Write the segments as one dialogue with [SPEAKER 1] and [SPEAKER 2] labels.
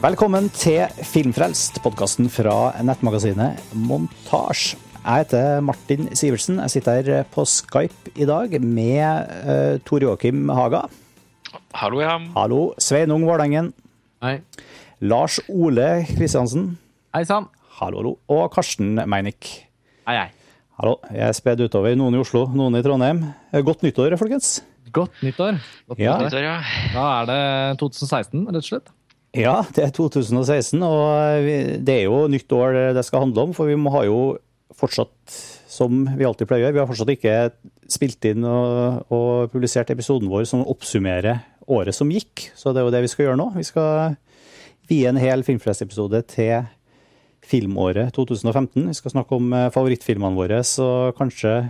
[SPEAKER 1] Velkommen til Filmfrelst, podkasten fra nettmagasinet Montasj. Jeg heter Martin Sivertsen. Jeg sitter her på Skype i dag med uh, Tor Joakim Haga.
[SPEAKER 2] Hallo, ja.
[SPEAKER 1] Hallo. Sveinung Vårdengen.
[SPEAKER 3] Hei.
[SPEAKER 1] Lars Ole Kristiansen.
[SPEAKER 3] Hei sann.
[SPEAKER 1] Hallo, hallo. Og Karsten Meinick.
[SPEAKER 3] Hei, hei.
[SPEAKER 1] Hallo. Jeg er spedd utover. Noen i Oslo, noen i Trondheim. Godt nyttår, folkens.
[SPEAKER 3] Godt nyttår. Godt
[SPEAKER 1] Ja.
[SPEAKER 3] nyttår.
[SPEAKER 2] Ja.
[SPEAKER 3] Da er det 2016, rett og slett.
[SPEAKER 1] Ja, det er 2016, og det er jo nytt år det skal handle om. For vi må ha jo fortsatt, som vi alltid pleier å gjøre, vi har fortsatt ikke spilt inn og, og publisert episoden vår som oppsummerer året som gikk. Så det er jo det vi skal gjøre nå. Vi skal vie en hel Filmfrelst-episode til filmåret 2015. Vi skal snakke om eh, favorittfilmene våre, så kanskje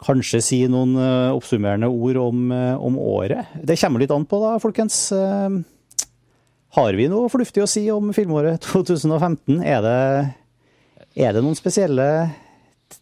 [SPEAKER 1] Kanskje si noen eh, oppsummerende ord om, eh, om året. Det kommer litt an på, da, folkens. Har vi noe fornuftig å si om filmåret 2015? Er det, er det noen spesielle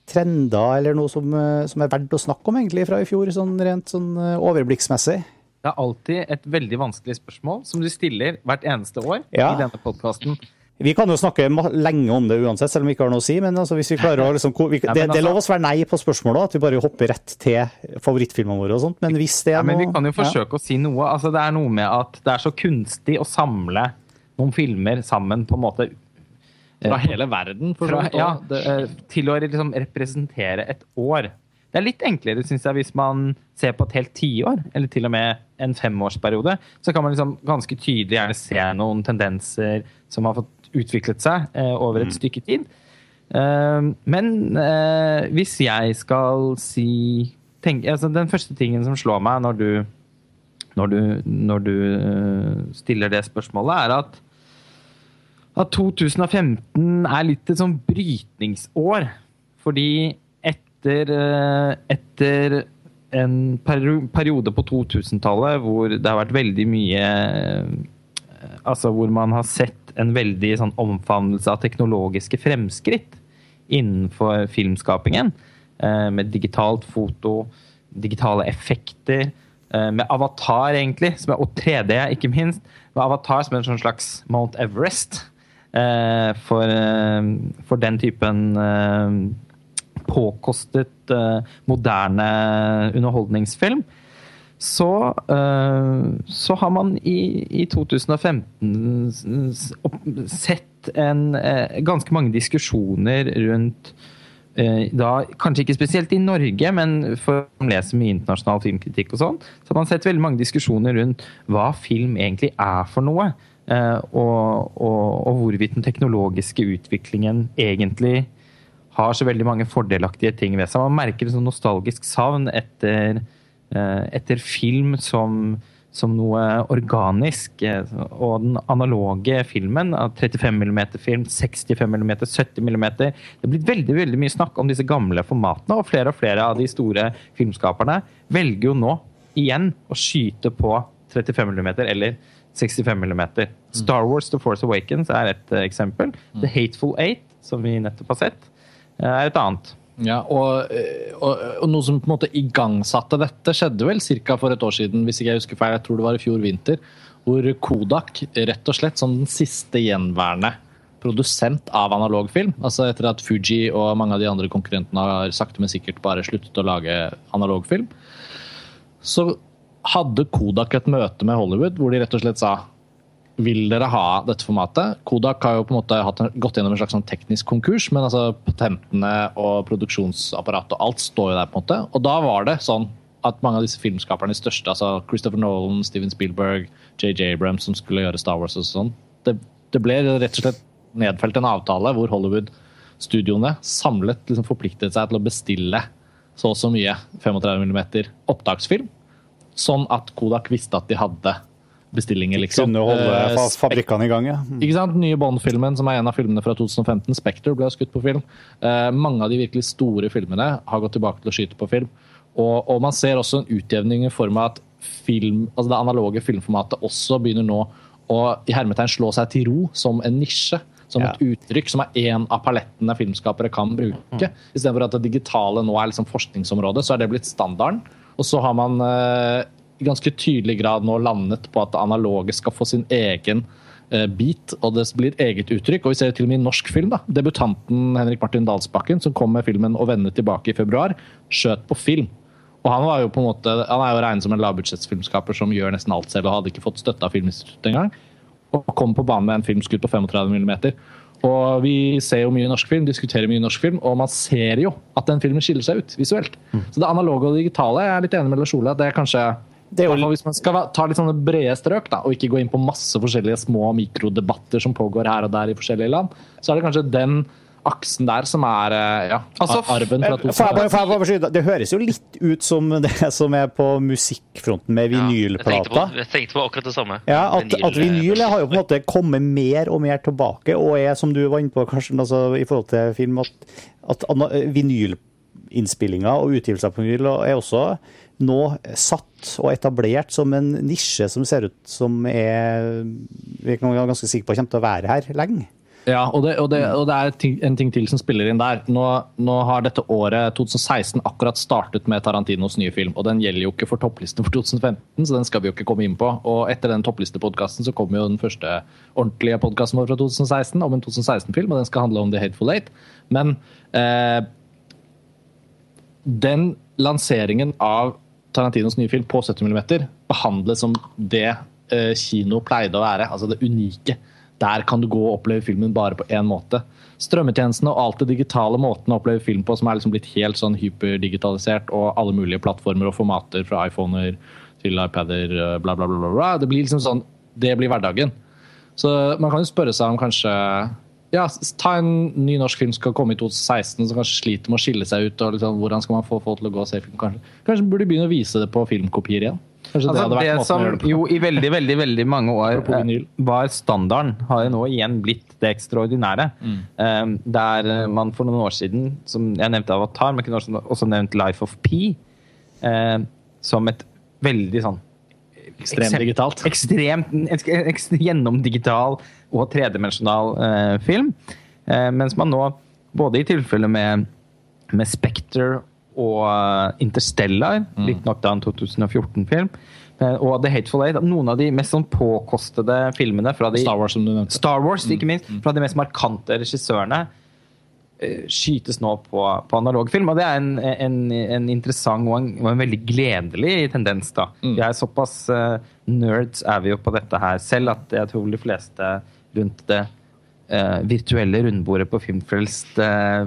[SPEAKER 1] trender eller noe som, som er verdt å snakke om egentlig fra i fjor, sånn rent sånn eh, overblikksmessig?
[SPEAKER 3] Det er alltid et veldig vanskelig spørsmål som du stiller hvert eneste år
[SPEAKER 1] Ja.
[SPEAKER 3] i denne podkasten.
[SPEAKER 1] Vi kan jo snakke lenge om det uansett, selv om vi ikke har noe å si. Men altså, hvis vi klarer å liksom, vi,
[SPEAKER 3] Ja,
[SPEAKER 1] det, det er
[SPEAKER 3] altså-
[SPEAKER 1] lov å svare nei på spørsmålet, at vi bare hopper rett til favorittfilmene våre og sånt. Men hvis det er
[SPEAKER 3] Ja, men vi kan jo
[SPEAKER 1] ja.
[SPEAKER 3] forsøke å si noe. Altså, det er noe med at det er så kunstig å samle noen filmer sammen på en måte
[SPEAKER 4] Fra hele verden, for
[SPEAKER 3] fra, ja, det, eh, til å liksom representere et år. Det er litt enklere, synes jeg, hvis man ser på et helt tiår, eller til og med en femårsperiode. Så kan man liksom ganske tydelig gjerne se noen tendenser som har fått utviklet seg eh, over et stykke tid. Eh, men eh, hvis jeg skal si tenk, altså Den første tingen som slår meg når du, når du, når du stiller det spørsmålet, er at at 2015 er litt et sånn brytningsår. Fordi etter, etter en periode på 2000-tallet hvor det har vært veldig mye Altså hvor man har sett en veldig sånn omfavnelse av teknologiske fremskritt innenfor filmskapingen. eh, Med digitalt foto, digitale effekter, eh, med Avatar, egentlig, er, og 3D, ikke minst. Med Avatar som en sånn slags Mount Everest eh, for, for den typen påkostet, moderne underholdningsfilm. Så, eh, så har man i, i 2015 sett en, eh, ganske mange diskusjoner rundt eh, da, Kanskje ikke spesielt i Norge, men for å lese mye internasjonal filmkritikk og sånn, så har man sett veldig mange diskusjoner rundt hva film egentlig er for noe. Og, og, og hvorvidt den teknologiske utviklingen egentlig har så veldig mange fordelaktige ting ved seg. Man merker en sånn nostalgisk savn etter, etter film som, som noe organisk. eh, Og den analoge filmen, 35 mm-film, 65 mm, 70 mm Det er blitt veldig veldig mye snakk om disse gamle formatene, og flere og flere av de store filmskaperne velger jo nå igjen å skyte på 35 mm eller 65 mm. Star Wars The Force Awakens er et eh, eksempel. The Hateful Eight, som vi nettopp har sett, eh, er et annet.
[SPEAKER 4] Ja, og, eh, og, og noe som på en måte igangsatte dette, skjedde vel ca. for et år siden, hvis ikke jeg husker feil, jeg tror det var i fjor vinter, hvor Kodak rett og slett som den siste gjenværende produsent av analogfilm, altså etter at Fuji og mange av de andre konkurrentene har sakte, men sikkert bare sluttet å lage analogfilm, så hadde Kodak et møte med Hollywood hvor de rett og slett sa vil dere ha dette formatet? Kodak har jo på en måte hatt gått gjennom en slags sånn teknisk konkurs, men altså patentene og produksjonsapparatet og alt står jo der. på en måte. Og da var det sånn at mange av disse filmskaperne, de største, altså Christopher Nolan, Steven Spielberg, JJ Abrams, som skulle gjøre Star Wars og sånn, det, det ble rett og slett nedfelt en avtale hvor Hollywood-studioene samlet liksom forpliktet seg til å bestille så og så mye 35 mm opptaksfilm, sånn at Kodak visste at de hadde bestillinger, liksom.
[SPEAKER 1] Kunne holde
[SPEAKER 4] Eh,
[SPEAKER 1] fabrikkene i gang, ja. Mm.
[SPEAKER 4] ikke sant? Nye Bond-filmen, som er en av filmene fra 2015, Spectre, ble skutt på film. Eh, mange av de virkelig store filmene har gått tilbake til å skyte på film. Og, og man ser også en utjevning i form av at film, altså det analoge filmformatet også begynner nå å i hermetegn slå seg til ro som en nisje. Som
[SPEAKER 1] Ja.
[SPEAKER 4] et uttrykk som er én av palettene filmskapere kan bruke. Istedenfor at det digitale nå er liksom forskningsområdet, så er det blitt standarden. Og så har man eh, i ganske tydelig grad nå landet på at det analoge skal få sin egen bit, og det blir eget uttrykk. Og vi ser det til og med i norsk film. da. Debutanten Henrik Martin Dalsbakken, som kom med filmen 'Å vende tilbake' i februar, skjøt på film. Og han, var jo på en måte, han er jo regnet som en lavbudsjettsfilmskaper som gjør nesten alt selv, og hadde ikke fått støtte av Filminstituttet engang. Og kom på banen med en film skutt på 35 mm. Og vi ser jo mye norsk film, diskuterer mye norsk film, og man ser jo at den filmen skiller seg ut visuelt. Så det analoge og det digitale, jeg er litt enig med Lars Ole, det er kanskje
[SPEAKER 1] jo-
[SPEAKER 4] Hvis man skal ta litt sånne brede strøk, da, og ikke gå inn på masse forskjellige små mikrodebatter som pågår her og der i forskjellige land, så er det kanskje den aksen der som er eh, ja,
[SPEAKER 3] Altså,
[SPEAKER 4] arven fra
[SPEAKER 1] Får jeg bare,
[SPEAKER 4] 2000.
[SPEAKER 1] får jeg bare skyte? Det høres jo litt ut som det som er på musikkfronten med
[SPEAKER 2] Ja, jeg, tenkte på, jeg tenkte på akkurat det samme.
[SPEAKER 1] Ja, at, at vinyl har jo på en måte kommet mer og mer tilbake, og er, som du var inne på, Karsten, altså, i forhold til film, at, at ana- vinylinnspillinger og utgivelser på vinyl er også nå satt og etablert som en nisje som ser ut som er Vi kan være ganske sikre på kommer til å være her lenge.
[SPEAKER 4] Ja, og det, og det, og det er ting, en ting til som spiller inn der. Nå, nå har dette året, 2016, akkurat startet med Tarantinos nye film. Og den gjelder jo ikke for topplisten for 2015, så den skal vi jo ikke komme inn på. Og etter den topplistepodkasten så kommer jo den første ordentlige podkasten vår fra 2016 om en 2016-film, og den skal handle om The Hateful Eight. Men eh, den lanseringen av Tarantinos nye film på 70 mm behandles som det eh, kino pleide å være, altså det unike. Der kan du gå og oppleve filmen bare på én måte. Strømmetjenestene og alt det digitale måten å oppleve film på som er liksom blitt helt sånn hyperdigitalisert, og alle mulige plattformer og formater fra iPhoner til iPader, eh, bla, bla, bla, bla. Det blir liksom sånn Det blir hverdagen. Så man kan jo spørre seg om kanskje ja, Ta en ny norsk film som skal komme i 2016, som kanskje sliter med å skille seg ut. og liksom, Hvordan skal man få folk til å gå og se film? Kanskje, kanskje burde begynne å vise det på filmkopier igjen? Kanskje
[SPEAKER 3] Altså,
[SPEAKER 4] det
[SPEAKER 3] det som
[SPEAKER 4] det
[SPEAKER 3] jo i veldig veldig, veldig mange år eh, var standarden, har jo nå igjen blitt det ekstraordinære. Eh, Der eh, man for noen år siden, som jeg nevnte Avatar, men kunne også, også nevnt Life of P, eh, som et veldig sånn
[SPEAKER 4] Ekstremt digitalt.
[SPEAKER 3] Ekstremt eks- eks- gjennomdigital og tredimensjonal eh, film. Eh, mens man nå, både i tilfelle med, med Spectre og eh, Interstellar,
[SPEAKER 4] Mm.
[SPEAKER 3] riktignok da en 2014-film, eh, og The Hateful Eight, noen av de mest sånn påkostede filmene fra de
[SPEAKER 4] Star Wars, som du nevnte.
[SPEAKER 3] Star Wars,
[SPEAKER 4] Mm.
[SPEAKER 3] ikke minst, fra de mest markante regissørene, skytes nå på, på analog film. Og det er en, en, en interessant og en, og en veldig gledelig tendens. da.
[SPEAKER 4] Mm.
[SPEAKER 3] Vi er såpass uh, nerds er vi jo på dette her selv at jeg tror de fleste rundt det uh, virtuelle rundbordet på Filmfrelst uh,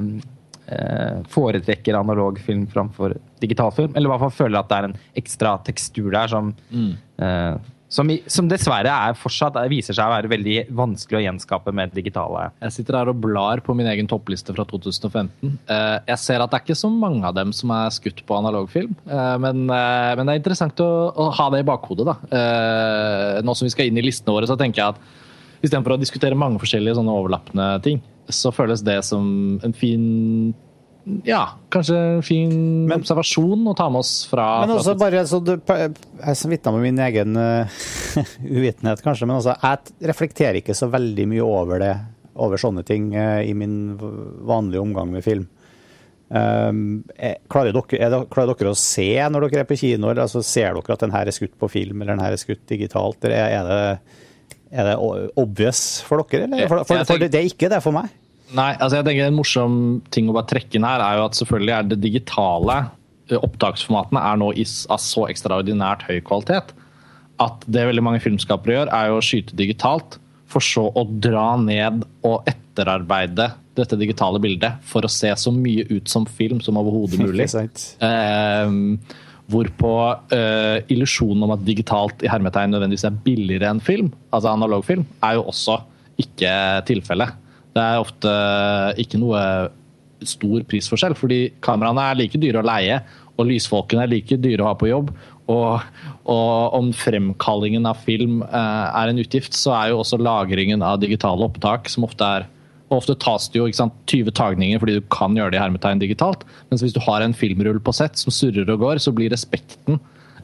[SPEAKER 3] eh, foretrekker analog film framfor digital film. Eller i hvert fall føler at det er en ekstra tekstur der som eh, som, som dessverre er fortsatt er, viser seg å være veldig vanskelig å gjenskape med digitale
[SPEAKER 4] Jeg sitter her og blar på min egen toppliste fra 2015. Eh, Jeg ser at det er ikke så mange av dem som er skutt på analogfilm, eh, men, eh, men det er interessant å, å ha det i bakhodet. da. Nå som vi skal inn i listene våre, så tenker jeg at istedenfor å diskutere mange forskjellige sånne overlappende ting, så føles det som en fin ja, kanskje fin
[SPEAKER 1] Men-
[SPEAKER 4] observasjon å ta med oss fra,
[SPEAKER 1] Men
[SPEAKER 4] fra
[SPEAKER 1] bare så du, Jeg som vitner med min egen uh, uvitenhet, kanskje, men altså, jeg reflekterer ikke så veldig mye over det, over sånne ting uh, i min vanlige omgang med film. Um, klarer, dere, er det, klarer dere å se når dere er på kino? Eller, altså, ser dere at den her er skutt på film eller den her er skutt digitalt? Eller er, er, det, er det obvious for dere? Eller? For, for, for,
[SPEAKER 4] for
[SPEAKER 1] det, det er ikke det for meg.
[SPEAKER 4] Nei, altså jeg tenker En morsom ting å bare trekke inn her er jo at selvfølgelig er det digitale opptaksformatene er nå i av så ekstraordinært høy kvalitet at det veldig mange filmskapere gjør, er jo å skyte digitalt, for så å dra ned og etterarbeide dette digitale bildet for å se så mye ut som film som overhodet mulig. Eh, hvorpå eh, illusjonen om at digitalt i hermetegn nødvendigvis er billigere enn film, altså analogfilm, er jo også ikke tilfellet. Det er ofte ikke noe stor prisforskjell, fordi kameraene er like dyre å leie, og lysfolkene er like dyre å ha på jobb. Og, og om fremkallingen av film eh, er en utgift, så er jo også lagringen av digitale opptak, som ofte er og Ofte tas det jo sant, 20 tagninger fordi du kan gjøre det i hermetegn digitalt. Mens hvis du har en filmrull på sett som surrer og går, så blir respekten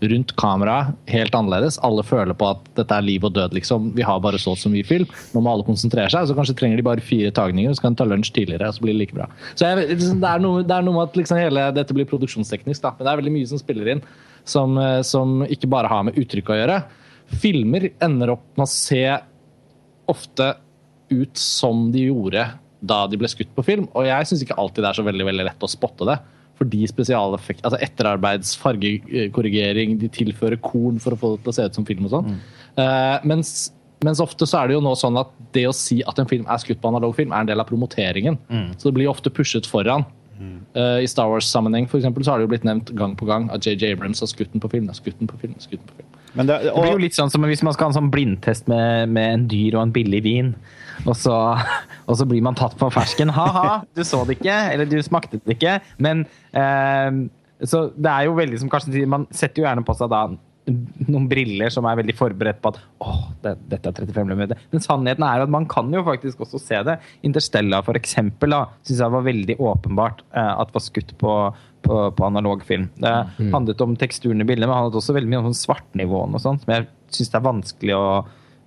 [SPEAKER 4] rundt kameraet helt annerledes. Alle føler på at dette er liv og død, liksom. Vi har bare så og så mye film. Nå må alle konsentrere seg. Så kanskje trenger de bare fire tagninger, så kan de ta lunsj tidligere, og så blir det like bra. Så jeg, liksom, det, er noe, det er noe med at liksom hele dette blir produksjonsteknisk, da. Men det er veldig mye som spiller inn, som, eh, som ikke bare har med uttrykk å gjøre. Filmer ender opp med å se ofte ut som de gjorde da de ble skutt på film. Og jeg syns ikke alltid det er så veldig, veldig lett å spotte det. Fordi spesialeffekt, altså etterarbeids, fargekorrigering, de tilfører korn for å få det til å se ut som film og sånn. Eh, mens, mens ofte så er det jo nå sånn at det å si at en film er skutt på analog film, er en del av promoteringen. Så det blir ofte pushet foran. Uh, I Star Wars-sammenheng for eksempel, så har det jo blitt nevnt gang på gang at JJ Abrams har skutt den på film. skutt den på film, skutt den på film.
[SPEAKER 1] Men det,
[SPEAKER 3] Det blir jo litt sånn som hvis man skal ha en sånn blindtest med, med en dyr og en billig vin, og så, og så blir man tatt på fersken. Ha-ha, du så det ikke, eller du smakte det ikke. Men eh, Så det er jo veldig som Karsten sier, man setter jo gjerne på seg da noen briller som er veldig forberedt på at åh, det, dette er 35 mm. Men sannheten er at man kan jo faktisk også se det. Interstellar for eksempel, da, synes jeg var veldig åpenbart eh, at var skutt på, på, på analog film. Det handlet om teksturen i bildet, men det handlet også veldig mye om sånn svartnivåen og sånn, som jeg syns er vanskelig å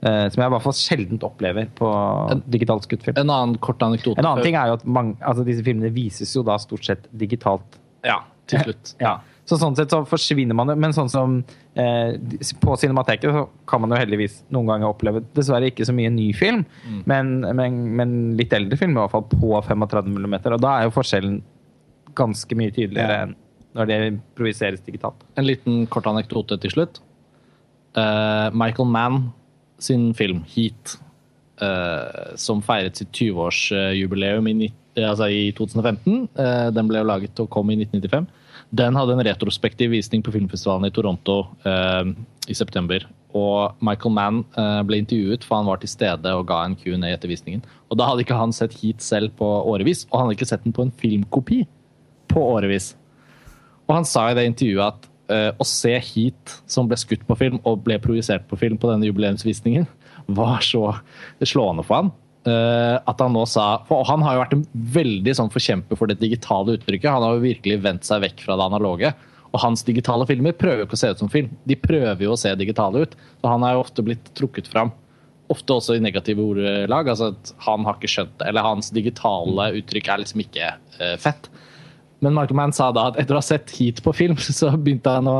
[SPEAKER 3] Som jeg i hvert fall sjeldent opplever på digitalt skutt film.
[SPEAKER 4] En annen kort anekdote.
[SPEAKER 3] En annen ting er jo at mange, altså disse filmene vises jo da stort sett digitalt.
[SPEAKER 4] Ja, til slutt.
[SPEAKER 3] Ja. Så sånn sett så forsvinner man jo, men sånn som eh, på Cinemateket så kan man jo heldigvis noen ganger oppleve dessverre ikke så mye ny film, men, men, men litt eldre film i hvert fall på 35 mm, og da er jo forskjellen ganske mye tydeligere
[SPEAKER 1] Ja.
[SPEAKER 3] enn når det improviseres digitalt.
[SPEAKER 4] En liten kort anekdote til slutt. Uh, Michael Mann sin film Heat, eh, som feiret sitt 20-årsjubileum i, eh, altså i 2015, eh, den ble jo laget og kom i 1995, den hadde en retrospektiv visning på filmfestivalen i Toronto i september. Og Michael Mann ble intervjuet, for han var til stede og ga en Q&A etter visningen. Og da hadde ikke han sett Heat selv på årevis, og han hadde ikke sett den på en filmkopi på årevis. Og han sa i det intervjuet at å se Heat som ble skutt på film og ble projisert på film på denne jubileumsvisningen, var så slående for han. eh, at han nå sa For han har jo vært en veldig sånn forkjemper for det digitale uttrykket. Han har jo virkelig vendt seg vekk fra det analoge. Og hans digitale filmer prøver jo ikke å se ut som film. De prøver jo å se digitale ut. Så han er jo ofte blitt trukket fram. Ofte også i negative ordelag. Altså at han har ikke skjønt det. Eller hans digitale uttrykk er liksom ikke eh, fett. Men Michael Mann sa da at etter å ha sett Heat på film, så begynte han å,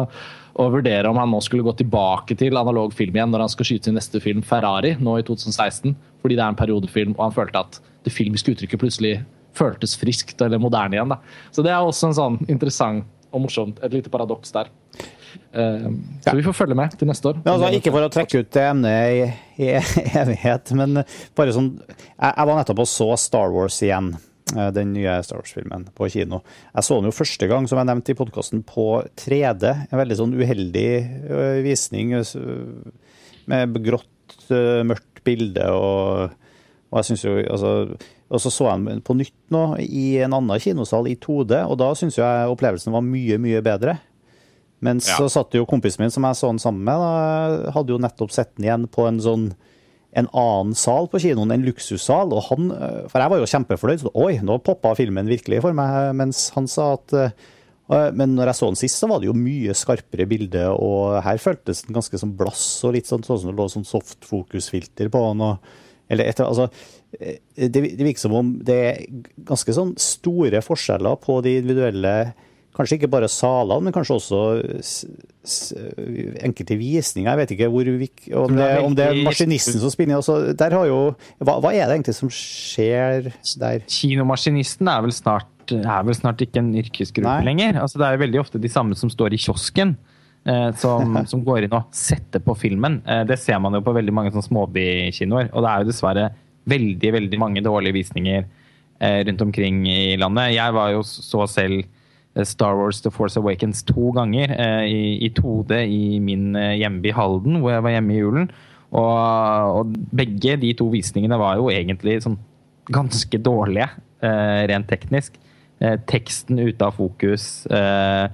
[SPEAKER 4] å vurdere om han nå skulle gå tilbake til analog film igjen når han skal skyte sin neste film Ferrari nå i 2016. Fordi det er en periodefilm, og han følte at det filmiske uttrykket plutselig føltes friskt eller moderne igjen. da. Så det er også en sånn interessant og morsomt, et lite paradoks der. Eh, så vi får følge med til neste år.
[SPEAKER 1] Ja, altså, ikke for å trekke ut det emnet i, i evighet, men bare sånn Jeg, jeg var nettopp og så Star Wars igjen. Eh, Den nye Star Wars-filmen på kino. Jeg så den jo første gang, som jeg nevnte i podkasten, på 3D. En veldig sånn uheldig visning med grått, mørkt bilde. Og, og jeg synes jo altså, Og så så jeg den på nytt nå i en annen kinosal i 2D, og da syns jeg opplevelsen var mye, mye bedre. Men så satt jo kompisen min som jeg så den sammen med, da, hadde jo nettopp sett den igjen på en sånn en annen sal på kinoen, en luksussal. og han, øh, For jeg var jo kjempefornøyd. så Oi, nå poppa filmen virkelig for meg. Mens han sa at øh, Men når jeg så den sist, så var det jo mye skarpere bilde, og her føltes den ganske som blass og litt sånn, sånn som det lå sånn softfokusfilter på den. eller etter, altså, eh, det, det virker som om det er ganske sånn store forskjeller på de individuelle Kanskje ikke bare salene, men kanskje også enkelte visninger. Jeg vet ikke hvor, om, det, om det er maskinisten som spinner. inn. Altså, der har jo, hva, hva er det egentlig som skjer der?
[SPEAKER 3] Kinomaskinisten er vel snart, er vel snart ikke en yrkesgruppe
[SPEAKER 1] Nei.
[SPEAKER 3] lenger. Altså, det er veldig ofte de samme som står i kiosken. Eh, som, som går inn og setter på filmen. Eh, det ser man jo på veldig mange sånn småbykinoer. Og det er jo dessverre veldig veldig mange dårlige visninger eh, rundt omkring i landet. Jeg var jo så selv Star Wars The Force Awakens to ganger eh, i, i 2D i min eh, hjemby Halden, hvor jeg var hjemme i julen. Og, og begge de to visningene var jo egentlig sånn ganske dårlige, eh, rent teknisk. Eh, teksten ute av fokus, eh,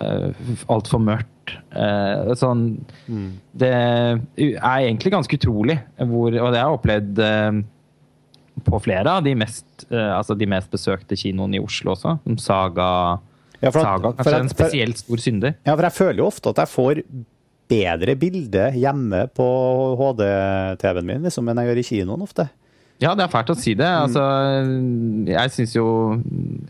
[SPEAKER 3] eh, altfor mørkt. Eh, sånn Det er egentlig ganske utrolig, hvor, og det har jeg opplevd eh, på flere av de mest, eh, altså de mest besøkte kinoene i Oslo også. Som Saga,
[SPEAKER 1] Ja, at-
[SPEAKER 3] Saga kanskje
[SPEAKER 1] at-
[SPEAKER 3] en spesielt stor synder.
[SPEAKER 1] Ja, for jeg føler jo ofte at jeg får bedre bilde hjemme på HD-TV-en min liksom, enn jeg gjør i kinoen ofte.
[SPEAKER 3] Ja, det er fælt å si det. Altså, jeg syns jo,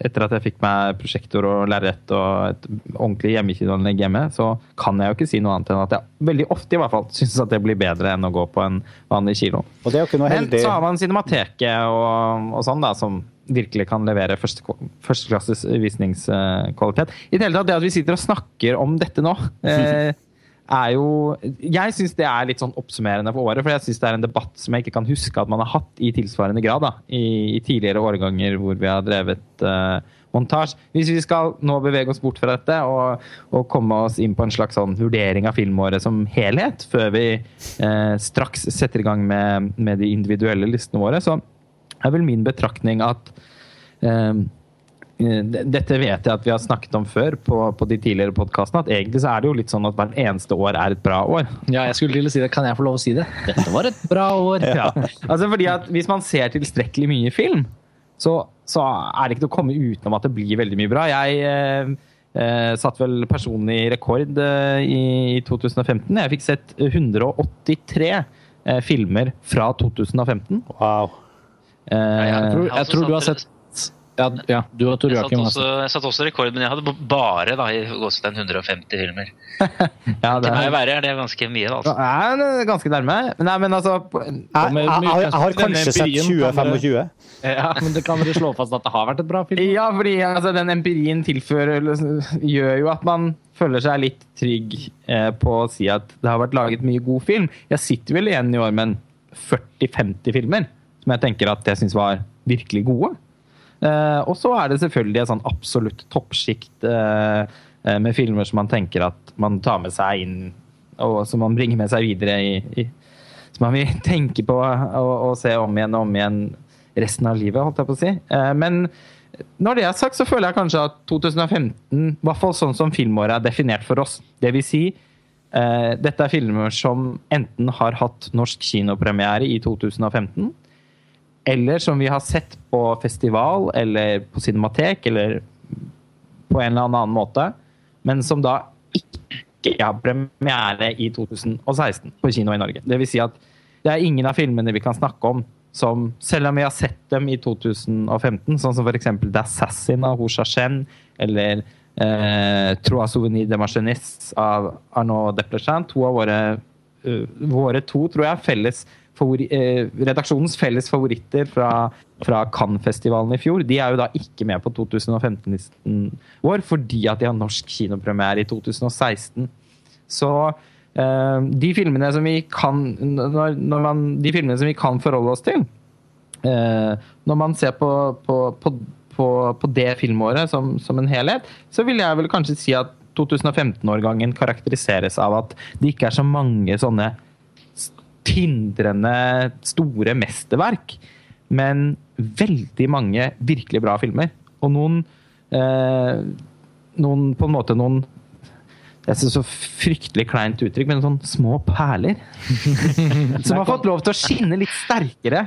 [SPEAKER 3] etter at jeg fikk meg prosjektor og lerret og et ordentlig hjemmekinoanlegg hjemme, så kan jeg jo ikke si noe annet enn at jeg veldig ofte i hvert fall syns at det blir bedre enn å gå på en vanlig kino.
[SPEAKER 1] Og det er jo ikke noe
[SPEAKER 3] Men så har man Cinemateket og, og sånn, da, som virkelig kan levere første, førsteklasses visningskvalitet. I det hele tatt, det at vi sitter og snakker om dette nå, eh, er jo Jeg syns det er litt sånn oppsummerende for året, for jeg syns det er en debatt som jeg ikke kan huske at man har hatt i tilsvarende grad da, i, i tidligere årganger hvor vi har drevet uh, montasje. Hvis vi skal nå bevege oss bort fra dette og, og komme oss inn på en slags sånn vurdering av filmåret som helhet, før vi uh, straks setter i gang med, med de individuelle listene våre, så er vel min betraktning at eh, dette vet jeg at vi har snakket om før på, på de tidligere podkastene. At egentlig så er det jo litt sånn at hvert eneste år er et bra år.
[SPEAKER 4] Ja, jeg skulle til å si det. Kan jeg få lov å si det? Dette var et bra år.
[SPEAKER 3] Ja. Altså fordi at Hvis man ser tilstrekkelig mye film, så, så er det ikke til å komme utenom at det blir veldig mye bra. Jeg eh, eh, satt vel personlig rekord eh, i, i 2015. Jeg fikk sett 183 eh, filmer fra 2015.
[SPEAKER 1] Wow.
[SPEAKER 3] Eh,
[SPEAKER 4] Jeg tror, jeg tror du har sett Ja, ja du og Tor
[SPEAKER 2] Jeg satt,
[SPEAKER 4] Joakim har
[SPEAKER 2] også, jeg satt også rekord, men jeg hadde bare da, i gåsetegn 150 filmer.
[SPEAKER 3] ja, det
[SPEAKER 2] Til meg
[SPEAKER 3] er,
[SPEAKER 2] verre er det ganske mye, da. Altså.
[SPEAKER 3] Ja, det er ganske nærme. Nei, men altså
[SPEAKER 1] Jeg, jeg, jeg, jeg, jeg har kanskje sett
[SPEAKER 4] empirien kan dere-
[SPEAKER 1] 20-25.
[SPEAKER 4] Ja, men det kan dere slå fast at det har vært et bra film?
[SPEAKER 3] Ja, fordi altså, den empirien tilfører gjør jo at man føler seg litt trygg eh, på å si at det har vært laget mye god film. Jeg sitter vel igjen i år med 40-50 filmer som jeg tenker at jeg syns var virkelig gode. Eh, og så er det selvfølgelig et sånn absolutt toppsjikt eh, eh, med filmer som man tenker at man tar med seg inn, og som man bringer med seg videre i, i som man vil tenke på og, se om igjen og om igjen resten av livet, holdt jeg på å si. Men når det er sagt, så føler jeg kanskje at 2015, i hvert fall sånn som filmåret er definert for oss, vil si dette er filmer som enten har hatt norsk kinopremiere i 2015, eller som vi har sett på festival eller på cinematek eller på en eller annen måte, men som da ikke har premiere i 2016 på kino i Norge. Det vil si at det er ingen av filmene vi kan snakke om som, selv om vi har sett dem i 2015, sånn som f.eks. The Assassin av Ho Chen, eller eh, Trois Souvenirs de Machiniste av Arnaud Deplechant, to av våre, uh, våre to, tror jeg, felles favori, eh, redaksjonens felles favoritter fra, fra Cannes-festivalen i fjor, de er jo da ikke med på 2015-listen vår, fordi at de har norsk kinopremiere i 2016. Så eh, de filmene som vi kan når, når man, De filmene som vi kan forholde oss til eh, Når man ser på, på, på, på, det filmåret som, som en helhet, så vil jeg vel kanskje si at 2015-årgangen karakteriseres av at det ikke er så mange sånne tindrende store mesterverk, men veldig mange virkelig bra filmer. Og noen eh, Noen på en måte noen jeg synes så fryktelig kleint uttrykk, men sånn små perler. som har fått lov til å skinne litt sterkere.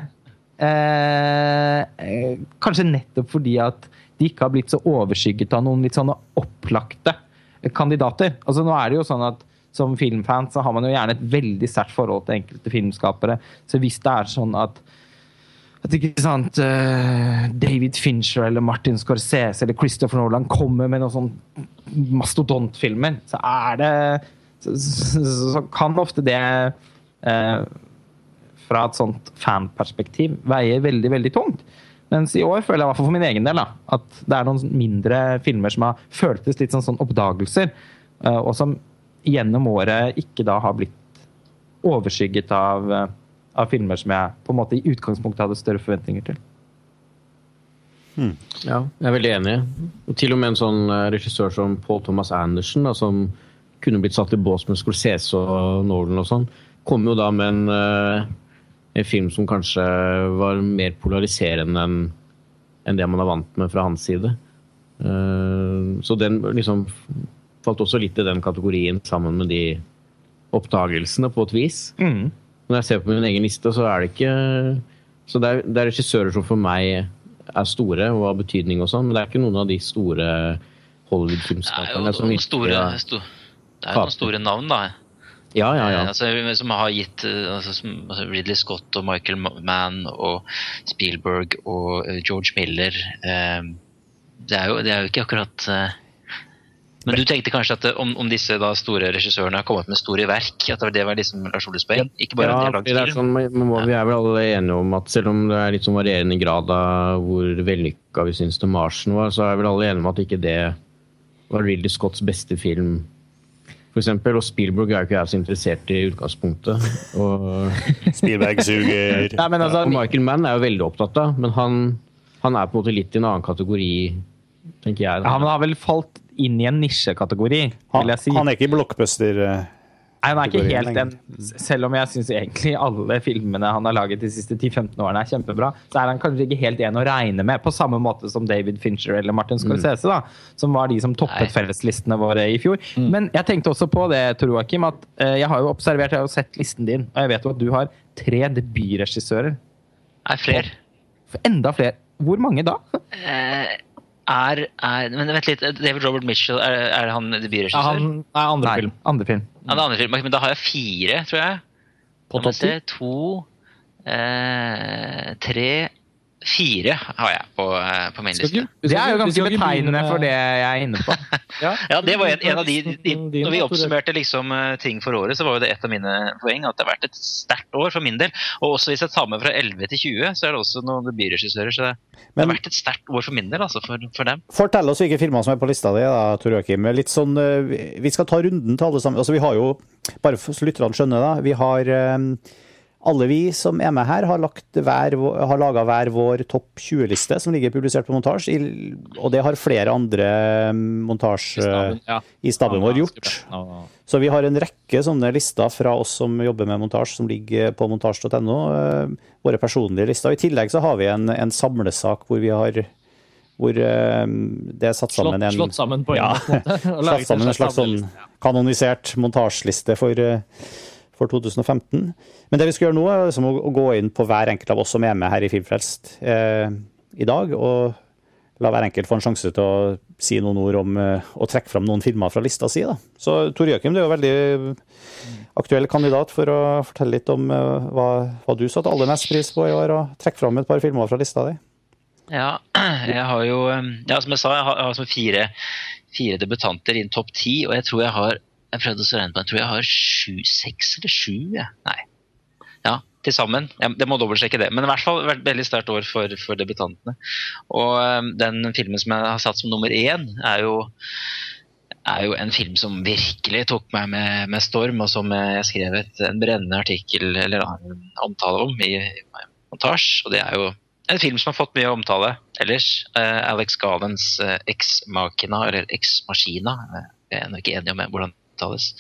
[SPEAKER 3] Eh, eh, kanskje nettopp fordi at de ikke har blitt så overskygget av noen litt sånne opplagte kandidater. Altså Nå er det jo sånn at som filmfan så har man jo gjerne et veldig sterkt forhold til enkelte filmskapere. Så hvis det er sånn at at ikke sant, eh, David Fincher eller Martin Scorsese eller Christopher Nolan kommer med noen sånn mastodontfilmer, så er det så, så, så kan ofte det eh, fra et sånt fanperspektiv veie veldig, veldig tungt. Mens i år føler jeg i hvert fall for min egen del da, at det er noen mindre filmer som har føltes litt sånn, sånn oppdagelser, eh, og som gjennom året ikke da har blitt overskygget av, eh, av filmer som jeg på en måte i utgangspunktet hadde større forventninger til.
[SPEAKER 5] Ja, jeg er veldig enig. Og til og med en sånn eh, regissør som Paul Thomas Andersen, da, som kunne blitt satt i bås med Scorsese og Nolan og sånn, kom jo da med en, eh, en film som kanskje var mer polariserende enn enn det man er vant med fra hans side. Eh, Så den liksom falt også litt i den kategorien sammen med de oppdagelsene, på et vis.
[SPEAKER 3] Mm.
[SPEAKER 5] Når jeg ser på min egen liste, så er det ikke Så det er, det er regissører som for meg er store og har betydning og sånn, men det er ikke noen av de store
[SPEAKER 2] er
[SPEAKER 5] Hollywood-filmskaperne som virkelig
[SPEAKER 2] store, sto, det er jo noen store navn, da.
[SPEAKER 5] Ja, ja, ja.
[SPEAKER 2] Eh, altså, som har gitt eh, altså, som, altså Ridley Scott og Michael Mann og Spielberg og eh, George Miller. det, er jo, det er jo ikke akkurat Men du tenkte kanskje at eh, om, om disse da store regissørene har kommet med store verk, at det var liksom Lars Ole Speng? Ikke bare
[SPEAKER 5] Ja, det er sånn, men vi er vel alle enige om at selv om det er litt sånn varierende grad av hvor vellykka vi syns The Martian var, så er vel alle enige om at ikke det var Ridley Scotts beste film. For eksempel, og Spielberg er jo ikke jeg så interessert i utgangspunktet. Og,
[SPEAKER 1] Spielberg suger.
[SPEAKER 3] Nei, men altså,
[SPEAKER 5] Michael Mann er jo veldig opptatt av, men han, han er på en måte litt i en annen kategori, tenker jeg. da.
[SPEAKER 3] han har vel falt inn i en nisjekategori,
[SPEAKER 1] Han,
[SPEAKER 3] vil jeg si.
[SPEAKER 1] han er ikke blockbuster. eh,
[SPEAKER 3] Nei, han er ikke helt den. Selv om jeg syns egentlig alle filmene han har laget de siste 10-15 årene er kjempebra, så er han kanskje ikke helt en å regne med, på samme måte som David Fincher eller Martin Scorsese, da, som var de som toppet felleslistene våre i fjor. Men jeg tenkte også på det, Tor Joakim, at eh, jeg har jo observert, jeg har jo sett listen din, og jeg vet jo at du har tre debutregissører.
[SPEAKER 2] Nei, flere?
[SPEAKER 3] Enda flere. Hvor mange da?
[SPEAKER 2] Eh, er, er Men vent litt, David Robert Mitchell, er, er han
[SPEAKER 4] Ja,
[SPEAKER 2] debutregissør?
[SPEAKER 4] han nei, andre
[SPEAKER 3] Nei,
[SPEAKER 4] film.
[SPEAKER 3] andre film.
[SPEAKER 2] Ja, det er andre film. Men da har jeg fire, tror jeg.
[SPEAKER 4] På topp ti?
[SPEAKER 2] To, eh, tre, fire har jeg på, eh, på min liste.
[SPEAKER 4] ikke-
[SPEAKER 3] Det er jo ganske betegnende for det jeg er inne på.
[SPEAKER 4] Ja,
[SPEAKER 2] Ja, det var en, en av de, de Når vi oppsummerte liksom eh, ting for året, så var jo det et av mine poeng at det har vært et sterkt år for min del. Og også hvis jeg tar med fra 11 til 20, så er det også noen debutregissører. Så det,
[SPEAKER 1] Men-
[SPEAKER 2] har vært et sterkt år for min del, altså, for, for dem.
[SPEAKER 1] Fortell oss hvilke filmer som er på lista di, da, Tor Joakim. Litt sånn, eh, vi skal ta runden til alle sammen. Altså, vi har jo, bare så lytterne skjønner, da, vi har eh, alle vi som er med her, har, lagt hver, har laga hver vår topp 20-liste, som ligger publisert på montasje. Og det har flere andre montasje
[SPEAKER 4] I staben,
[SPEAKER 1] vår gjort. Så vi har en rekke sånne lister fra oss som jobber med montasje, som ligger på montasje.no. eh, Våre personlige lister. Og I tillegg så har vi en, en samlesak hvor vi har hvor eh, det er satt sammen en
[SPEAKER 4] slått sammen på en
[SPEAKER 1] Ja.
[SPEAKER 4] måte.
[SPEAKER 1] Slått sammen en slags sånn kanonisert montasjeliste for, eh, for 2015. Men det vi skal gjøre nå, er liksom å, gå inn på hver enkelt av oss som er med her i Filmfrelst eh, i dag, og la hver enkelt få en sjanse til å si noen ord om eh, å trekke fram noen filmer fra lista si. Da. Så Tor Jøkim, du er jo veldig aktuell kandidat for å fortelle litt om eh, hva, hva du satte aller mest pris på i år, og trekke fram et par filmer fra lista di.
[SPEAKER 2] Ja, jeg har jo um, Ja, som jeg sa, jeg har, jeg har fire, fire debutanter innen topp ti, og jeg tror jeg har Jeg prøvde å regne på Jeg tror jeg har sju, seks eller sju, jeg. Nei. Ja, til sammen. Jeg, det må dobbeltsjekke det. Men i hvert fall vært veldig sterkt år for, for debutantene. Og um, den filmen som jeg har satt som nummer én, er jo er jo en film som virkelig tok meg med, med storm, og som jeg skrev et, en brennende artikkel eller en omtale om i, i montasje. Og det er jo en film som har fått mye omtale ellers. Uh, Alex Galens uh, Ex Machina, eller Machina. eh, jeg er nok ikke enig om hvordan uttales.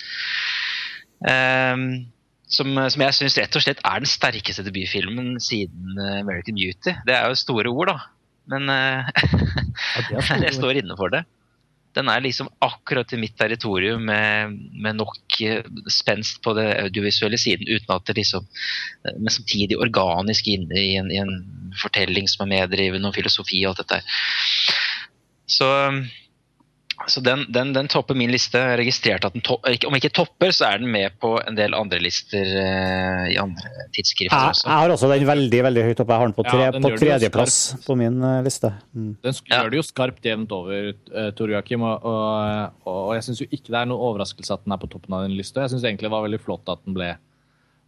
[SPEAKER 2] Um, som, som jeg syns rett og slett er den sterkeste debutfilmen siden eh, American Beauty. Det er jo store ord, da. Men eh,
[SPEAKER 4] det er
[SPEAKER 2] jeg står inne for det. Den er liksom akkurat i mitt territorium med, med nok eh, spenst på det audiovisuelle siden, uten at det liksom eh, Men samtidig organisk inne i en, i en fortelling som er meddrivende, og filosofi og alt dette her. Så, så den, den, den topper min liste. Jeg registrerte registrert at den to Om ikke topper, så er den med på en del andre lister uh, i andre tidsskrifter
[SPEAKER 1] Jeg,
[SPEAKER 2] også.
[SPEAKER 1] jeg har også den veldig veldig høyt oppe. Jeg har den på,
[SPEAKER 4] Ja,
[SPEAKER 1] tre,
[SPEAKER 4] den
[SPEAKER 1] på tredjeplass på min eh, liste. Mm.
[SPEAKER 4] Den
[SPEAKER 2] Ja.
[SPEAKER 4] gjør det jo skarpt jevnt over, uh, Tor Joakim. Og, og, og jeg syns jo ikke det er noe overraskelse at den er på toppen av din liste. Jeg syns egentlig det var veldig flott at den ble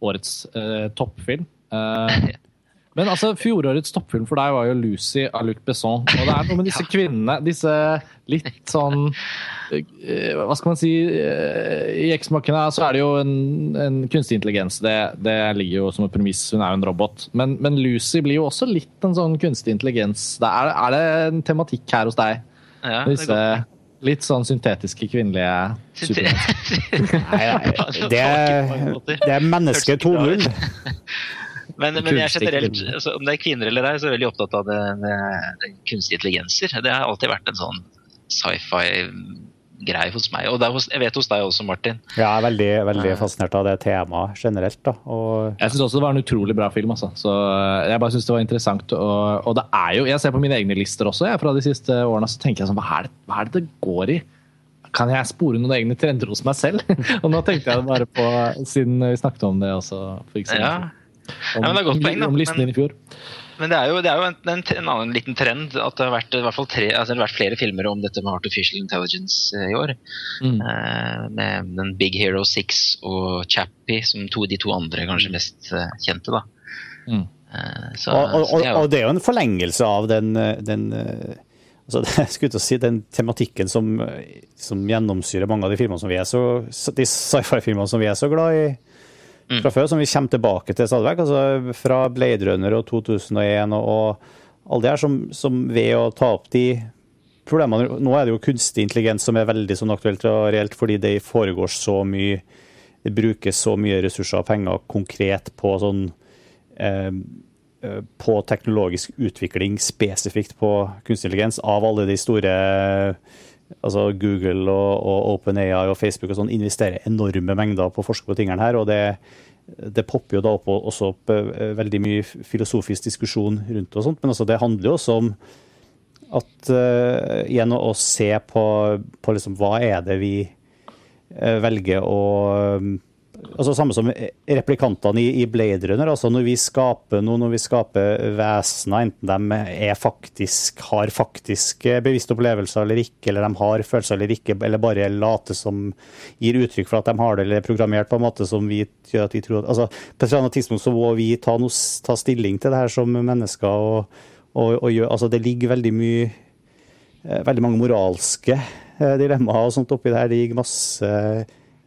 [SPEAKER 4] årets uh, toppfilm. Eh, men altså, fjorårets toppfilm for deg var jo 'Lucy' av Luc Besson. Og det er noe med disse kvinnene, disse litt sånn eh, Hva skal man si eh, I Eksmakene så er det jo en, en kunstig intelligens. Det, det ligger jo som et premiss. Hun er jo en robot. Men, men Lucy blir jo også litt en sånn kunstig intelligens. Det er, er det en tematikk her hos deg?
[SPEAKER 2] Ja, det er
[SPEAKER 4] Disse
[SPEAKER 2] godt.
[SPEAKER 4] litt sånn syntetiske kvinnelige supermennesker.
[SPEAKER 1] Nei, nei, det, det er mennesket 2.0.
[SPEAKER 2] Men, men jeg er generelt, altså, om det er kvinner eller ei, så er jeg veldig opptatt av det, det, det kunstige intelligenser. Det har alltid vært en sånn sci-fi-greie hos meg. Og det er hos, jeg vet hos deg også, Martin.
[SPEAKER 1] Jeg er veldig, veldig fascinert av det temaet generelt. Da. Og
[SPEAKER 4] Jeg syns også det var en utrolig bra film. Altså. Så eh, jeg bare synes det var interessant. Og, og det er jo, jeg ser på mine egne lister også jeg, fra de siste årene, så tenker jeg sånn Hva er det, hva er det det går i? Kan jeg spore noen egne trender hos meg selv? og nå tenkte jeg bare på, siden vi snakket om det også for eksempel.
[SPEAKER 2] Ja.
[SPEAKER 4] Siden,
[SPEAKER 2] Ja, men det er godt poeng, da.
[SPEAKER 4] om listen
[SPEAKER 2] Men-
[SPEAKER 4] din i fjor.
[SPEAKER 2] Men det er jo, det er jo en, en, en annen liten trend at det har vært, i hvert fall tre, altså det har vært flere filmer om dette med artificial intelligence eh, i år.
[SPEAKER 4] Mm.
[SPEAKER 2] Eh, med den Big Hero 6 og Chappie som to, de to andre kanskje mest eh, kjente. da.
[SPEAKER 4] Mm.
[SPEAKER 2] Eh, så,
[SPEAKER 1] Og, og,
[SPEAKER 2] så
[SPEAKER 1] og,
[SPEAKER 2] det jo,
[SPEAKER 1] og det er jo en forlengelse av den, den eh, altså, jeg skulle til å si, den tematikken som, som gjennomsyrer mange av de filmene som vi er så, de sci-fi-filmene som vi er så glad i
[SPEAKER 2] Mm.
[SPEAKER 1] Fra før, som vi kommer tilbake til stadig vekk. Altså, fra Blade Runner og 2001 og, og alle de her som, som ved å ta opp de problemene Nå er det jo kunstig intelligens som er veldig sånn aktuelt og reelt, fordi det foregår så mye Det brukes så mye ressurser og penger konkret på sånn eh, eh, på teknologisk utvikling spesifikt på kunstig intelligens av alle de store altså Google og, og OpenAI og Facebook og sånn investerer enorme mengder på å forske på tingene her. og det, det popper jo da opp, også opp eh, veldig mye filosofisk diskusjon rundt og sånt, men altså det handler jo også om at uh, igjen å, se på, på liksom, hva er det vi eh, velger å altså Samme som replikantene i, Blade Runner. altså Når vi skaper noe, når vi skaper vesener, enten de er faktisk, har faktisk bevisste opplevelser eller ikke, eller de har følelser eller ikke, eller bare later som gir uttrykk for at de har det, eller er programmert på en måte som vi gjør at vi tror at, altså På et annet tidspunkt så må vi ta, noe, ta stilling til det her som mennesker. og, og, og gjør, altså Det ligger veldig mye eh, veldig mange moralske eh, dilemmaer og sånt oppi det her. Det ligger masse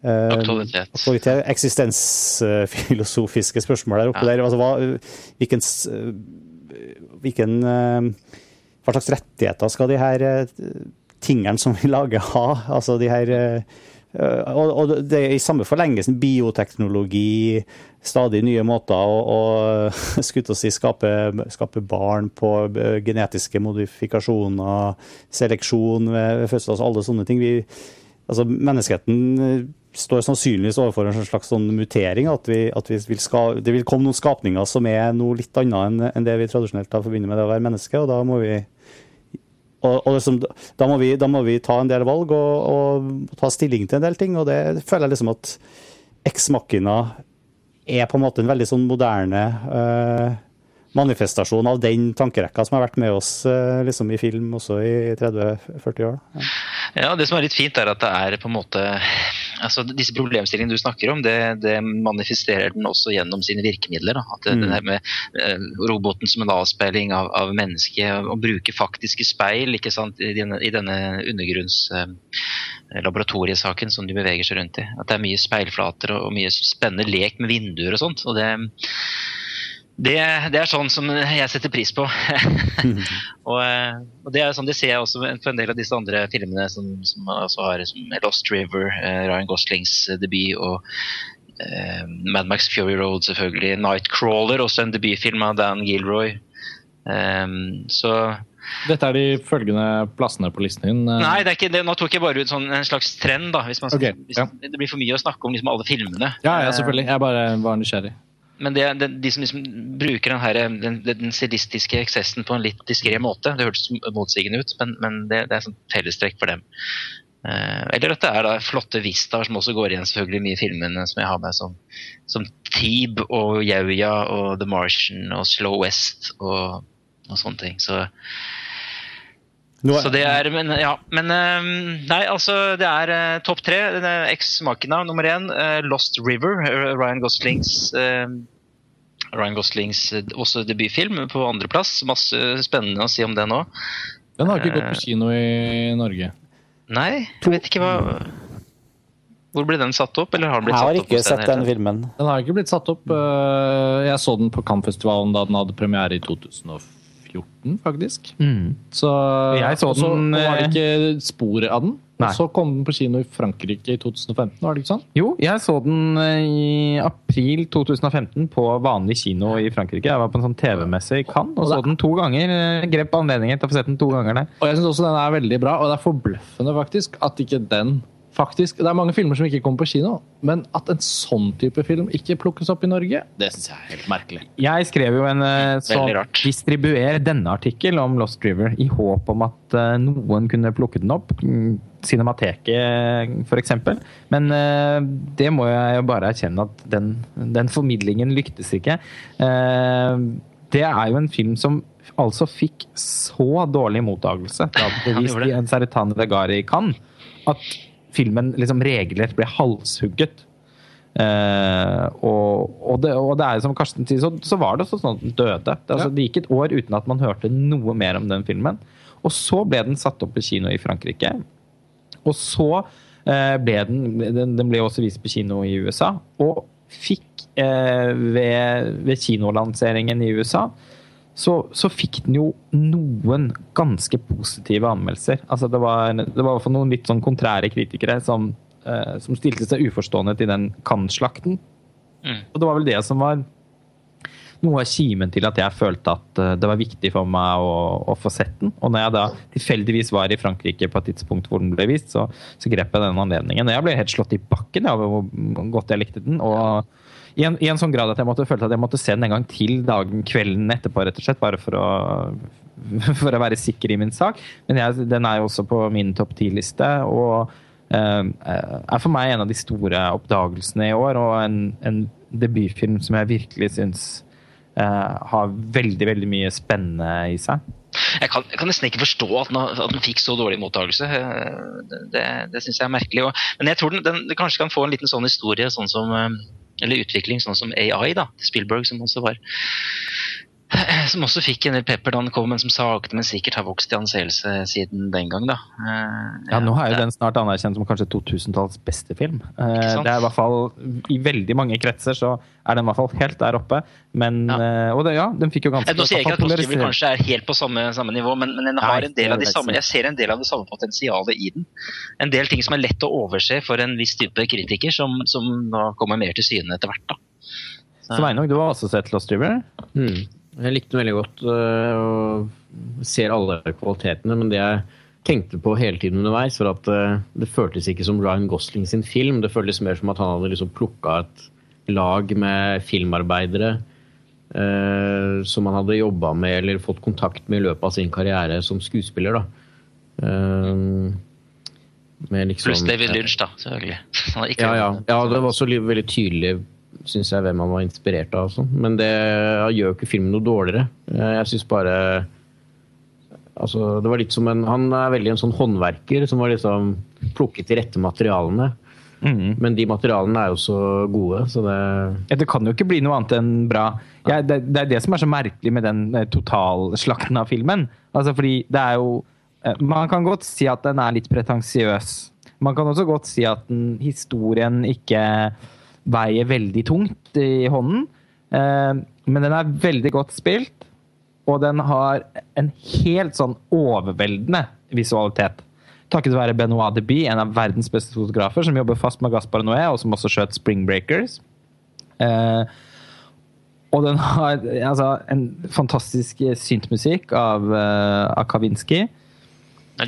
[SPEAKER 2] Aktualitet.
[SPEAKER 1] aktualitet, Eksistensfilosofiske spørsmål der oppe
[SPEAKER 2] Ja.
[SPEAKER 1] der. Altså, hva, hvilken, hvilken eh, Hva slags rettigheter skal de her eh, tingene som vi lager, ha? Altså de her eh, og, og det er i samme forlengelsen bioteknologi, stadig nye måter å, å til å si, skape, skape barn på eh, genetiske modifikasjoner, seleksjon ved fødsel, altså alle sånne ting. Vi, altså Menneskeheten eh, står sannsynligvis overfor en slags sånn mutering. At, vi, at vi vil ska, det vil komme noen skapninger som er noe litt annet enn, det vi tradisjonelt har forbundet med det å være menneske. og da må vi og, og liksom, da, må vi, da må vi ta en del valg og, og ta stilling til en del ting. Og det føler jeg liksom at eksmakina er på en måte en veldig sånn moderne eh, manifestasjon av den tankerekka som har vært med oss eh, liksom i film også i 30-40 år. Ja.
[SPEAKER 2] Ja, Det som er litt fint, er at det er på en måte altså Disse problemstillingene du snakker om, det, det manifesterer den også gjennom sine virkemidler. Da. At det,
[SPEAKER 1] Mm.
[SPEAKER 2] det her med eh, roboten som en avspeiling av, av mennesket, å bruke faktiske speil ikke sant, i denne, i denne undergrunns eh, laboratoriesaken som de beveger seg rundt i. At det er mye speilflater og, og mye spennende lek med vinduer og sånt. og det det, det er sånn som jeg setter pris på. og, eh, og det er sånn det ser jeg også på en del av disse andre filmene som, som også har som Lost River, eh, Ryan Goslings eh, debut, og eh, Mad Max Fury Road selvfølgelig. Nightcrawler, også en debutfilm av Dan Gilroy. Eh, så
[SPEAKER 4] Dette er de følgende plassene på listen din.
[SPEAKER 2] Nei, det er ikke det. nå tok jeg bare ut sånn, en slags trend. da, hvis man,
[SPEAKER 4] Ok,
[SPEAKER 2] hvis,
[SPEAKER 4] ja.
[SPEAKER 2] Det blir for mye å snakke om liksom alle filmene.
[SPEAKER 4] Ja, ja, selvfølgelig. Jeg bare var nysgjerrig.
[SPEAKER 2] Men det, det, de som liksom bruker den, her, den, den stilistiske eksessen på en litt diskré måte Det hørtes motsigende ut, men, men det, det er sånn fellestrekk for dem. Eh, eller at det er da flotte vistaer som også går igjen selvfølgelig mye i filmene som jeg har med, som, som Teeb og Jauja og The Martian og Slow West og, og sånne ting. Så,
[SPEAKER 1] er,
[SPEAKER 2] så det er Men, ja, men eh, Nei, altså, det er uh, topp tre. Ex Machina nummer én. Uh, Lost River, Ryan Goslings eh, Ryan Goslings eh, også debutfilm på andreplass. Masse spennende å si om det nå.
[SPEAKER 4] Den har ikke gått
[SPEAKER 2] Eh.
[SPEAKER 4] på kino i Norge.
[SPEAKER 2] Nei, jeg vet ikke hva Hvor ble den satt opp? Eller har den blitt
[SPEAKER 1] jeg har
[SPEAKER 2] satt opp?
[SPEAKER 1] ikke
[SPEAKER 2] hos den
[SPEAKER 1] sett den
[SPEAKER 2] hele?
[SPEAKER 1] filmen.
[SPEAKER 4] Den har ikke blitt satt opp. eh, Jeg så den på Cannes-festivalen da den hadde premiere i 2014, faktisk.
[SPEAKER 3] Mm.
[SPEAKER 4] Så,
[SPEAKER 3] Jeg så
[SPEAKER 4] og så var det
[SPEAKER 3] eh,
[SPEAKER 4] ikke spor av den. Og så kom den på kino i Frankrike i 2015, var det ikke sånn?
[SPEAKER 3] Jo, jeg så den eh, i april 2015 på vanlig kino i Frankrike. Jeg var på en sånn TV-messe i Cannes og så den to ganger. Eh, Grep anledningen til å få sett den to ganger der.
[SPEAKER 4] Og jeg syns også den er veldig bra, og det er forbløffende faktisk at ikke den faktisk, Det er mange filmer som ikke kommer på kino, men at en sånn type film ikke plukkes opp i Norge, det syns jeg er helt merkelig.
[SPEAKER 3] Jeg skrev jo en eh, sånn distribuer denne artikkel om Lost River i håp om at eh, noen kunne plukke den opp. Mm, Cinemateket, f.eks. Men eh, det må jeg jo bare erkjenne at den, den formidlingen lyktes ikke. Eh, det er jo en film som altså fikk så dårlig mottagelse da den ble
[SPEAKER 2] det
[SPEAKER 3] vist i en Saritane Vegari i Cannes, at filmen liksom regelrett ble halshugget. Eh, og, og, det, og det er som Karsten sier, så, så var det sånn at den døde. Det, altså, det gikk et år uten at man hørte noe mer om den filmen. Og så ble den satt opp på kino i Frankrike. Og så eh, ble den, den Den ble også vist på kino i USA. Og fikk eh, ved, ved kinolanseringen i USA så, så fikk den jo noen ganske positive anmeldelser. Altså det var, det var i hvert fall noen litt sånn kontrære kritikere som, eh, som stilte seg uforstående til den kan-slakten.
[SPEAKER 2] Mm.
[SPEAKER 3] Og det var vel det som var noe av kimen til at jeg følte at eh, det var viktig for meg å, å få sett den. Og når jeg da tilfeldigvis var i Frankrike på et tidspunkt hvor den ble vist, så, så grep jeg den anledningen. Og jeg ble helt slått i bakken over hvor godt jeg likte den. og i en, I en sånn grad at jeg måtte følte at jeg måtte se den en gang til dagen, kvelden etterpå, rett og slett, bare for å, for å være sikker i min sak. Men jeg, den er jo også på min topp ti-liste. og uh, er for meg en av de store oppdagelsene i år, og en, en debutfilm som jeg virkelig syns uh, har veldig, veldig mye spennende i seg.
[SPEAKER 2] Jeg kan, jeg kan nesten ikke forstå at den, at den fikk så dårlig mottakelse. Eh, Det, det, syns jeg er merkelig. Og, men jeg tror den, den, kanskje kan få en liten sånn historie, sånn som, eller utvikling, sånn som AI, da, Spielberg, som også var som også fikk en del pepper da han kom, men som sakte, men sikkert har vokst i anseelse siden den gang. da. Uh,
[SPEAKER 3] Ja, nå er jo
[SPEAKER 2] det-
[SPEAKER 3] den snart anerkjent som kanskje 2000-tallets beste film.
[SPEAKER 2] Uh?
[SPEAKER 3] Det er i hvert fall I veldig mange kretser så er den i hvert fall helt der oppe. Men
[SPEAKER 2] Ja.
[SPEAKER 3] Uh, Og det, ja, den fikk jo ganske
[SPEAKER 2] Eh, Nå sier jeg ikke at
[SPEAKER 3] Postgiver
[SPEAKER 2] kanskje er helt på samme, samme nivå, men, men den
[SPEAKER 3] Nei,
[SPEAKER 2] en del av de
[SPEAKER 3] jeg
[SPEAKER 2] samme, jeg ser en del av det samme potensialet i den. En del ting som er lett å overse for en viss type kritiker, som, som da kommer mer til syne etter hvert. da.
[SPEAKER 3] Sveinung, du har også sett Lost River?
[SPEAKER 5] Mm. Jeg likte den veldig godt øh, og ser alle kvalitetene, men det jeg tenkte på hele tiden underveis, var at øh, det føltes ikke som Ryan Gosling sin film. Det føltes mer som at han hadde liksom plukka et lag med filmarbeidere eh, som han hadde jobba med eller fått kontakt med i løpet av sin karriere som skuespiller. da. Uh, liksom,
[SPEAKER 2] Pluss David Lynch, da, selvfølgelig.
[SPEAKER 5] Ja, ja. ja, det var også veldig tydelig synes jeg, hvem han var inspirert av. og sånn. Men det gjør jo ikke filmen noe dårligere. Eh, Jeg syns bare altså, det var litt som en, Han er veldig en sånn håndverker som har liksom plukket de rette materialene.
[SPEAKER 3] Mm.
[SPEAKER 5] Men de materialene er jo så gode, så det
[SPEAKER 3] Ja, det kan jo ikke bli noe annet enn bra. Ja, det, det er det som er så merkelig med den eh, totalslakten av filmen. Altså fordi det er jo eh, Man kan godt si at den er litt pretensiøs. Man kan også godt si at den, historien ikke veier veldig tungt i hånden. Eh, Men den er veldig godt spilt, og den har en helt sånn overveldende visualitet. Takket være Benoit Deby, en av verdens beste fotografer, som jobber fast med Gaspar Noé, og som også skjøt Spring Breakers. Eh, og den har altså, en fantastisk syntmusikk av, uh, av Kavinsky.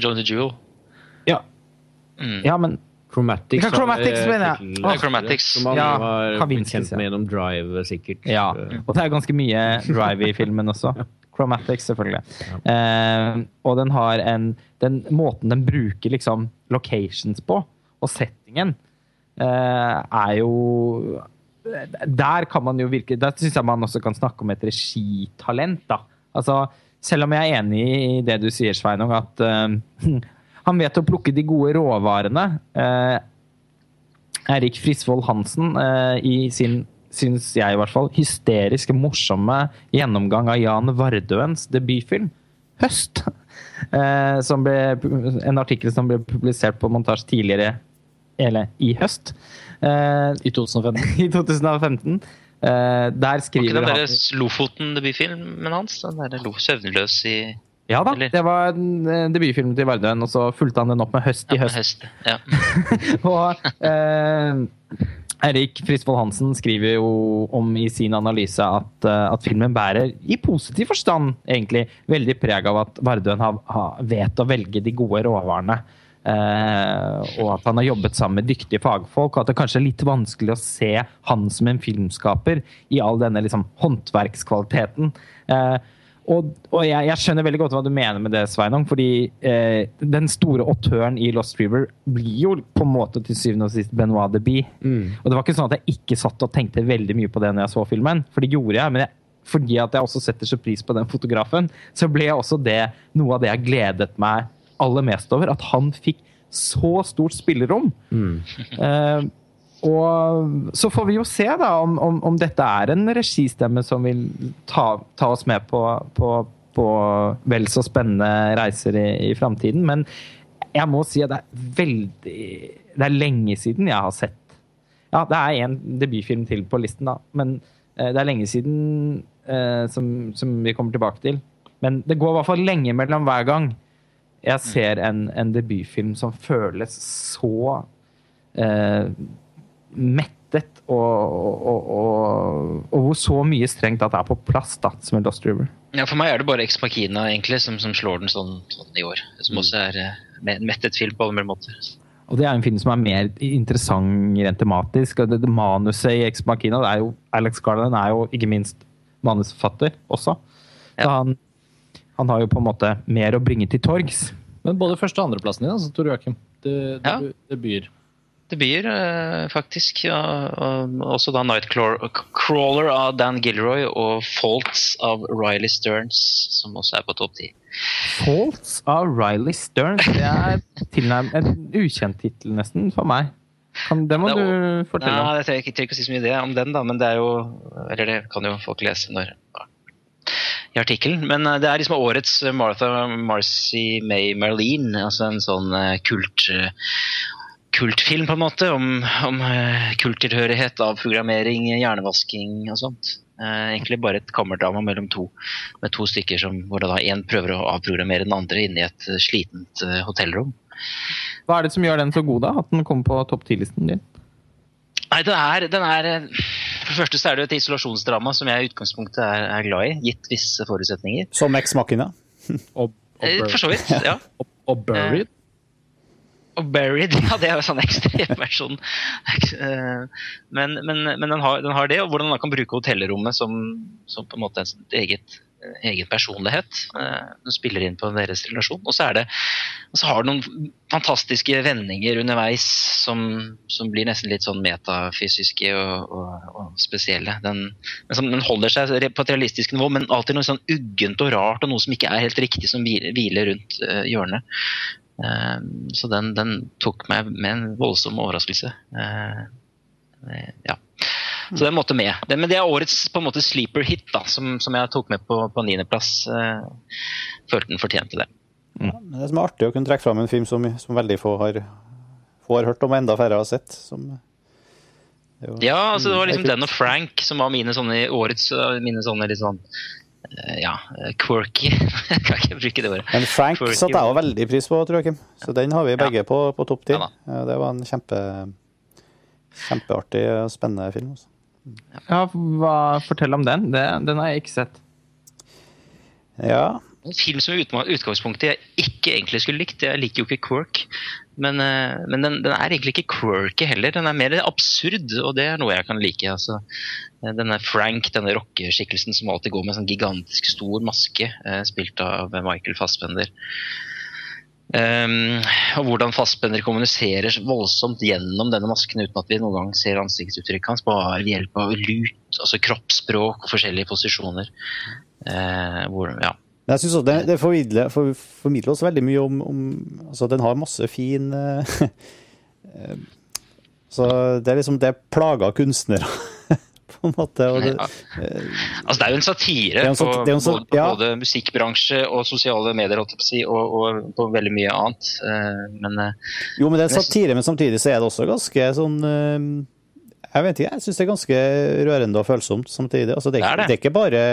[SPEAKER 2] Johnny Jewel.
[SPEAKER 3] Ja,
[SPEAKER 2] Mm.
[SPEAKER 3] ja, men
[SPEAKER 5] Chromatics,
[SPEAKER 3] Ja, Chromatics,
[SPEAKER 5] er,
[SPEAKER 3] mener jeg.
[SPEAKER 5] tittel-
[SPEAKER 2] Ja, Chromatics.
[SPEAKER 5] Som man
[SPEAKER 3] Ja,
[SPEAKER 5] har blitt kjent med gjennom Drive, sikkert.
[SPEAKER 3] Ja, og det er ganske mye drive i filmen også. Chromatics, selvfølgelig. Eh, og den har en Den måten den bruker liksom locations på, og settingen, eh, er jo Der kan man jo virke Der syns jeg man også kan snakke om et regitalent, da. Altså, selv om jeg er enig i det du sier, Sveinung, at eh, han vet å plukke de gode råvarene. Eh, Eirik Frisvold Hansen eh, i sin, syns jeg i hvert fall, hysterisk morsomme gjennomgang av Jan Vardøens debutfilm 'Høst'. Eh, som ble, en artikkel som ble publisert på montasje tidligere, eller i høst. Eh,
[SPEAKER 4] I 2015.
[SPEAKER 3] I 2015. Eh, der
[SPEAKER 2] Var ikke
[SPEAKER 3] det
[SPEAKER 2] den
[SPEAKER 3] han
[SPEAKER 2] Lofoten-debutfilmen hans? Den der Lo- Søvnløs i
[SPEAKER 3] Ja da,
[SPEAKER 2] eller?
[SPEAKER 3] det var en, debutfilmen til Vardøen, og så fulgte han den opp med 'Høst i
[SPEAKER 2] ja,
[SPEAKER 3] høst'.
[SPEAKER 2] høst. Ja.
[SPEAKER 3] Og eh, Erik Frisvold Hansen skriver jo om i sin analyse at, eh, at filmen bærer, i positiv forstand, egentlig, veldig preg av at Vardøen har, har, vet å velge de gode råvarene. Eh, og at han har jobbet sammen med dyktige fagfolk, og at det kanskje er litt vanskelig å se han som en filmskaper i all denne liksom, håndverkskvaliteten. Eh, og, og jeg, jeg, skjønner veldig godt hva du mener med det, Sveinung. fordi eh, den store autøren i Lost River blir jo på en måte til syvende og sist Benoit de Bie. Mm. Og det var ikke sånn at jeg ikke satt og tenkte veldig mye på det når jeg så filmen, for det gjorde jeg. men jeg fordi at jeg også setter så pris på den fotografen, så ble også det noe av det jeg gledet meg aller mest over. At han fikk så stort spillerom. Mm. uh, og så får vi jo se da om, om, om, dette er en registemme som vil ta, ta oss med på, på, på, vel så spennende reiser i, i framtiden. Men jeg må si at det er veldig Det er lenge siden jeg har sett Ja, det er en debutfilm til på listen, da. Men uh, det er lenge siden eh, som, som, vi kommer tilbake til. Men det går i hvert fall lenge mellom hver gang jeg ser en, en debutfilm som føles så uh, mettet, og, og, og, og, hvor så mye strengt at det er på plass, da, som en Lost River.
[SPEAKER 2] Ja, For meg er det bare Ex Machina egentlig, som, som slår den sånn, sånn, i år. Som mm. også er en uh, mettet film på alle mulige måter.
[SPEAKER 3] Og det er en film som er mer interessant rent tematisk. og det, det Manuset i Ex Machina det er jo, Alex Garland er jo ikke minst manusforfatter også. Så han, han, har jo på en måte mer å bringe til torgs.
[SPEAKER 4] Men både første- og andreplassen din, altså, Tor Joakim. Det, det, ja. det byr
[SPEAKER 2] debuter, uh, faktisk. Ja, og også da Nightcrawler av Dan Gilroy og Faults av Riley Stearns, som også er på topp ti.
[SPEAKER 3] Faults av Riley Stearns? Det er tilnærmet en ukjent tittel, nesten, for meg. Kan, det må det, du fortelle
[SPEAKER 2] om. Jeg trenger ikke si så mye det om den, da, men det er jo Eller det kan jo folk lese når i artikkelen. Men eh, det er liksom årets Martha Marcy May Marlene, altså en sånn eh, kult kultfilm, på en måte, om, om kulttilhørighet av avprogrammering, hjernevasking og sånt. Uh, egentlig bare et kammerdrama mellom to, med to stykker som, hvor da én prøver å avprogrammere den andre inne i et uh, slitent hotellrom.
[SPEAKER 3] Hva er det som gjør den så god, da? At den kommer på topp 10-listen din?
[SPEAKER 2] Nei, den er, den er, For det første så er det et isolasjonsdrama som jeg i utgangspunktet er, er glad i, gitt visse forutsetninger.
[SPEAKER 1] Som Ex Machina?
[SPEAKER 2] For så vidt, ja.
[SPEAKER 4] Og, og Buried?
[SPEAKER 2] Og Buried, ja, det er jo sånn ekstremversjon. Men, men, men den, har, den, har, det, og hvordan man kan bruke hotellrommet som, som på en måte en eget egen personlighet. Den spiller inn på deres relasjon. Og så, er det, så har du noen fantastiske vendinger underveis som, som blir nesten litt sånn metafysiske og, og, og spesielle. Den, den, holder seg på et realistisk nivå, men alltid noe sånn uggent og rart og noe som ikke er helt riktig, som hviler rundt hjørnet. Ehm, så den, den, tok meg med en voldsom overraskelse. Ehm, eh, ja. Så den måtte med. Men det er årets på en måte sleeper hit da, som, som jeg tok med på, på niendeplass. Uh, følte den fortjente det.
[SPEAKER 1] Mm. Ja, det som er artig å kunne trekke fram en film som, som veldig få har, få har hørt om, og enda færre har sett. Som,
[SPEAKER 2] jo, ja, altså det var liksom den og Frank som var mine sånne årets mine sånne sånn Eh, ja, quirky. quirky. kan ikke bruke det ordet.
[SPEAKER 1] Men Frank quirky. satte jeg veldig pris på, tror jeg. Så den har vi begge ja. på, på topp ti. Ja, det var en kjempe, kjempeartig og spennende film. Også.
[SPEAKER 3] Ja, hva, Fortell om den. Det, den har jeg ikke sett.
[SPEAKER 2] Ja. En film som i utgangspunktet jeg ikke egentlig skulle likt. Jeg liker jo ikke quirk. Men, eh, men den, den, er egentlig ikke quirky heller. Den er mer absurd, og det er noe jeg kan like. Altså, eh, denne Frank, denne rockeskikkelsen som alltid går med en sånn gigantisk stor maske, eh, spilt av Michael Fassbender. Um, og hvordan Fassbender kommuniserer voldsomt gjennom denne masken uten at vi noen gang ser ansiktsuttrykket hans, bare ved hjelp av lut, altså kroppsspråk og forskjellige posisjoner. Uh, hvor, ja.
[SPEAKER 1] Men jeg synes også det, det formidler, for, formidler, oss veldig mye om, om altså Den har masse fin uh, Så det er liksom Det plager kunstnere, på en måte. Det,
[SPEAKER 2] ja. altså det er jo en satire en, på en, både, ja. både, musikkbransje og sosiale medier, å og, og, på veldig mye annet. Men
[SPEAKER 1] Jo, men det er satire, men samtidig så er det også ganske sånn jeg vet ikke, jeg syns det er ganske rørende og følsomt samtidig. Altså, det, er, det, er det. det, er, ikke bare,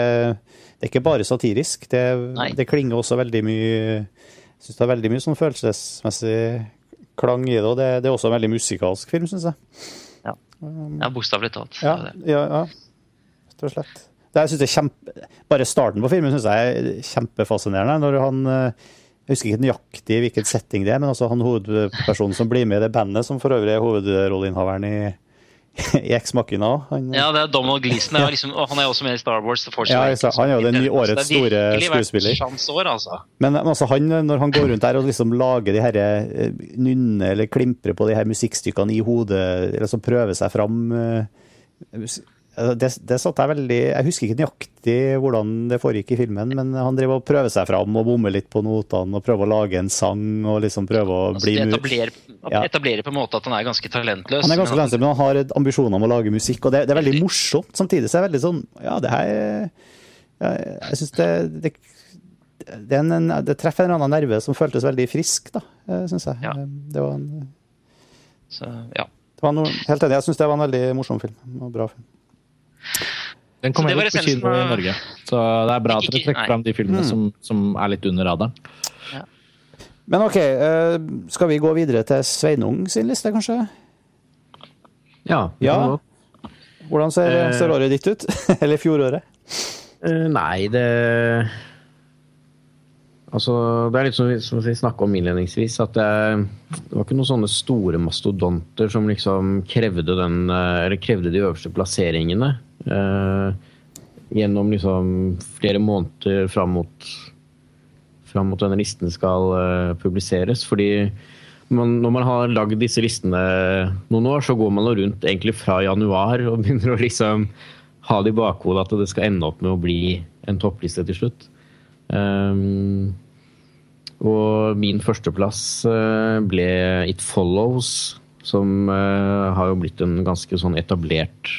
[SPEAKER 1] det er ikke bare satirisk. Det, det klinger også veldig mye Jeg syns det er veldig mye sånn følelsesmessig klang i det, og det, er også en veldig musikalsk film, syns jeg.
[SPEAKER 2] Ja, ja bokstavelig talt.
[SPEAKER 1] Ja, ja, ja, rett og slett. Det, jeg synes det er kjempe, bare starten på filmen syns jeg er kjempefascinerende. Når han Jeg husker ikke nøyaktig hvilken setting det er, men altså han hovedpersonen som blir med i det bandet, som for øvrig er hovedrolleinnehaveren i, i X-Machina. Han,
[SPEAKER 2] Ja, det er Donald Gleeson. Er Liksom, han er også med i Star Wars.
[SPEAKER 1] Ja, jeg sa- han er jo det nye årets store skuespiller.
[SPEAKER 2] År, altså.
[SPEAKER 1] Men altså han, når han går rundt der og liksom lager de her nynner nynne eller klimprer på de her musikkstykkene i hodet, eller som prøver seg fram eh, eh, det, det satt jeg veldig Jeg husker ikke nøyaktig hvordan det foregikk i filmen, men han driver og prøver seg fram og bommer litt på notene og prøver å lage en sang og liksom prøve å
[SPEAKER 2] altså
[SPEAKER 1] bli Det
[SPEAKER 2] etablerer,
[SPEAKER 1] Ja.
[SPEAKER 2] etablerer på en måte at han er ganske talentløs.
[SPEAKER 1] Han er ganske talentløs, men han har ambisjoner om å lage musikk, og det, det er veldig morsomt. Samtidig så er det veldig sånn Ja, det her Jeg, jeg syns det, det det, en, det treffer en annen nerve som føltes veldig frisk, da, syns jeg.
[SPEAKER 2] Ja.
[SPEAKER 1] Det var, en,
[SPEAKER 2] Så, ja.
[SPEAKER 1] det var noe, helt enig, jeg syns det var en veldig morsom film. og bra film.
[SPEAKER 4] Den kommer
[SPEAKER 2] det var
[SPEAKER 4] heller ikke på kino i Norge. Så det er bra at dere trekker fram de filmene
[SPEAKER 1] Mm.
[SPEAKER 4] som, som er litt under radaren.
[SPEAKER 1] Men OK, eh, skal vi gå videre til Sveinung sin liste, kanskje?
[SPEAKER 5] Ja.
[SPEAKER 1] Ja. Hvordan ser,
[SPEAKER 5] Eh.
[SPEAKER 1] ser året ditt ut? Eller fjoråret?
[SPEAKER 5] Eh, nei, det Altså, det er litt som vi, som vi snakka om innledningsvis, at det, det var ikke noen sånne store mastodonter som liksom krevde den Eller krevde de øverste plasseringene gjennom liksom flere måneder fram mot fram mot denne listen skal eh, publiseres. Fordi man, når man har lagd disse listene noen år, så går man rundt egentlig fra januar og begynner å liksom ha det i bakhodet at det skal ende opp med å bli en toppliste til slutt. Um, og min førsteplass eh, ble It Follows, som eh, har jo blitt en ganske sånn etablert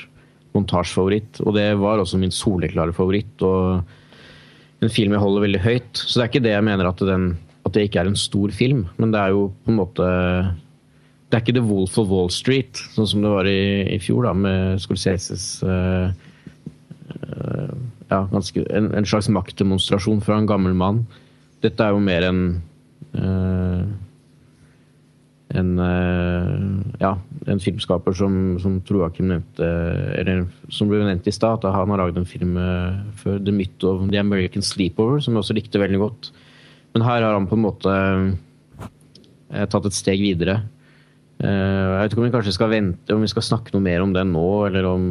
[SPEAKER 5] montasjefavoritt. Og det var også min soleklare favoritt, og en film jeg holder veldig høyt. Så det er ikke det jeg mener at, den, at det ikke er en stor film, men det er jo på en måte Det er ikke The Wolf of Wall Street, sånn som det var i, i fjor, da, med Scorseses uh, uh, ja, ganske, en, en slags maktdemonstrasjon fra en gammel mann. Dette er jo mer en eh, en, eh, ja, en filmskaper som, som tror Joakim nevnte, eller som ble nevnt i stad, han har lagd en film eh, før, 'The Myth of the American Sleepover', som jeg også likte veldig godt. Men her har han på en måte eh, tatt et steg videre. Eh, jeg vet ikke om vi kanskje skal vente, om vi skal snakke noe mer om den nå, eller om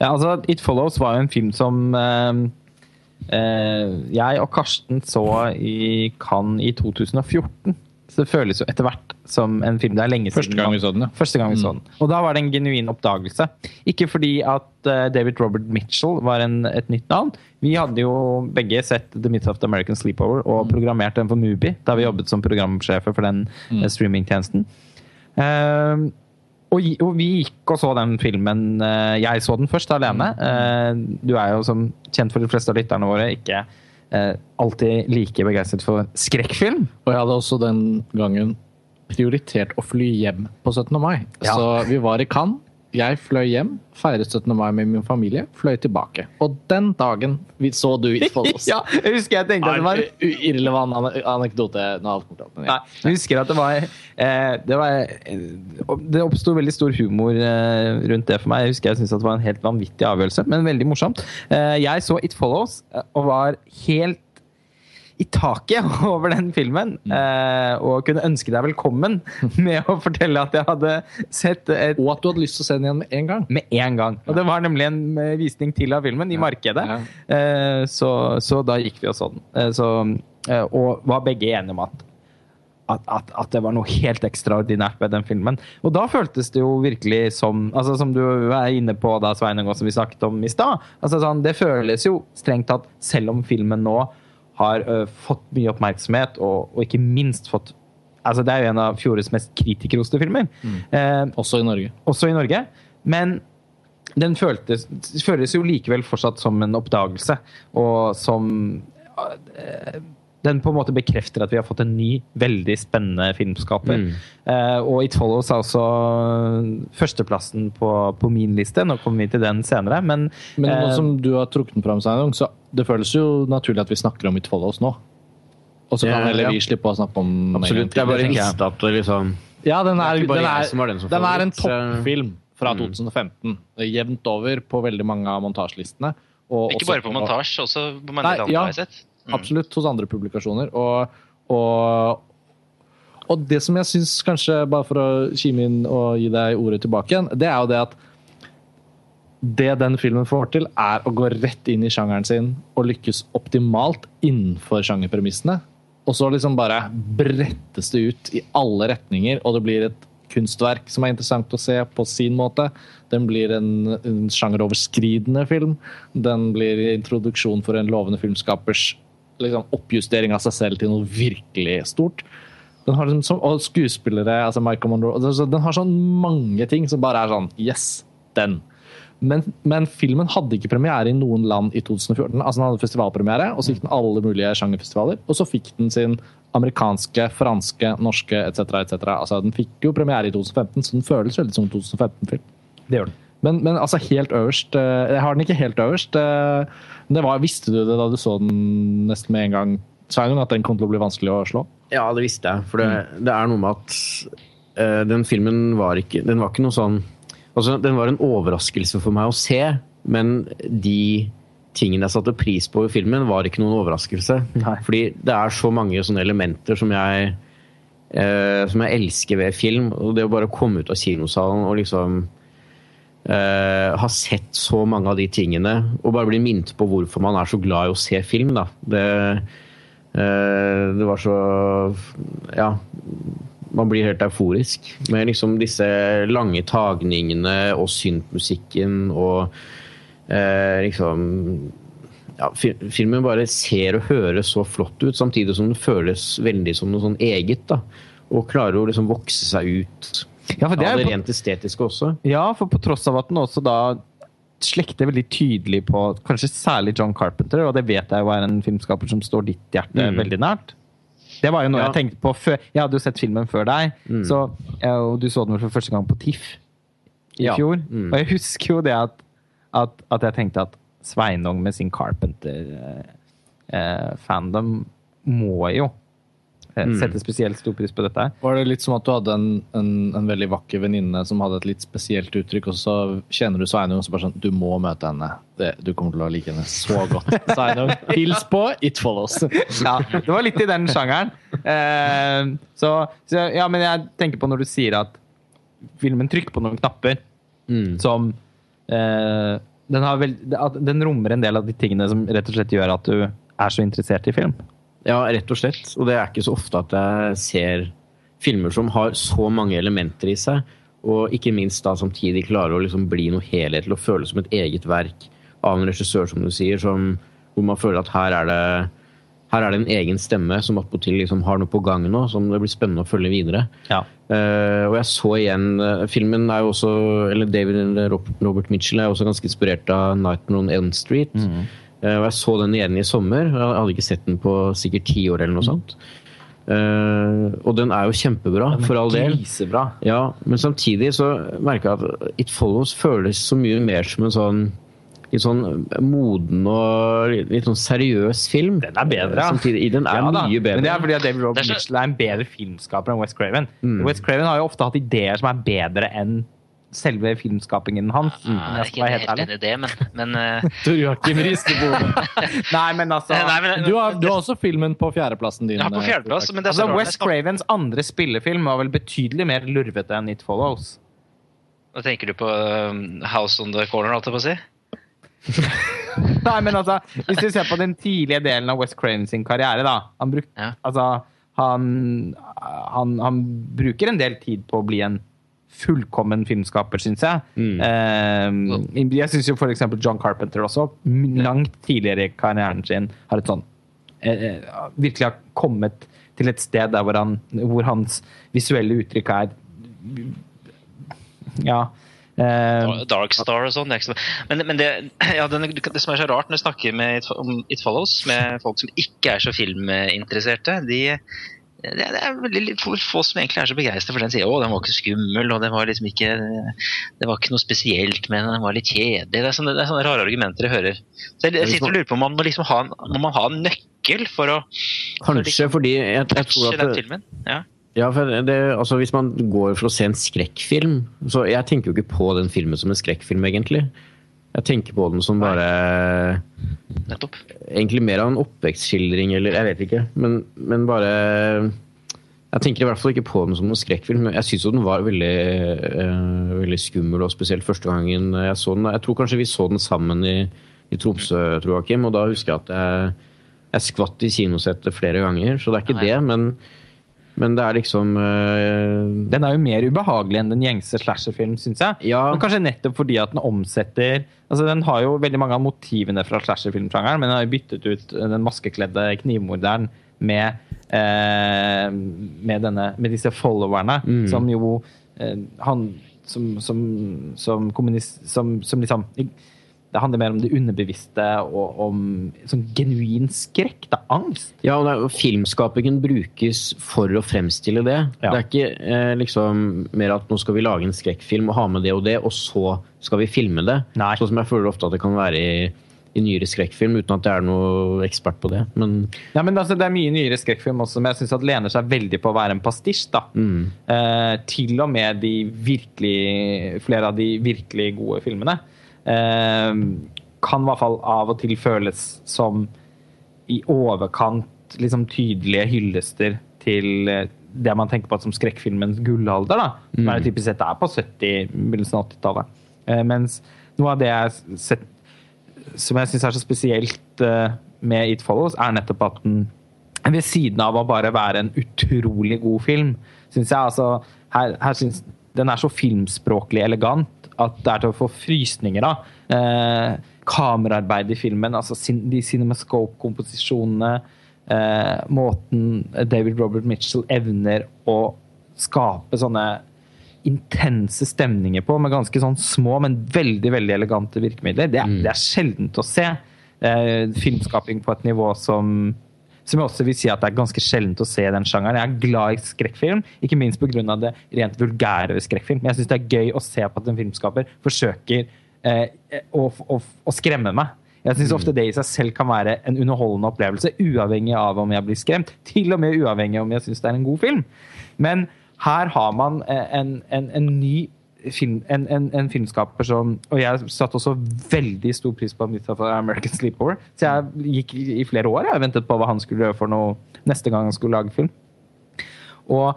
[SPEAKER 3] Ja, altså, It Follows var jo en film som eh, eh, jeg og Karsten så i Cannes i 2014. Så det føles jo etter hvert som en film det er lenge
[SPEAKER 4] Første
[SPEAKER 3] siden.
[SPEAKER 4] gang vi så den, ja.
[SPEAKER 3] Første gang vi så den. Og da var det en genuin oppdagelse. Ikke fordi at eh, David Robert Mitchell var en, et nytt navn. Vi hadde jo begge sett The Myth of the American Sleepover og programmert den for Mubi, da vi jobbet som programsjefer for den eh, streamingtjenesten. Eh, og, og vi gikk og så den filmen eh, Jeg så den først alene. Du er jo som kjent for de fleste av lytterne våre ikke eh, alltid like begeistret for skrekkfilm.
[SPEAKER 4] Og jeg hadde også den gangen prioritert å fly hjem på 17. mai.
[SPEAKER 3] Ja.
[SPEAKER 4] Så vi var i Cannes. Jeg fløy hjem, feiret 17. mai med min familie, fløy tilbake. Og den dagen vi så du It Follows.
[SPEAKER 3] ja, jeg husker jeg tenkte at det var
[SPEAKER 4] Irrelevant ane- anekdote alt men ja.
[SPEAKER 3] Nei, jeg husker at det var eh, Det, var, eh, det oppsto veldig stor humor eh, rundt det for meg. Jeg husker jeg syntes det var en helt vanvittig avgjørelse, men veldig morsomt. Eh, jeg så It Follows og var helt i taket over den filmen. eh, og kunne ønske deg velkommen med å fortelle at jeg hadde sett et
[SPEAKER 4] Og at du hadde lyst til å se den igjen med en gang.
[SPEAKER 3] med en gang. Og det var nemlig en eh, visning til av filmen i markedet.
[SPEAKER 4] Ja.
[SPEAKER 3] Eh, så, så da gikk vi og så den. Eh, så, og var begge enige om at, at, at, at det var noe helt ekstraordinært ved den filmen. Og da føltes det jo virkelig som altså Som du er inne på da, Sveinung, som vi snakket om i stad. Altså, sånn, det føles jo strengt tatt, selv om filmen nå har uh, fått mye oppmerksomhet, og, og ikke minst fått Altså, det er jo en av fjorårets mest kritikerroste filmer. Eh,
[SPEAKER 4] Også i Norge.
[SPEAKER 3] også i Norge. Men den føltes, føles jo likevel fortsatt som en oppdagelse, og som eh, Den på en måte bekrefter at vi har fått en ny, veldig spennende filmskaper.
[SPEAKER 5] Mm.
[SPEAKER 3] Eh, og It Follows er også førsteplassen på, på min liste. Nå kommer vi til den senere, men,
[SPEAKER 4] Men nå
[SPEAKER 3] eh,
[SPEAKER 4] som du har trukket den fram, Sveinung, så det føles jo naturlig at vi snakker om It Follows nå. Og så kan
[SPEAKER 5] Ja,
[SPEAKER 4] heller
[SPEAKER 5] ja.
[SPEAKER 4] vi slippe å snakke om en
[SPEAKER 5] Absolutt.
[SPEAKER 4] til.
[SPEAKER 5] Jeg bare
[SPEAKER 3] jeg.
[SPEAKER 5] visste at det liksom
[SPEAKER 4] Ja, den er,
[SPEAKER 5] er
[SPEAKER 4] den er,
[SPEAKER 5] den
[SPEAKER 4] den er en toppfilm fra 2015. Det er Jevnt over på veldig mange av montasjelistene.
[SPEAKER 2] Ikke
[SPEAKER 4] også
[SPEAKER 2] bare på montasje, også på mange andre har jeg sett. Mm.
[SPEAKER 4] Absolutt hos andre publikasjoner. Og Og, og det som jeg syns kanskje, bare for å kime inn og gi deg ordet tilbake igjen, det er jo det at det den filmen får til, er å gå rett inn i sjangeren sin og lykkes optimalt innenfor sjangerpremissene. Og så liksom bare brettes det ut i alle retninger, og det blir et kunstverk som er interessant å se på sin måte. Den blir en, en sjangeroverskridende film. Den blir introduksjon for en lovende filmskapers liksom, oppjustering av seg selv til noe virkelig stort. Den har liksom, og skuespillere, altså Michael Monroe altså, Den har sånn mange ting som bare er sånn Yes, den. Men, men, filmen hadde ikke premiere i noen land i 2014. Altså Den hadde festivalpremiere, og så gikk den alle mulige sjangerfestivaler. Og så fikk den sin amerikanske, franske, norske etc. etc. Altså, den fikk jo premiere i 2015, så den føles veldig som en 2015-film.
[SPEAKER 3] Det gjør den.
[SPEAKER 4] Men, men, altså helt øverst eh, Jeg har den ikke helt øverst. Var, visste du det da du så den nesten med en gang? Sveinung, at den kom til å bli vanskelig å slå?
[SPEAKER 5] Ja, det visste jeg. For det, det er noe med at uh, den filmen var ikke Den var ikke noe sånn Altså, den var en overraskelse for meg å se, men de tingene jeg satte pris på i filmen, var ikke noen overraskelse.
[SPEAKER 3] Nei.
[SPEAKER 5] Fordi det er så mange sånne elementer som jeg, eh, som jeg elsker ved film. Og det å bare komme ut av kinosalen og liksom eh, har sett så mange av de tingene, og bare blir minnet på hvorfor man er så glad i å se film, da. Det, uh, det var så Ja man blir helt euforisk med liksom disse lange tagningene og syntmusikken og uh, liksom ja, Filmen bare ser og høres så flott ut, samtidig som den føles veldig som noe sånn eget. da, Og klarer å liksom vokse seg ut
[SPEAKER 3] Ja, for det er,
[SPEAKER 5] ja,
[SPEAKER 3] det
[SPEAKER 5] rent estetiske også.
[SPEAKER 3] Ja, for på tross av at den også da slekter veldig tydelig på kanskje særlig John Carpenter, og det vet jeg jo er en filmskaper som står ditt hjerte
[SPEAKER 5] Mm.
[SPEAKER 3] veldig nært. Det var jo noe
[SPEAKER 5] Ja.
[SPEAKER 3] jeg tenkte på før. Jeg hadde jo sett filmen før deg,
[SPEAKER 5] Mm.
[SPEAKER 3] så, eh, og du så den vel for første gang på TIFF i
[SPEAKER 5] Ja.
[SPEAKER 3] fjor.
[SPEAKER 5] Mm.
[SPEAKER 3] Og jeg husker jo det at, at, at jeg tenkte at Sveinung med sin Carpenter-fandom må jo eh,
[SPEAKER 5] Mm.
[SPEAKER 3] sette spesielt stor pris på dette.
[SPEAKER 4] Var det litt som at du hadde en, en, en veldig vakker venninne som hadde et litt spesielt uttrykk, og så kjenner du Sveinung og så bare sånn Du må møte henne. Det, du kommer til å like henne så godt. Sveinung, hils på It Follows.
[SPEAKER 3] ja, det var litt i den sjangeren. Eh, så, så ja, men jeg tenker på når du sier at filmen trykker på noen knapper
[SPEAKER 5] Mm.
[SPEAKER 3] som eh, den, har vel, den rommer en del av de tingene som rett og slett gjør at du er så interessert i film.
[SPEAKER 5] Ja, rett og slett. Og det er ikke så ofte at jeg ser filmer som har så mange elementer i seg, og ikke minst da samtidig klarer å liksom bli noe helhetlig og føles som et eget verk av en regissør, som du sier, som, hvor man føler at her er det her er det en egen stemme som attpåtil liksom har noe på gang nå, som det blir spennende å følge videre.
[SPEAKER 3] Ja.
[SPEAKER 5] Uh, og jeg så igjen uh, Filmen er jo også Eller David Robert Mitchell er også ganske inspirert av 'Night on Elm Street. Eh, og jeg så den igjen i sommer. Jeg hadde ikke sett den på sikkert ti år eller noe sånt. Uh, og den er jo kjempebra, for all del. Ja, men samtidig så merker jeg at It Follows føles så mye mer som en sånn litt sånn moden og litt, sånn seriøs film.
[SPEAKER 3] Den er bedre, ja.
[SPEAKER 5] Samtidig, den er
[SPEAKER 3] Ja
[SPEAKER 5] mye bedre.
[SPEAKER 3] Men det er fordi at David Robert
[SPEAKER 2] er
[SPEAKER 3] Mitchell er en bedre filmskaper enn West Craven.
[SPEAKER 5] Mm.
[SPEAKER 3] West Craven har jo ofte hatt ideer som er bedre enn selve filmskapingen hans. om
[SPEAKER 2] Jeg
[SPEAKER 3] skal
[SPEAKER 2] ikke
[SPEAKER 3] være helt ærlig.
[SPEAKER 2] enig i det, men, men uh...
[SPEAKER 4] Tor Joakim rister.
[SPEAKER 3] Nei, men altså
[SPEAKER 2] Nei, men,
[SPEAKER 4] Du har, du har også filmen på fjerdeplassen din.
[SPEAKER 2] Ja, på
[SPEAKER 4] eh,
[SPEAKER 2] fjerdeplass, men det er
[SPEAKER 3] Altså. West Cravens andre spillefilm var vel betydelig mer lurvete enn It Follows.
[SPEAKER 2] Nå tenker du på um, House on the Corner, holdt jeg på å si?
[SPEAKER 3] Nei, men altså, Hvis du ser på den tidlige delen av West Craven sin karriere, da Han, bruk,
[SPEAKER 2] Ja.
[SPEAKER 3] altså, han, han, han bruker en del tid på å bli en fullkommen filmskaper, syns jeg. Eh, jeg syns jo f.eks. John Carpenter også, langt tidligere i karrieren sin, har et sånn eh, Virkelig har kommet til et sted der hvor, han, hvor hans visuelle uttrykk er Ja. eh,
[SPEAKER 2] Dark Star og sånn. Men, men det, ja, det, det som er så rart når du snakker med om It Follows med folk som ikke er så filminteresserte, de det, er veldig få, få som egentlig er så begeistra for den. Sier å, den var ikke skummel, og det var liksom ikke Det var ikke noe spesielt med den, den var litt kjedelig. Det er sånne, det er sånne rare argumenter jeg hører. Så jeg, sitter og lurer på om man må liksom ha en, må man ha en nøkkel for å
[SPEAKER 5] Kanskje fordi jeg, jeg tror at
[SPEAKER 2] den filmen. Ja.
[SPEAKER 5] Ja, for det, altså Hvis man går for å se en skrekkfilm så Jeg tenker jo ikke på den filmen som en skrekkfilm, egentlig. Jeg tenker på den som bare
[SPEAKER 2] Nettopp.
[SPEAKER 5] Egentlig mer av en oppvekstskildring, eller jeg vet ikke. Men, men bare Jeg tenker i hvert fall ikke på den som noen skrekkfilm. Jeg syns den var veldig, uh, veldig skummel, og spesielt første gangen jeg så den. Jeg tror kanskje vi så den sammen i, i Tromsø, tror jeg, Kim, og da husker jeg at jeg, jeg skvatt i kinosettet flere ganger. Så det er ikke
[SPEAKER 2] Nei.
[SPEAKER 5] det, men, men det er liksom eh,
[SPEAKER 3] Den er jo mer ubehagelig enn den gjengse slasherfilm, syns jeg.
[SPEAKER 5] Ja.
[SPEAKER 3] Men kanskje nettopp fordi at den omsetter altså Den har jo veldig mange av motivene fra slasherfilmsjangeren, men den har jo byttet ut den maskekledde knivmorderen med, eh, med, denne, med disse followerne,
[SPEAKER 5] Mm.
[SPEAKER 3] som jo eh, han som, som, som. Som, som liksom Det handler mer om det underbevisste og om sånn genuin skrekk. Da, angst.
[SPEAKER 5] Ja, og er, filmskapingen brukes for å fremstille det.
[SPEAKER 3] Ja.
[SPEAKER 5] Det er ikke eh, liksom mer at nå skal vi lage en skrekkfilm og ha med det og det, og så skal vi filme det.
[SPEAKER 3] Nei.
[SPEAKER 5] Sånn som jeg føler ofte at det kan være i, i nyere skrekkfilm, uten at jeg er noe ekspert på det. Men
[SPEAKER 3] Ja, men altså, Det er mye nyere skrekkfilm også, men jeg syns lener seg veldig på å være en pastisj. da.
[SPEAKER 5] mm,
[SPEAKER 3] Eh, til og med de virkelig, flere av de virkelig gode filmene kan i hvert fall av og til føles som i overkant liksom tydelige hyllester til eh, det man tenker på som skrekkfilmens gullalder. da, Som er typisk sett er på 70, begynnelsen av 80-tallet. Eh, mens noe av det jeg har sett som jeg syns er så spesielt eh, med It Follows, er nettopp at den ved siden av å bare være en utrolig god film, syns jeg altså her, her synes, Den er så filmspråklig elegant at det er til å få frysninger av. Eh, kameraarbeid i filmen, altså de cinemascope-komposisjonene, eh, måten David Robert Mitchell evner å skape sånne intense stemninger på, med ganske sånn små, men veldig veldig elegante virkemidler. Det, er- det er sjeldent å se. Eh, filmskaping på et nivå som som jeg også vil si at det er ganske sjeldent å se i den sjangeren. Jeg er glad i skrekkfilm, ikke minst pga. det rent vulgære ved skrekkfilm. Men jeg syns det er gøy å se på at en filmskaper forsøker eh, å, å, å skremme meg. Jeg syns ofte det i seg selv kan være en underholdende opplevelse, uavhengig av om jeg blir skremt. Til og med uavhengig av om jeg syns det er en god film. Men her har man eh, en, en, en ny film, en, en, en filmskaper som Og jeg satte også veldig stor pris på Mustafa American Sleepover. Så jeg gikk i flere år jeg ventet på hva han skulle gjøre for noe neste gang han skulle lage film. Og,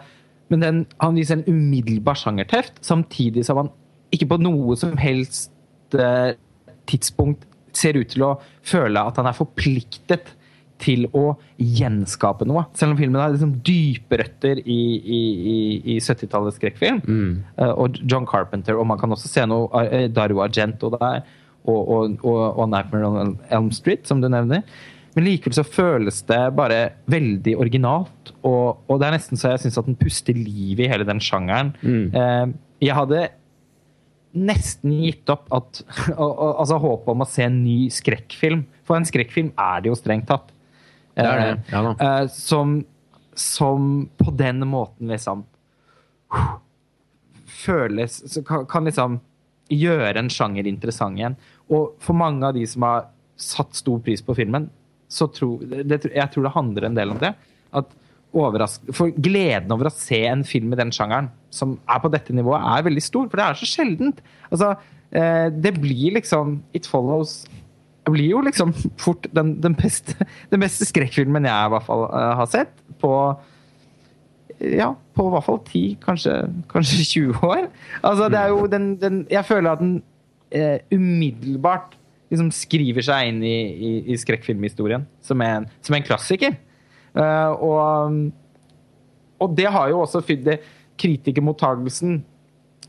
[SPEAKER 3] men den, han viser en umiddelbar sjangerteft, samtidig som han ikke på noe som helst eh, tidspunkt ser ut til å føle at han er forpliktet til å gjenskape noe. Selv om filmen har liksom dype røtter i, i, i, i 70-tallets skrekkfilm. Eh, og John Carpenter, og man kan også se noe uh, Dario Argento der, og, og, og, og Nightmare on Elm Street, som du nevner. Men likevel så føles det bare veldig originalt. Og, og det er nesten så jeg syns at den puster liv i hele den sjangeren. Eh, jeg hadde nesten gitt opp at, altså håpet om å se en ny skrekkfilm. For en skrekkfilm er det jo strengt tatt.
[SPEAKER 5] Det er det,
[SPEAKER 3] Eh,
[SPEAKER 5] ja da.
[SPEAKER 3] eh, som, som på den måten liksom føles så kan, kan liksom gjøre en sjanger interessant igjen. Og for mange av de som har satt stor pris på filmen, så tror det, jeg tror det handler en del om det. At for gleden over å se en film i den sjangeren som er på dette nivået, er veldig stor. For det er så sjeldent. Altså, eh, det blir liksom It Follows det blir jo liksom fort den, den, beste, den beste skrekkfilmen jeg i hvert fall eh, har sett på ja, på i hvert fall 10, kanskje, kanskje 20 år. Altså, det er jo den, den Jeg føler at den eh, umiddelbart liksom skriver seg inn i, i, i skrekkfilmhistorien som en, som en klassiker. Uh, og, og det har jo også fylt det Kritikermottagelsen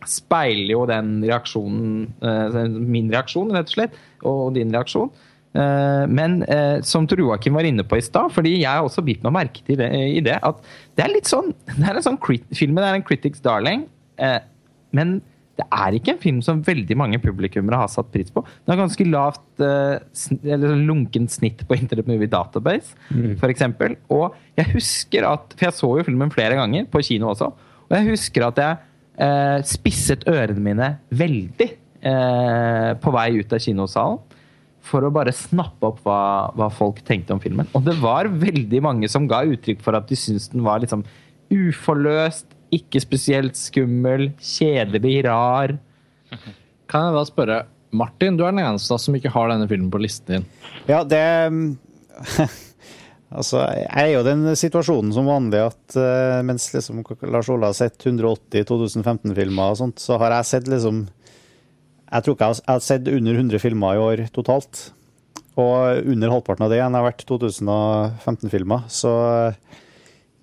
[SPEAKER 3] speiler jo den reaksjonen eh, Min reaksjon, rett og slett, og din reaksjon. Eh, Men eh, som Tor Joakim var inne på i stad, fordi jeg har også bitt meg merke til det, i det, at det er litt sånn, det er en sånn Filmen er en critics darling, men det er ikke en film som veldig mange publikummere har satt pris på. Den har ganske lavt, eller sånn lunkent snitt på Internet Movie Database, for eksempel. Og jeg husker at For jeg så jo filmen flere ganger, på kino også. Og jeg husker at jeg eh, spisset ørene mine veldig eh, på vei ut av kinosalen. For å bare snappe opp hva, hva folk tenkte om filmen. Og det var veldig mange som ga uttrykk for at de syntes den var liksom uforløst, ikke spesielt skummel, kjedelig, rar.
[SPEAKER 4] Kan jeg da spørre Martin, du er den eneste som ikke har denne filmen på listen din.
[SPEAKER 1] Ja, det Altså, jeg er jo den situasjonen som vanlig at uh, mens liksom Lars Ola har sett 180 2015-filmer og sånt, så har jeg sett liksom Jeg tror ikke jeg har, jeg har sett under 100 filmer i år totalt. Og under halvparten av det igjen har vært 2015-filmer. Så uh,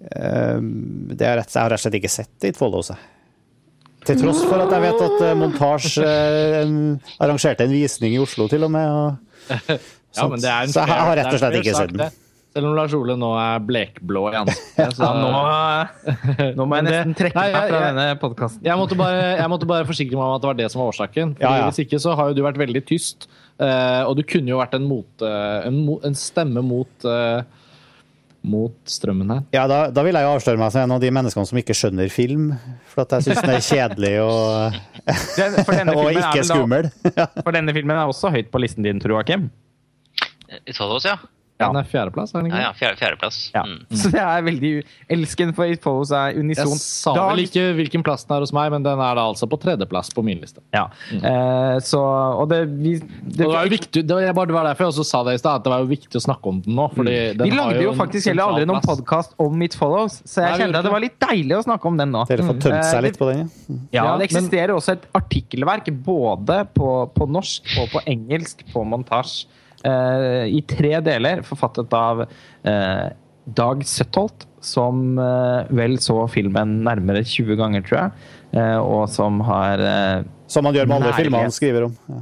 [SPEAKER 1] det har rett, jeg har rett og slett ikke sett It Follows. jeg. Til tross for at jeg vet at eh, Montasj eh, arrangerte en visning i Oslo, til og med. Og,
[SPEAKER 4] Ja, men det er en
[SPEAKER 1] så jeg har rett og slett ikke sett den.
[SPEAKER 4] Selv om Lars Ole nå er blekblå i ansiktet. så-
[SPEAKER 3] Ja, nå, nå må jeg nesten trekke meg fra denne podkasten.
[SPEAKER 4] Jeg måtte, bare, jeg måtte bare forsikre meg om at det var det som var årsaken. For
[SPEAKER 1] Ja, ja.
[SPEAKER 4] Hvis ikke så har jo du vært veldig tyst. eh, og du kunne jo vært en, mot, eh, en, en stemme mot, eh, mot strømmen her.
[SPEAKER 1] Ja, da, da vil jeg jo avsløre meg som en av de menneskene som ikke skjønner film. For at jeg syns den er kjedelig og,
[SPEAKER 3] Den-
[SPEAKER 1] og ikke
[SPEAKER 3] skummel. da- for denne filmen er også høyt på listen din, tror Joakim.
[SPEAKER 2] det også, ja.
[SPEAKER 3] Ja.
[SPEAKER 4] Den er fjerdeplass, er den ikke?
[SPEAKER 2] Ja, ja, fjerde, Fjerdeplass.
[SPEAKER 3] Ja.
[SPEAKER 2] Mm.
[SPEAKER 3] Så det er veldig Elsken for It Follows er
[SPEAKER 4] Jeg sa vel ikke hvilken plass den er hos meg, men den er da altså på tredjeplass på min liste.
[SPEAKER 3] Ja. Eh, så Og det, vi, det,
[SPEAKER 4] Og det, var jo viktig, det, var, bare- det var derfor jeg også sa det i stad, at det var jo viktig å snakke om den nå. Fordi den
[SPEAKER 3] Mm. vi lagde jo
[SPEAKER 4] jo
[SPEAKER 3] faktisk heller aldri noen podkast om It Follows, så jeg
[SPEAKER 4] Nei,
[SPEAKER 3] kjente at det var litt deilig å snakke om den nå.
[SPEAKER 1] Dere får tømt
[SPEAKER 3] Eh,
[SPEAKER 1] seg litt på den, ja.
[SPEAKER 3] Ja, Det eksisterer også et artikkelverk både på, på norsk og på engelsk på montasje. Eh, I tre deler, forfattet av eh, Dag Søtholt, som eh, vel så filmen nærmere 20 ganger, tror jeg. eh, og som har
[SPEAKER 1] Som han gjør med alle filmer han skriver om. Ja.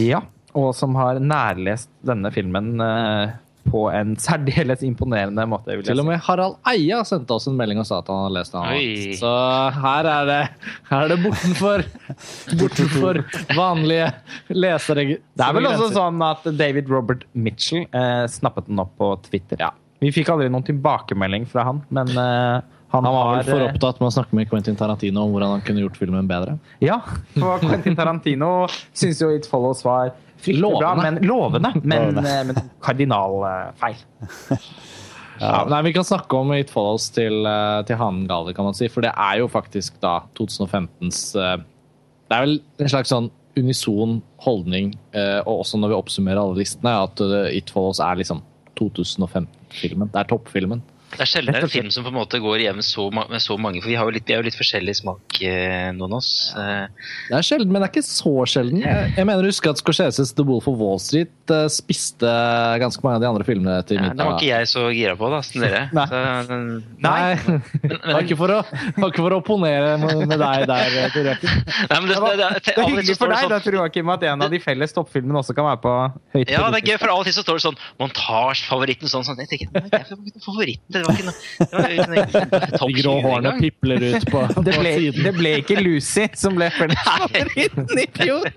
[SPEAKER 3] Ja, og som har nærlest denne filmen eh, på en særdeles imponerende måte. Vil jeg
[SPEAKER 4] Til og med Harald Eia sendte oss en melding og sa at han hadde lest den. Så her er det, her er det bortenfor, bortenfor vanlige lesere.
[SPEAKER 3] Det er vel også sånn at David Robert Mitchell eh, snappet den opp på Twitter. Vi fikk aldri noen tilbakemelding fra han, men eh, han,
[SPEAKER 4] Han var vel for
[SPEAKER 3] eh,
[SPEAKER 4] opptatt med å snakke med Quentin Tarantino om hvordan han kunne gjort filmen bedre.
[SPEAKER 3] Ja, for Quentin Tarantino syns jo It Follows var fryktelig bra,
[SPEAKER 4] Lovende.
[SPEAKER 3] men lovende. Men, eh, men kardinalfeil.
[SPEAKER 4] Ja, nei, Vi kan snakke om It Follows til, eh, til hanen gale, kan man si. For det er jo faktisk da 2015s eh, Det er vel en slags sånn unison holdning, eh, og også når vi oppsummerer alle listene, at eh, It Follows er liksom 2015-filmen. Det er toppfilmen.
[SPEAKER 2] Det er sjelden en film som på en måte går hjem så, med så mange, for vi, har jo litt, vi er jo litt forskjellig smak, eh, noen av oss. Eh,
[SPEAKER 4] Det er sjelden, men det er ikke så sjelden. Jeg, jeg mener å huske at Scorseses The Wolf of Wall Street eh, spiste ganske mange av de andre filmene til
[SPEAKER 2] ja, det
[SPEAKER 4] middag.
[SPEAKER 2] var ikke jeg så gira på, da, som dere.
[SPEAKER 3] Nei.
[SPEAKER 2] Så, eh,
[SPEAKER 4] Nei,
[SPEAKER 2] men,
[SPEAKER 4] men, ikke for å, det var ikke for å opponere med med deg der, Tor Joakim.
[SPEAKER 2] det,
[SPEAKER 3] Det,
[SPEAKER 2] det,
[SPEAKER 3] det
[SPEAKER 2] det,
[SPEAKER 3] er
[SPEAKER 2] til
[SPEAKER 3] hyggelig for deg
[SPEAKER 2] sånn-
[SPEAKER 3] da, tror Joakim, at en av de felles toppfilmene også kan være på høyt
[SPEAKER 2] Ja, det er gøy, for av og til så står det sånn montasjefavoritten sånn. sånn. Jeg tenker, nei, det er favoritten favoritten. Det var ikke noe, det var ikke noe
[SPEAKER 4] De grå hårene pipler ut på, på
[SPEAKER 3] Det ble,
[SPEAKER 4] siden.
[SPEAKER 3] det ble ikke Lucy som ble fellesfavoritten i fjor.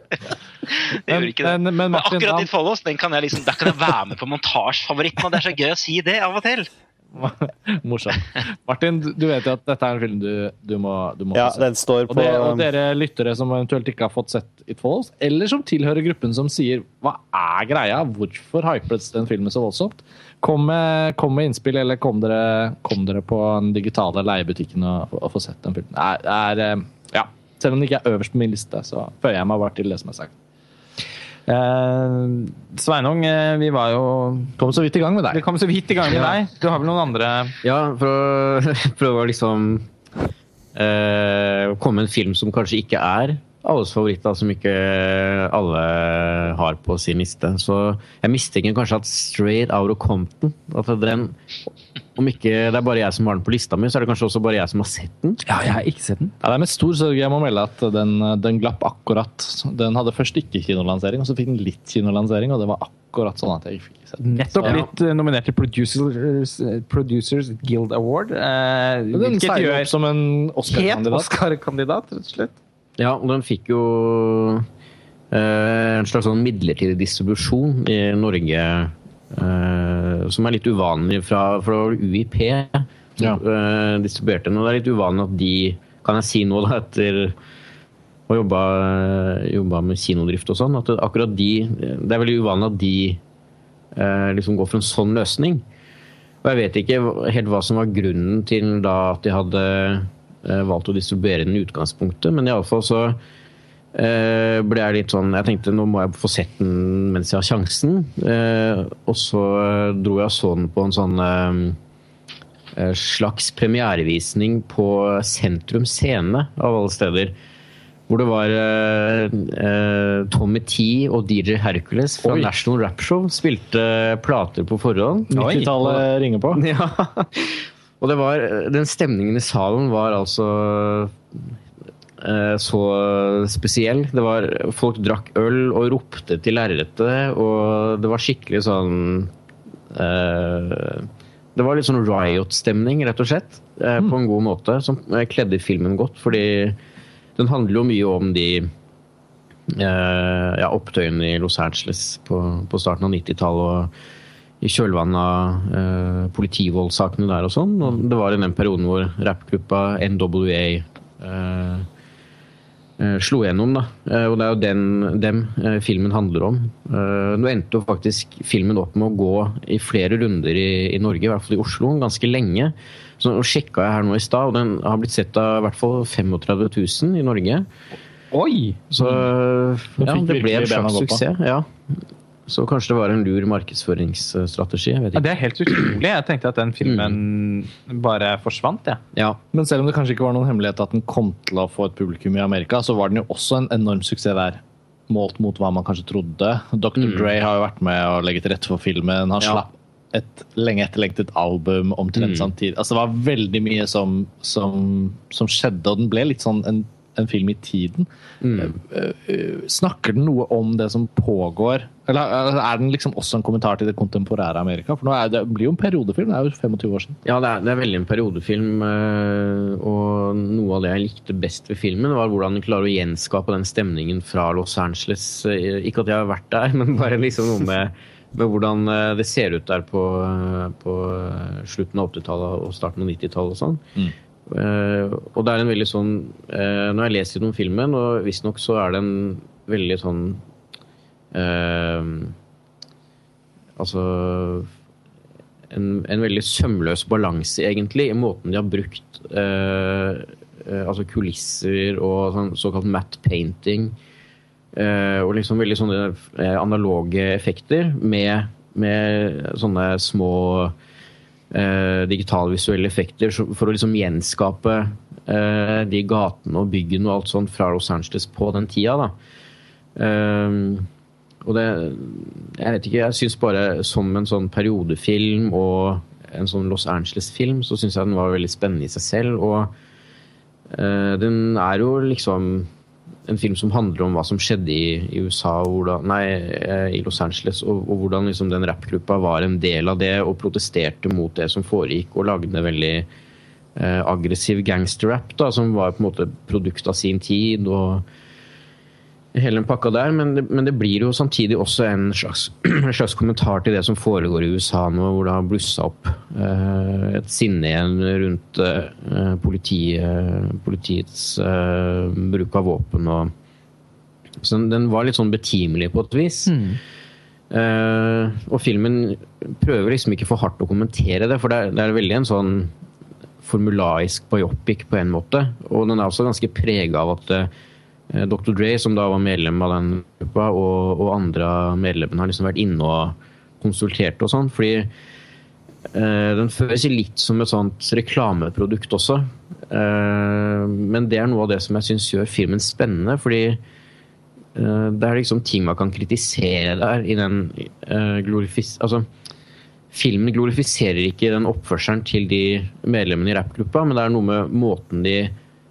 [SPEAKER 2] Det gjorde ikke det.
[SPEAKER 4] Men- men
[SPEAKER 2] Men, akkurat
[SPEAKER 4] han-
[SPEAKER 2] ditt follows, den kan jeg liksom, der kan jeg være med på montasjefavoritten, og det er så gøy å si det av og til.
[SPEAKER 4] Morsomt. Martin, du vet jo at dette er en film du, du må, du må
[SPEAKER 1] ja,
[SPEAKER 4] se.
[SPEAKER 1] den står
[SPEAKER 4] Og,
[SPEAKER 1] på
[SPEAKER 4] det, og dere lyttere som eventuelt ikke har fått sett It Follows, eller som tilhører gruppen som sier 'hva er greia', hvorfor hypes den filmen så voldsomt? Kom med, kom med innspill, eller kom dere, kom dere på den digitale leiebutikken og, og få sett den filmen. Det er, det eh, ja, selv om den ikke er øverst på min liste, så føyer jeg meg bare til det som er sagt.
[SPEAKER 3] Eh, Sveinung, eh, vi var jo
[SPEAKER 4] Kom så vidt i gang med deg.
[SPEAKER 3] Vi kom så vidt i gang med deg. Du har vel noen andre
[SPEAKER 5] Ja, for å prøve å liksom eh, komme med en film som kanskje ikke er alles favoritt, da, som ikke alle har på sin liste. Så jeg mistenker kanskje at Straight Out of Compton at den, Om ikke det er bare jeg som har den på lista mi, så er det kanskje også bare jeg som har sett den.
[SPEAKER 3] Ja, jeg har ikke sett den.
[SPEAKER 4] Ja, det er med stor sorg jeg må melde at den, den glapp akkurat. Den hadde først ikke kinolansering, og så fikk den litt kinolansering, og det var akkurat sånn at jeg ikke fikk sett den.
[SPEAKER 3] Nettopp blitt ja. nominert til Producers, Producers Guild Award. Eh,
[SPEAKER 4] Den seiler opp som en Oscar-kandidat.
[SPEAKER 3] Oscar-kandidat, rett og slett.
[SPEAKER 5] Ja, og den fikk jo eh, en slags sånn midlertidig distribusjon i Norge, eh, som er litt uvanlig fra, fra UiP.
[SPEAKER 4] Ja.
[SPEAKER 5] eh, distribuerte den, og det er litt uvanlig at de, kan jeg si nå da, etter ha jobba, jobba med kinodrift og sånn, at akkurat de Det er veldig uvanlig at de eh, liksom går for en sånn løsning. Og jeg vet ikke helt hva som var grunnen til da at de hadde valgt å distribuere den i utgangspunktet, men iallfall så eh, ble jeg litt sånn Jeg tenkte nå må jeg få sett den mens jeg har sjansen. Eh, og så eh, dro jeg og så den på en sånn eh, eh, slags premierevisning på Sentrum Scene, av alle steder. Hvor det var eh, eh, Tommy T og DJ Hercules fra
[SPEAKER 4] Oi.
[SPEAKER 5] National Rap Show spilte plater på forhånd.
[SPEAKER 4] 90-tallet ringer på.
[SPEAKER 5] Ja. Og det var, den stemningen i salen var altså eh, så spesiell. Det var, folk drakk øl og ropte til lerretet, og det var skikkelig sånn eh, Det var litt sånn riot-stemning, rett og slett. eh, På en god måte, som eh, kledde filmen godt. Fordi den handler jo mye om de eh, ja, opptøyene i Los Angeles på, på starten av 90-tallet. og i kjølvannet av eh, politivoldssakene der og sånn. Og det var i den perioden hvor rappgruppa NWA eh, eh, slo gjennom. da. Eh, og det er jo den, dem eh, filmen handler om. Eh, nå endte jo faktisk filmen opp med å gå i flere runder i, i Norge, i hvert fall i Oslo, ganske lenge. Så nå sjekka jeg her nå i stad, og den har blitt sett av i hvert fall 35 000 i Norge.
[SPEAKER 3] Oi!
[SPEAKER 5] Så ja, det ble en slags suksess. ja. Så kanskje det var en lur markedsføringsstrategi. jeg vet
[SPEAKER 3] Ja, det er helt utrolig. Jeg tenkte at den filmen bare forsvant. Ja.
[SPEAKER 5] Ja.
[SPEAKER 4] Men selv om det kanskje ikke var noen hemmelighet at den kom til å få et publikum i Amerika, så var den jo også en enorm suksess der. Målt mot hva man kanskje trodde. Dr. Dre har jo vært med å legge til rette for filmen. Han
[SPEAKER 5] Ja.
[SPEAKER 4] slapp et lenge etterlengtet album omtrent samtidig. Altså, det var veldig mye som, som, som skjedde, og den ble litt sånn en, en film i tiden. Eh, eh, Snakker den noe om det som pågår? Eller er den liksom også en kommentar til det kontemporære Amerika? For nå er det, blir jo en periodefilm, det er jo 25 år siden.
[SPEAKER 5] Ja, det er, det er veldig en periodefilm, eh, og noe av det jeg likte best ved filmen, var hvordan den klarer å gjenskape den stemningen fra Los Angeles. Eh, Ikke at jeg har vært der, men bare liksom noe med, med hvordan eh, det ser ut der på, eh, på eh, slutten av 80-tallet og starten av 90-tallet og sånn. Eh, og det er en veldig sånn uh, Nå jeg leser gjennom filmen, og visstnok så er det en veldig sånn eh, Altså en, en veldig sømløs balanse, egentlig, i måten de har brukt eh, eh, altså kulisser og sånn, såkalt matte painting. eh, og liksom veldig sånne eh, analoge effekter med, med sånne små eh, digitalvisuelle effekter for å liksom gjenskape eh, de gatene og byggene og alt sånt fra Los Angeles på den tida. da. Eh, og det Jeg vet ikke, jeg syns bare som en sånn periodefilm og en sånn Los Angeles-film, så syns jeg den var veldig spennende i seg selv. Og eh, den er jo liksom en film som handler om hva som skjedde i, i USA, hvordan, nei, eh, i Los Angeles, og, og hvordan liksom den rappgruppa var en del av det og protesterte mot det som foregikk, og lagde en veldig eh, aggressiv gangsterrap da, som var på en måte produkt av sin tid. og hele den pakka der, men det, men det blir jo samtidig også en slags, en slags kommentar til det som foregår i USA nå, hvor det har blussa opp eh, et sinne igjen rundt eh, politiet, politiets eh, bruk av våpen og Så den- var litt sånn betimelig på et vis. Eh, og filmen prøver liksom ikke for hardt å kommentere det, for det er, det er veldig en sånn formulaisk biopic på en måte. Og den er også ganske prega av at eh, Dr. Dre, som da var medlem av den gruppa, og, og andre av medlemmene har liksom vært inne og konsultert og sånn. Fordi eh, den føles litt som et sånt reklameprodukt også. Eh, men det er noe av det som jeg syns gjør filmen spennende, fordi eh, det er liksom ting man kan kritisere der i den eh, glorifis... Altså, filmen glorifiserer ikke den oppførselen til de medlemmene i rappgruppa, men det er noe med måten de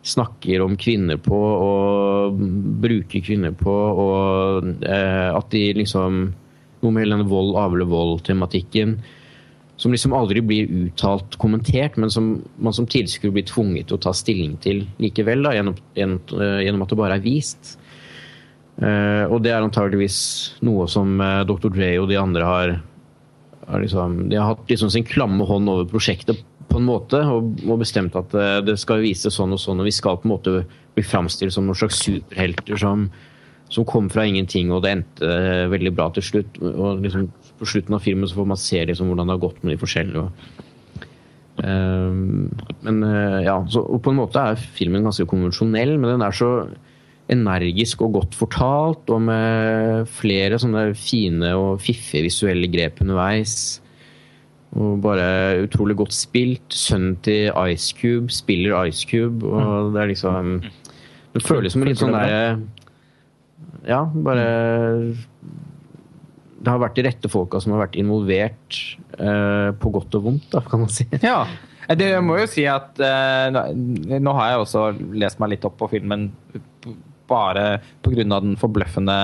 [SPEAKER 5] snakker om kvinner på og bruker kvinner på, og eh, at de liksom Noe med hele denne vold avler vold-tematikken som liksom aldri blir uttalt kommentert, men som man som tilskuer blir tvunget til å ta stilling til likevel, da, gjennom, gjennom, eh, at det bare er vist. Eh, og det er antageligvis noe som eh, Dr. Dre og de andre har, har liksom, De har hatt liksom sin klamme hånd over prosjektet på en måte, og, og bestemt at eh, det skal vises sånn og sånn, og vi skal på en måte bli framstilt som noen slags superhelter som, som kom fra ingenting, og det endte eh, veldig bra til slutt. Og liksom, på slutten av filmen så får man se liksom hvordan det har gått med de forskjellige. Og, Uh, men uh, ja, så, og på en måte er filmen ganske konvensjonell, men den er så energisk og godt fortalt, og med flere sånne fine og fiffige visuelle grep underveis. Og bare utrolig godt spilt. Sønnen til Ice Cube spiller Ice Cube, og det er liksom Det føles som litt sånn derre Ja, bare Det har vært de rette folka som har vært involvert, eh, på godt og vondt, da, kan man si.
[SPEAKER 3] Ja. Det må jo si at eh, nå- har jeg også lest meg litt opp på filmen bare pga. den forbløffende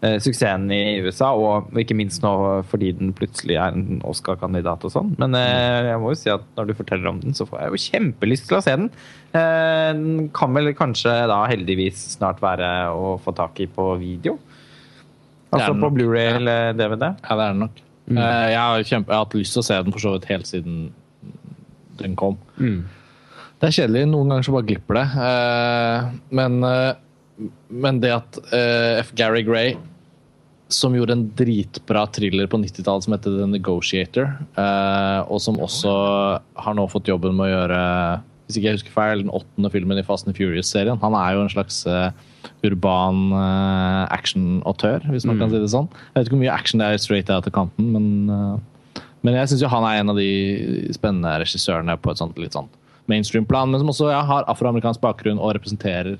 [SPEAKER 3] suksessen i USA, og ikke minst nå fordi den plutselig er en Oscar-kandidat og sånn. Men eh, jeg må jo si at når du forteller om den, så får jeg jo kjempelyst til å se den. Eh, Den kan vel kanskje da heldigvis snart være å få tak i på video? Altså på. Blu-ray eller DVD?
[SPEAKER 4] Ja, det er det nok. Eh, Jeg, har kjempe, jeg har hatt lyst til å se den for så vidt helt siden den kom. Det er kjedelig. Noen ganger så bare glipper det. Eh, Men, eh, men det at eh, F. Gary Gray, som gjorde en dritbra thriller på 90-tallet som heter The Negotiator, eh, og som også har nå fått jobben med å gjøre hvis ikke jeg husker feil, den åttende filmen i Fast and Furious-serien. Han er jo en slags eh, urban uh, action-autør, hvis man kan si det sånn. Jeg vet ikke hvor mye action det er straight out av kanten, men, men jeg syns han er en av de spennende regissørene på et sånt litt sånn mainstream-plan, men som også ja, har afroamerikansk bakgrunn og representerer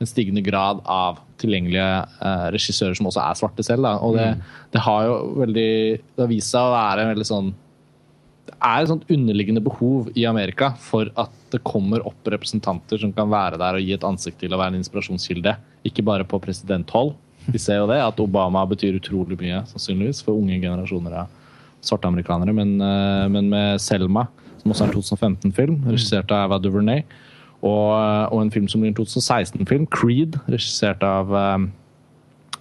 [SPEAKER 4] en stigende grad av tilgjengelige eh, regissører som også er svarte selv. Da. Og det, det har jo veldig Det har vist seg å være en veldig sånn det er et sånt underliggende behov i Amerika for at det kommer opp representanter som kan være der og gi et ansikt til å være en inspirasjonskilde. Ikke bare på presidenthold. Vi ser jo det, at Obama betyr utrolig mye sannsynligvis for unge generasjoner av svarte amerikanere. Men, eh, men med Selma, som også er en 2015-film, regissert av Ava DuVernay, og, og en film som blir en 2016-film, Creed, regissert av, eh,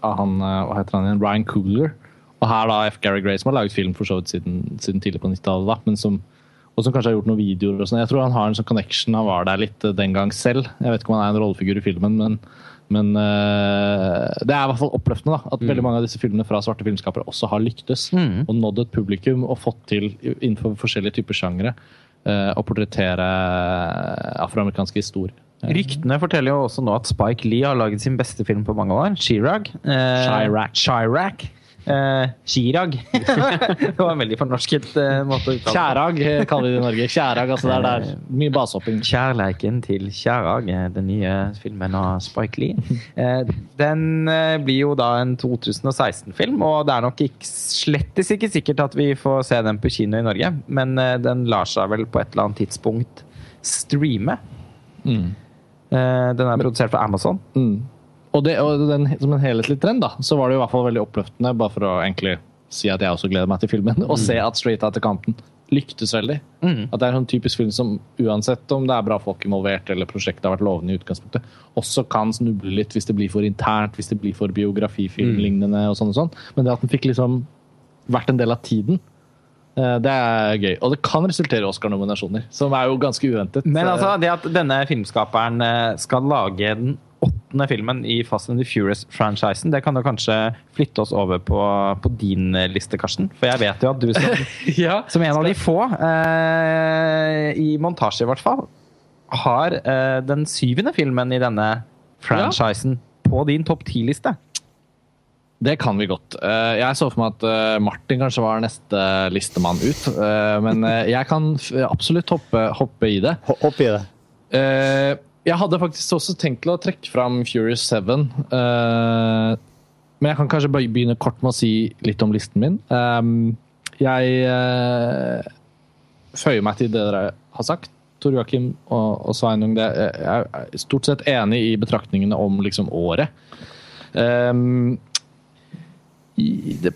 [SPEAKER 4] av han, eh, hva heter han igjen, Ryan Coogler. Og her da F. Gary Gray, som har laget film for så vidt siden, siden tidlig på 90-tallet, men som, og som kanskje har gjort noen videoer og sånn. Jeg tror han har en sånn connection, han var der litt eh, den gang selv. Jeg vet ikke om han er en rollefigur i filmen, men, men uh, det er i hvert fall oppløftende da, at veldig mange av disse filmene fra svarte filmskapere også har lyktes. Og nådd et publikum og fått til innenfor forskjellige typer sjangere eh, å portrettere afroamerikanske historier.
[SPEAKER 3] Ryktene forteller jo også nå at Spike Lee har laget sin beste film på mange år. Chirag. Eh,
[SPEAKER 4] Chirac.
[SPEAKER 3] Chirac. Eh, Chirag. det var en veldig fornorsket eh, måte å uttale.
[SPEAKER 4] Kjærag eh, kaller vi det i Norge. Kjærag, altså det er der. Mye basehopping.
[SPEAKER 3] Kjærleiken til Kjærag, eh, den nye filmen av Spike Lee. Eh, Den eh, blir jo da en 2016-film, og det er nok ikke, slettes ikke sikkert at vi får se den på kino i Norge, men eh, den lar seg vel på et eller annet tidspunkt streame.
[SPEAKER 4] Mm.
[SPEAKER 3] Eh, Den er produsert for Amazon.
[SPEAKER 4] Mm. Og, det, og den, som en helhetlig trend, da, så var det jo i hvert fall veldig oppløftende, bare for å egentlig si at jeg også gleder meg til filmen, å se at Straight Out of Compton lyktes veldig. At det er en sånn typisk film som uansett om det er bra folk involvert eller prosjektet har vært lovende i utgangspunktet, også kan snuble litt hvis det blir for internt, hvis det blir for biografifilmlignende og sånn og sånn. Men det at den fikk liksom vært en del av tiden, eh, det er gøy. Og det kan resultere i Oscar-nominasjoner, som er jo ganske uventet.
[SPEAKER 3] Men altså, det at denne filmskaperen eh, skal lage den åttende filmen i Fast and the Furious-franchisen, det kan jo kanskje flytte oss over på, på din liste, Karsten. For jeg vet jo at du som,
[SPEAKER 4] ja,
[SPEAKER 3] som en av de få, eh, i montasje i hvert fall, har eh, den syvende filmen i denne franchisen på din topp ti-liste.
[SPEAKER 4] Det kan vi godt. Eh, Jeg så for meg at eh, Martin kanskje var neste listemann ut. eh, Men jeg kan absolutt hoppe, hoppe i det.
[SPEAKER 1] Hoppe i det.
[SPEAKER 4] Eh, Jeg hadde faktisk også tenkt til å trekke fram Furious 7. Uh, Men jeg kan kanskje begynne kort med å si litt om listen min. Um, Jeg uh, føyer meg til det dere har sagt. Tor Joakim og, og Sveinung. Det, jeg er stort sett enig i betraktningene om liksom året. Um, det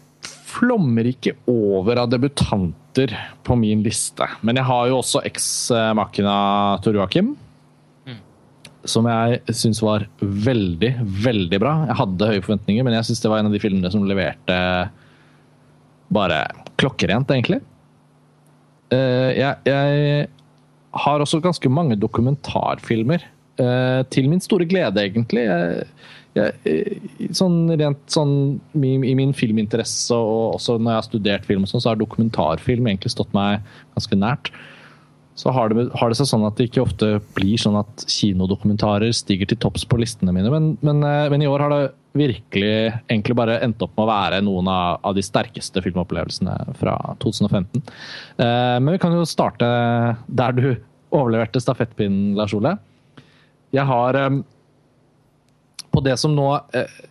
[SPEAKER 4] flommer ikke over av debutanter på min liste. Men jeg har jo også eks-makina Tor Joakim. Som jeg syns var veldig, veldig bra. Jeg hadde høye forventninger, men jeg syns det var en av de filmene som leverte bare klokkerent, egentlig. Eh, jeg, jeg har også ganske mange dokumentarfilmer. eh, til min store glede, egentlig. Jeg, jeg, sånn rent sånn i min filminteresse og også når jeg har studert film, og sånn, så har dokumentarfilm egentlig stått meg ganske nært. Så har det, har det seg sånn at det ikke ofte blir sånn at kinodokumentarer stiger til topps på listene mine, men, men, eh, men, i år har det virkelig egentlig bare endt opp med å være noen av, av de sterkeste filmopplevelsene fra 2015. Eh, men vi kan jo starte der du overleverte stafettpinnen, Lars Ole. Jeg har eh, på det som nå eh,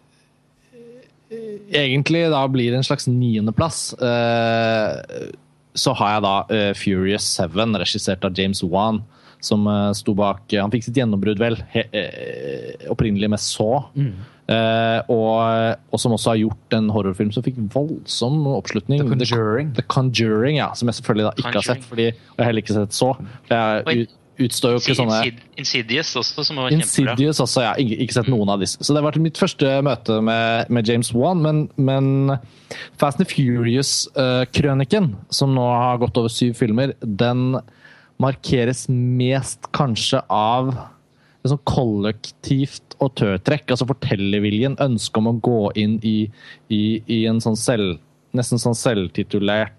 [SPEAKER 4] egentlig da blir en slags niendeplass eh, så har jeg da uh, Furious 7, regissert av James Wan, som uh, sto bak uh, Han fikk sitt gjennombrudd, vel, he, opprinnelig med Saw. Mm. Og, og, som også har gjort en horrorfilm som fikk voldsom oppslutning.
[SPEAKER 3] The Conjuring.
[SPEAKER 4] The, The Conjuring, ja, Som jeg selvfølgelig da ikke har sett, fordi, og jeg har heller ikke sett Saw. Jeg, utstår jo ikke sånne
[SPEAKER 2] Insidious også, som var
[SPEAKER 4] kjempebra. Insidious også, ja. Ikke, ikke sett noen av disse. Så det vært mitt første møte med, med James Wan, men, men Fast and Furious-krøniken, som nå har gått over syv filmer, den markeres mest kanskje av liksom kollektivt autørtrekk. Altså fortellerviljen, ønsket om å gå inn i, i, i en sånn selv, nesten sånn selvtitulert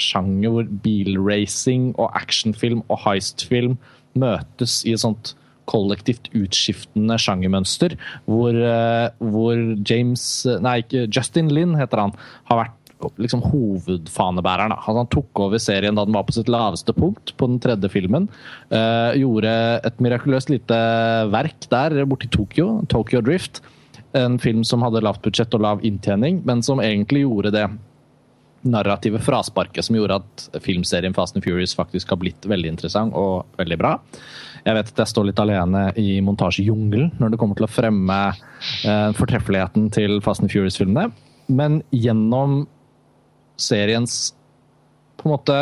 [SPEAKER 4] sjanger hvor bilracing og actionfilm og heistfilm møtes i et sånt kollektivt utskiftende sjangermønster, hvor, eh, hvor James Nei, Justin Lin heter han. Har vært liksom hovedfanebæreren. Han tok over serien da den var på sitt laveste punkt, på den tredje filmen. Uh, gjorde et mirakuløst lite verk der borte i Tokyo, Tokyo Drift. En film som hadde lavt budsjett og lav inntjening, men som egentlig gjorde det narrative frasparket som gjorde at filmserien Fast and Furious faktisk har blitt veldig interessant og veldig bra. Jeg vet at jeg står litt alene i montasjejungelen når det kommer til å fremme eh, fortreffeligheten til Fast and Furious-filmene, men gjennom seriens på en måte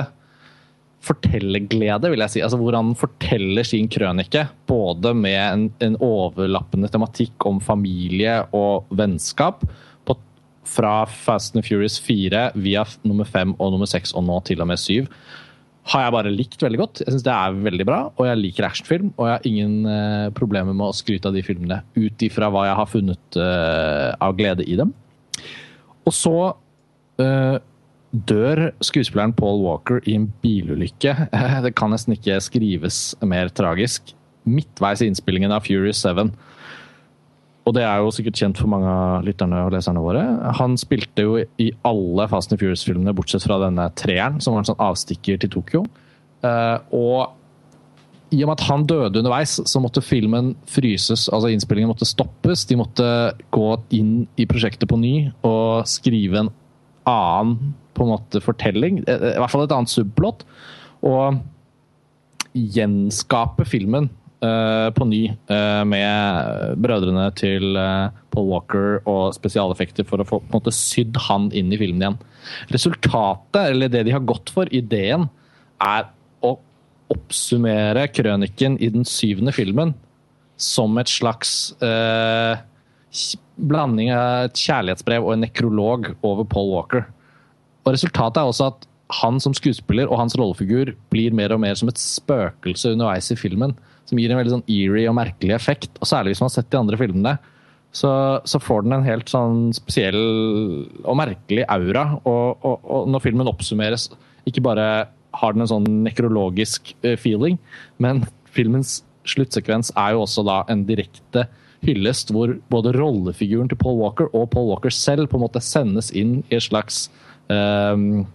[SPEAKER 4] fortellerglede, vil jeg si. Altså hvor han forteller sin krønike, både med en, en overlappende tematikk om familie og vennskap, fra Fast and Furious 4 via nummer 5 og nummer 6 og nå til og med 7 har jeg bare likt veldig godt. Jeg syns det er veldig bra, og jeg liker actionfilm. Og jeg har ingen uh, problemer med å skryte av de filmene ut ifra hva jeg har funnet uh, av glede i dem. Og så uh, dør skuespilleren Paul Walker i en bilulykke. Det kan nesten ikke skrives mer tragisk. Midtveis i innspillingen av Furious 7 og det er jo sikkert kjent for mange av lytterne og leserne våre. Han spilte jo i alle Fast and Furious-filmene, bortsett fra denne treeren, som var en sånn avstikker til Tokyo. Uh, og i og med at han døde underveis, så måtte filmen fryses. Altså innspillingen måtte stoppes. De måtte gå inn i prosjektet på ny og skrive en annen på en måte fortelling. I hvert fall et annet subplot. Og gjenskape filmen på ny uh, med brødrene til uh, Paul Walker og spesialeffekter for å få på en måte sydd han inn i filmen igjen. Resultatet, eller det de har gått for, ideen, er å oppsummere krøniken i den syvende filmen som et slags blanding av et kjærlighetsbrev og en nekrolog over Paul Walker. Og Resultatet er også at han som skuespiller og hans rollefigur blir mer og mer som et spøkelse underveis i filmen som gir en veldig sånn eerie og merkelig effekt. Og særlig hvis man har sett de andre filmene, så, så får den en helt sånn spesiell og merkelig aura. Og, og, og, når filmen oppsummeres, ikke bare har den en sånn nekrologisk eh, feeling, men filmens sluttsekvens er jo også da en direkte hyllest hvor både rollefiguren til Paul Walker og Paul Walker selv på en måte sendes inn i et slags um,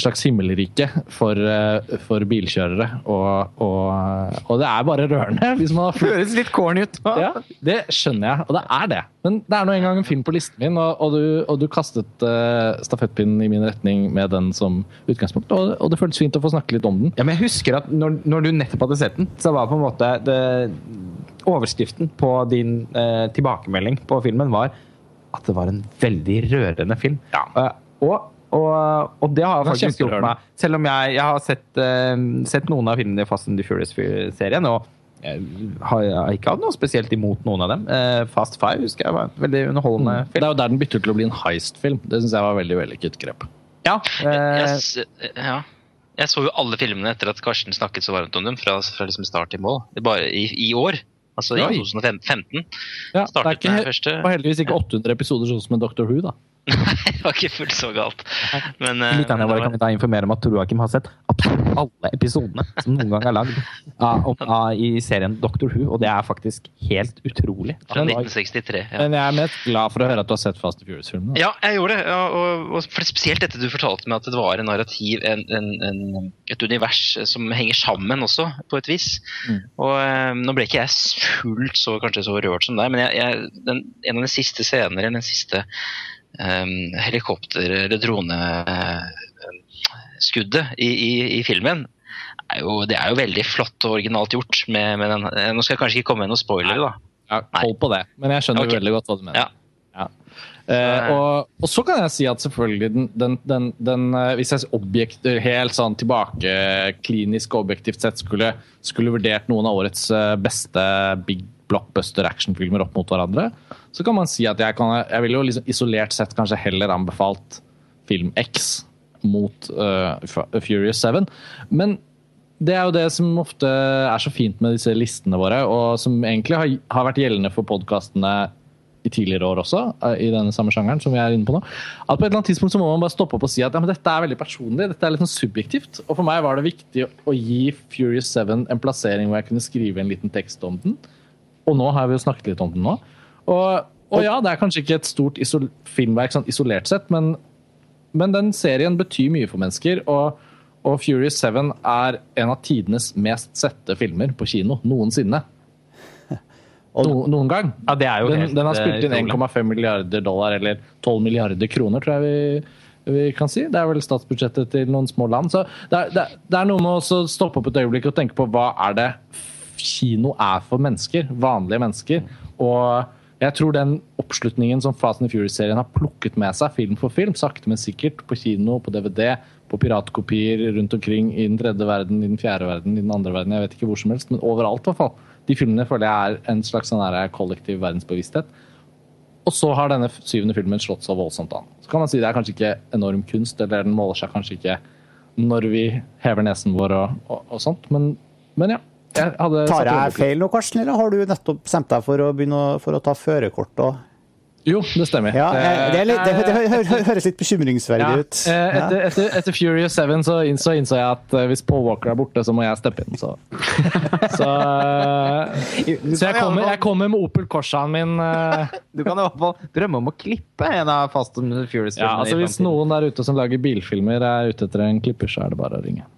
[SPEAKER 4] slags himmelrike for, eh, for bilkjørere. Og, og, og, det er bare rørende. Hvis man har
[SPEAKER 3] Høres litt corny ut.
[SPEAKER 4] Ja, det skjønner jeg, og det er det. Men det er nå en gang en film på listen min, og, og du, du, kastet uh, stafettpinnen i min retning med den som utgangspunkt, og, det føltes fint å få snakke litt om den.
[SPEAKER 3] Ja, men jeg husker at når, når du nettopp hadde sett den, så var på en måte det, Overskriften på din uh, tilbakemelding på filmen var at det var en veldig rørende film.
[SPEAKER 4] Ja.
[SPEAKER 3] Uh, og og, og, det har jeg faktisk gjort meg. Selv om jeg, jeg har sett, uh, sett, noen av filmene i Fast and the Furious-serien. og jeg har ikke hatt noe spesielt imot noen av dem. Uh, Fast Five husker jeg var en veldig underholdende
[SPEAKER 4] mm. film. Det er jo der den bytter til å bli en heist-film. Det syns jeg var veldig vellykket grep.
[SPEAKER 3] Ja,
[SPEAKER 2] uh, jeg, ja. Jeg så jo alle filmene etter at Karsten snakket så varmt om dem, fra, fra liksom start til mål. Bare i, i år. Altså i 2015.
[SPEAKER 4] Ja, det er ikke, første. Og heldigvis ikke 800 episoder sånn som en Doctor Who, da.
[SPEAKER 2] Nei, det var ikke fullt så galt. Men,
[SPEAKER 3] uh, Lytterne våre kan da informere om at Tor Joakim har sett absolutt alle episodene som noen gang er lagd av, av, i serien Doctor Who, og det er faktisk helt utrolig.
[SPEAKER 2] Fra 1963. Ja.
[SPEAKER 4] Men jeg er mest glad for å høre at du har sett Fast and Furious-filmen.
[SPEAKER 2] Ja, jeg gjorde det. Ja, og, og Spesielt dette du fortalte meg, at det var en narrativ, en, en, en, et univers som henger sammen også, på et vis.
[SPEAKER 4] Mm.
[SPEAKER 2] Og um, Nå ble ikke jeg fullt så kanskje så rørt som deg, men jeg, jeg, den, en av de siste scener, den siste helikopter- eller droneskuddet i, i, i filmen, er jo, det er jo veldig flott og originalt gjort. Med, med den, eh, nå skal jeg kanskje ikke komme med noen spoilere, da.
[SPEAKER 4] Ja, hold på det. Men jeg skjønner
[SPEAKER 2] okay.
[SPEAKER 4] veldig godt hva du mener.
[SPEAKER 2] Ja.
[SPEAKER 4] Ja. Eh, og, og så kan jeg si at selvfølgelig den, den, den, den eh, Hvis jeg objekt, helt sånn tilbake klinisk og objektivt sett skulle, skulle vurdert noen av årets eh, beste big blockbuster actionfilmer opp mot hverandre, så kan man si at jeg, kan, jeg vil jo liksom isolert sett kanskje heller anbefalt film X mot uh, Furious 7. Men det er jo det som ofte er så fint med disse listene våre, og som egentlig har, har vært gjeldende for podkastene i tidligere år også, eh, i denne samme sjangeren som vi er inne på nå. At på et eller annet tidspunkt så må man bare stoppe opp og si at ja, men dette er veldig personlig, dette er litt sånn subjektivt. Og for meg var det viktig å gi Furious 7 en plassering hvor jeg kunne skrive en liten tekst om den. Og nå har vi jo snakket litt om den nå. Og, og ja, det er kanskje ikke et stort isol filmverk sånn isolert sett, men, men den serien betyr mye for mennesker. og og Furious 7 er en av tidenes mest sette filmer på kino noensinne.
[SPEAKER 1] Og-
[SPEAKER 4] No, noen gang.
[SPEAKER 3] Ja, det er jo
[SPEAKER 4] Den,
[SPEAKER 3] helt,
[SPEAKER 4] den har spilt inn
[SPEAKER 3] eh,
[SPEAKER 4] 1,5 milliarder dollar, eller 12 milliarder kroner, tror jeg vi, vi kan si. Det er vel statsbudsjettet til noen små land. Så det er, det er, det er noe med å stoppe opp et øyeblikk og tenke på hva er det kino er for mennesker. Vanlige mennesker. Og jeg tror den oppslutningen som Fast and Furious-serien har plukket med seg, film for film, sakte, men sikkert, på kino, på DVD, på piratkopier rundt omkring i den tredje verden, i den fjerde verden, i den andre verden, jeg vet ikke hvor som helst, men overalt i hvert fall. De filmene føler jeg er en slags sånn kollektiv verdensbevissthet. Og så har denne syvende filmen slått så voldsomt an. Så kan man si det er kanskje ikke enorm kunst, eller den måler seg kanskje ikke når vi hever nesen vår og, og, og sånt, men, men ja. Jeg hadde
[SPEAKER 1] Tar jeg feil nå, Karsten, eller har du nettopp bestemt deg for å, begynne å, for å ta førerkort?
[SPEAKER 4] Jo, det stemmer.
[SPEAKER 1] Ja, eh, det, er litt, det, det hø- høres litt bekymringsverdig
[SPEAKER 4] Ja,
[SPEAKER 1] ut.
[SPEAKER 4] eh,
[SPEAKER 1] Ja.
[SPEAKER 4] Etter, etter, etter Furious 7 så innså, innså jeg at eh, hvis Paul Walker er borte, så må jeg steppe inn. Så, så, eh, så jeg, kommer, jeg kommer med Opel Corsaen min. eh,
[SPEAKER 3] Du kan i hvert fall drømme om å klippe en av Fast and Furious.
[SPEAKER 4] Ja, altså Hvis noen der ute som lager bilfilmer er ute etter en klipper, så er det bare å ringe.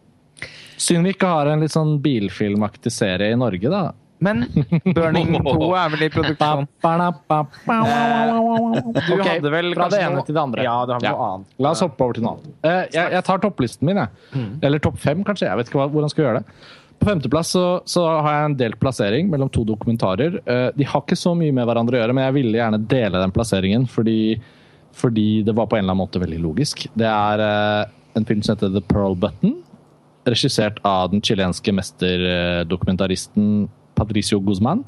[SPEAKER 4] Synd vi ikke har en litt sånn bilfilmaktig serie i Norge, da.
[SPEAKER 3] Men Burning 2 er vel i produksjon? Du hadde vel
[SPEAKER 4] fra det ene
[SPEAKER 3] noe-
[SPEAKER 4] til det andre.
[SPEAKER 3] Ja, du har noe annet.
[SPEAKER 4] La oss hoppe over til noe annet. Eh, Jeg, jeg tar topplisten min, jeg. Eller topp fem, kanskje. Jeg vet ikke hvordan jeg skal gjøre det. På femteplass så, så har jeg en delt plassering mellom to dokumentarer. Eh, De har ikke så mye med hverandre å gjøre, men jeg ville gjerne dele den plasseringen fordi, fordi det var på en eller annen måte veldig logisk. Det er eh, en film som heter The Pearl Button, regissert av den chilenske mesterdokumentaristen Patricio Guzman.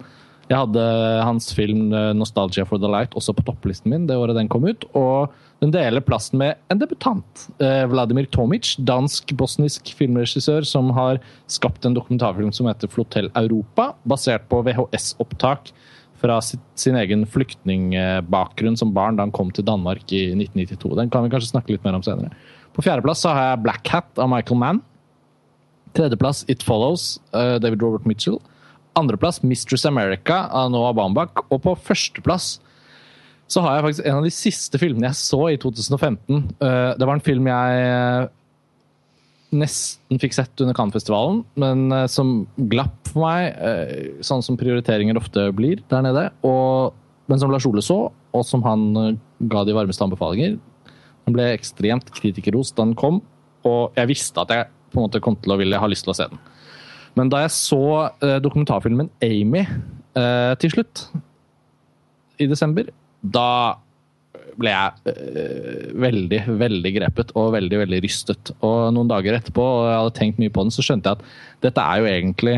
[SPEAKER 4] Jeg hadde hans film eh, 'Nostalgia for the Light' også på topplisten min det året den kom ut. Og den deler plassen med en debutant. eh, Vladimir Tomic, dansk-bosnisk filmregissør som har skapt en dokumentarfilm som heter 'Flotell Europa', basert på VHS-opptak fra sin egen flyktningbakgrunn som barn da han kom til Danmark i 1992. Den kan vi kanskje snakke litt mer om senere. På fjerdeplass har jeg 'Black Hat' av Michael Mann. Tredjeplass It Follows, uh, David Robert Mitchell. Andreplass Mistress America av Noah Baumbach. Og på førsteplass så har jeg faktisk en av de siste filmene jeg så i 2015. Uh, Det var en film jeg eh, nesten fikk sett under Cannes-festivalen, men uh, som glapp for meg, eh, sånn som prioriteringer ofte blir der nede. Og, men som Lars Ole så, og som han eh, ga de varmeste anbefalinger. Den ble ekstremt kritikerrost da den kom, og jeg visste at jeg på en måte kom til å ville ha lyst til å se den. Men da jeg så eh, dokumentarfilmen Amy eh, til slutt, i desember, da ble jeg eh, veldig, veldig grepet og veldig, veldig rystet. Og noen dager etterpå, og jeg hadde tenkt mye på den, så skjønte jeg at dette er jo egentlig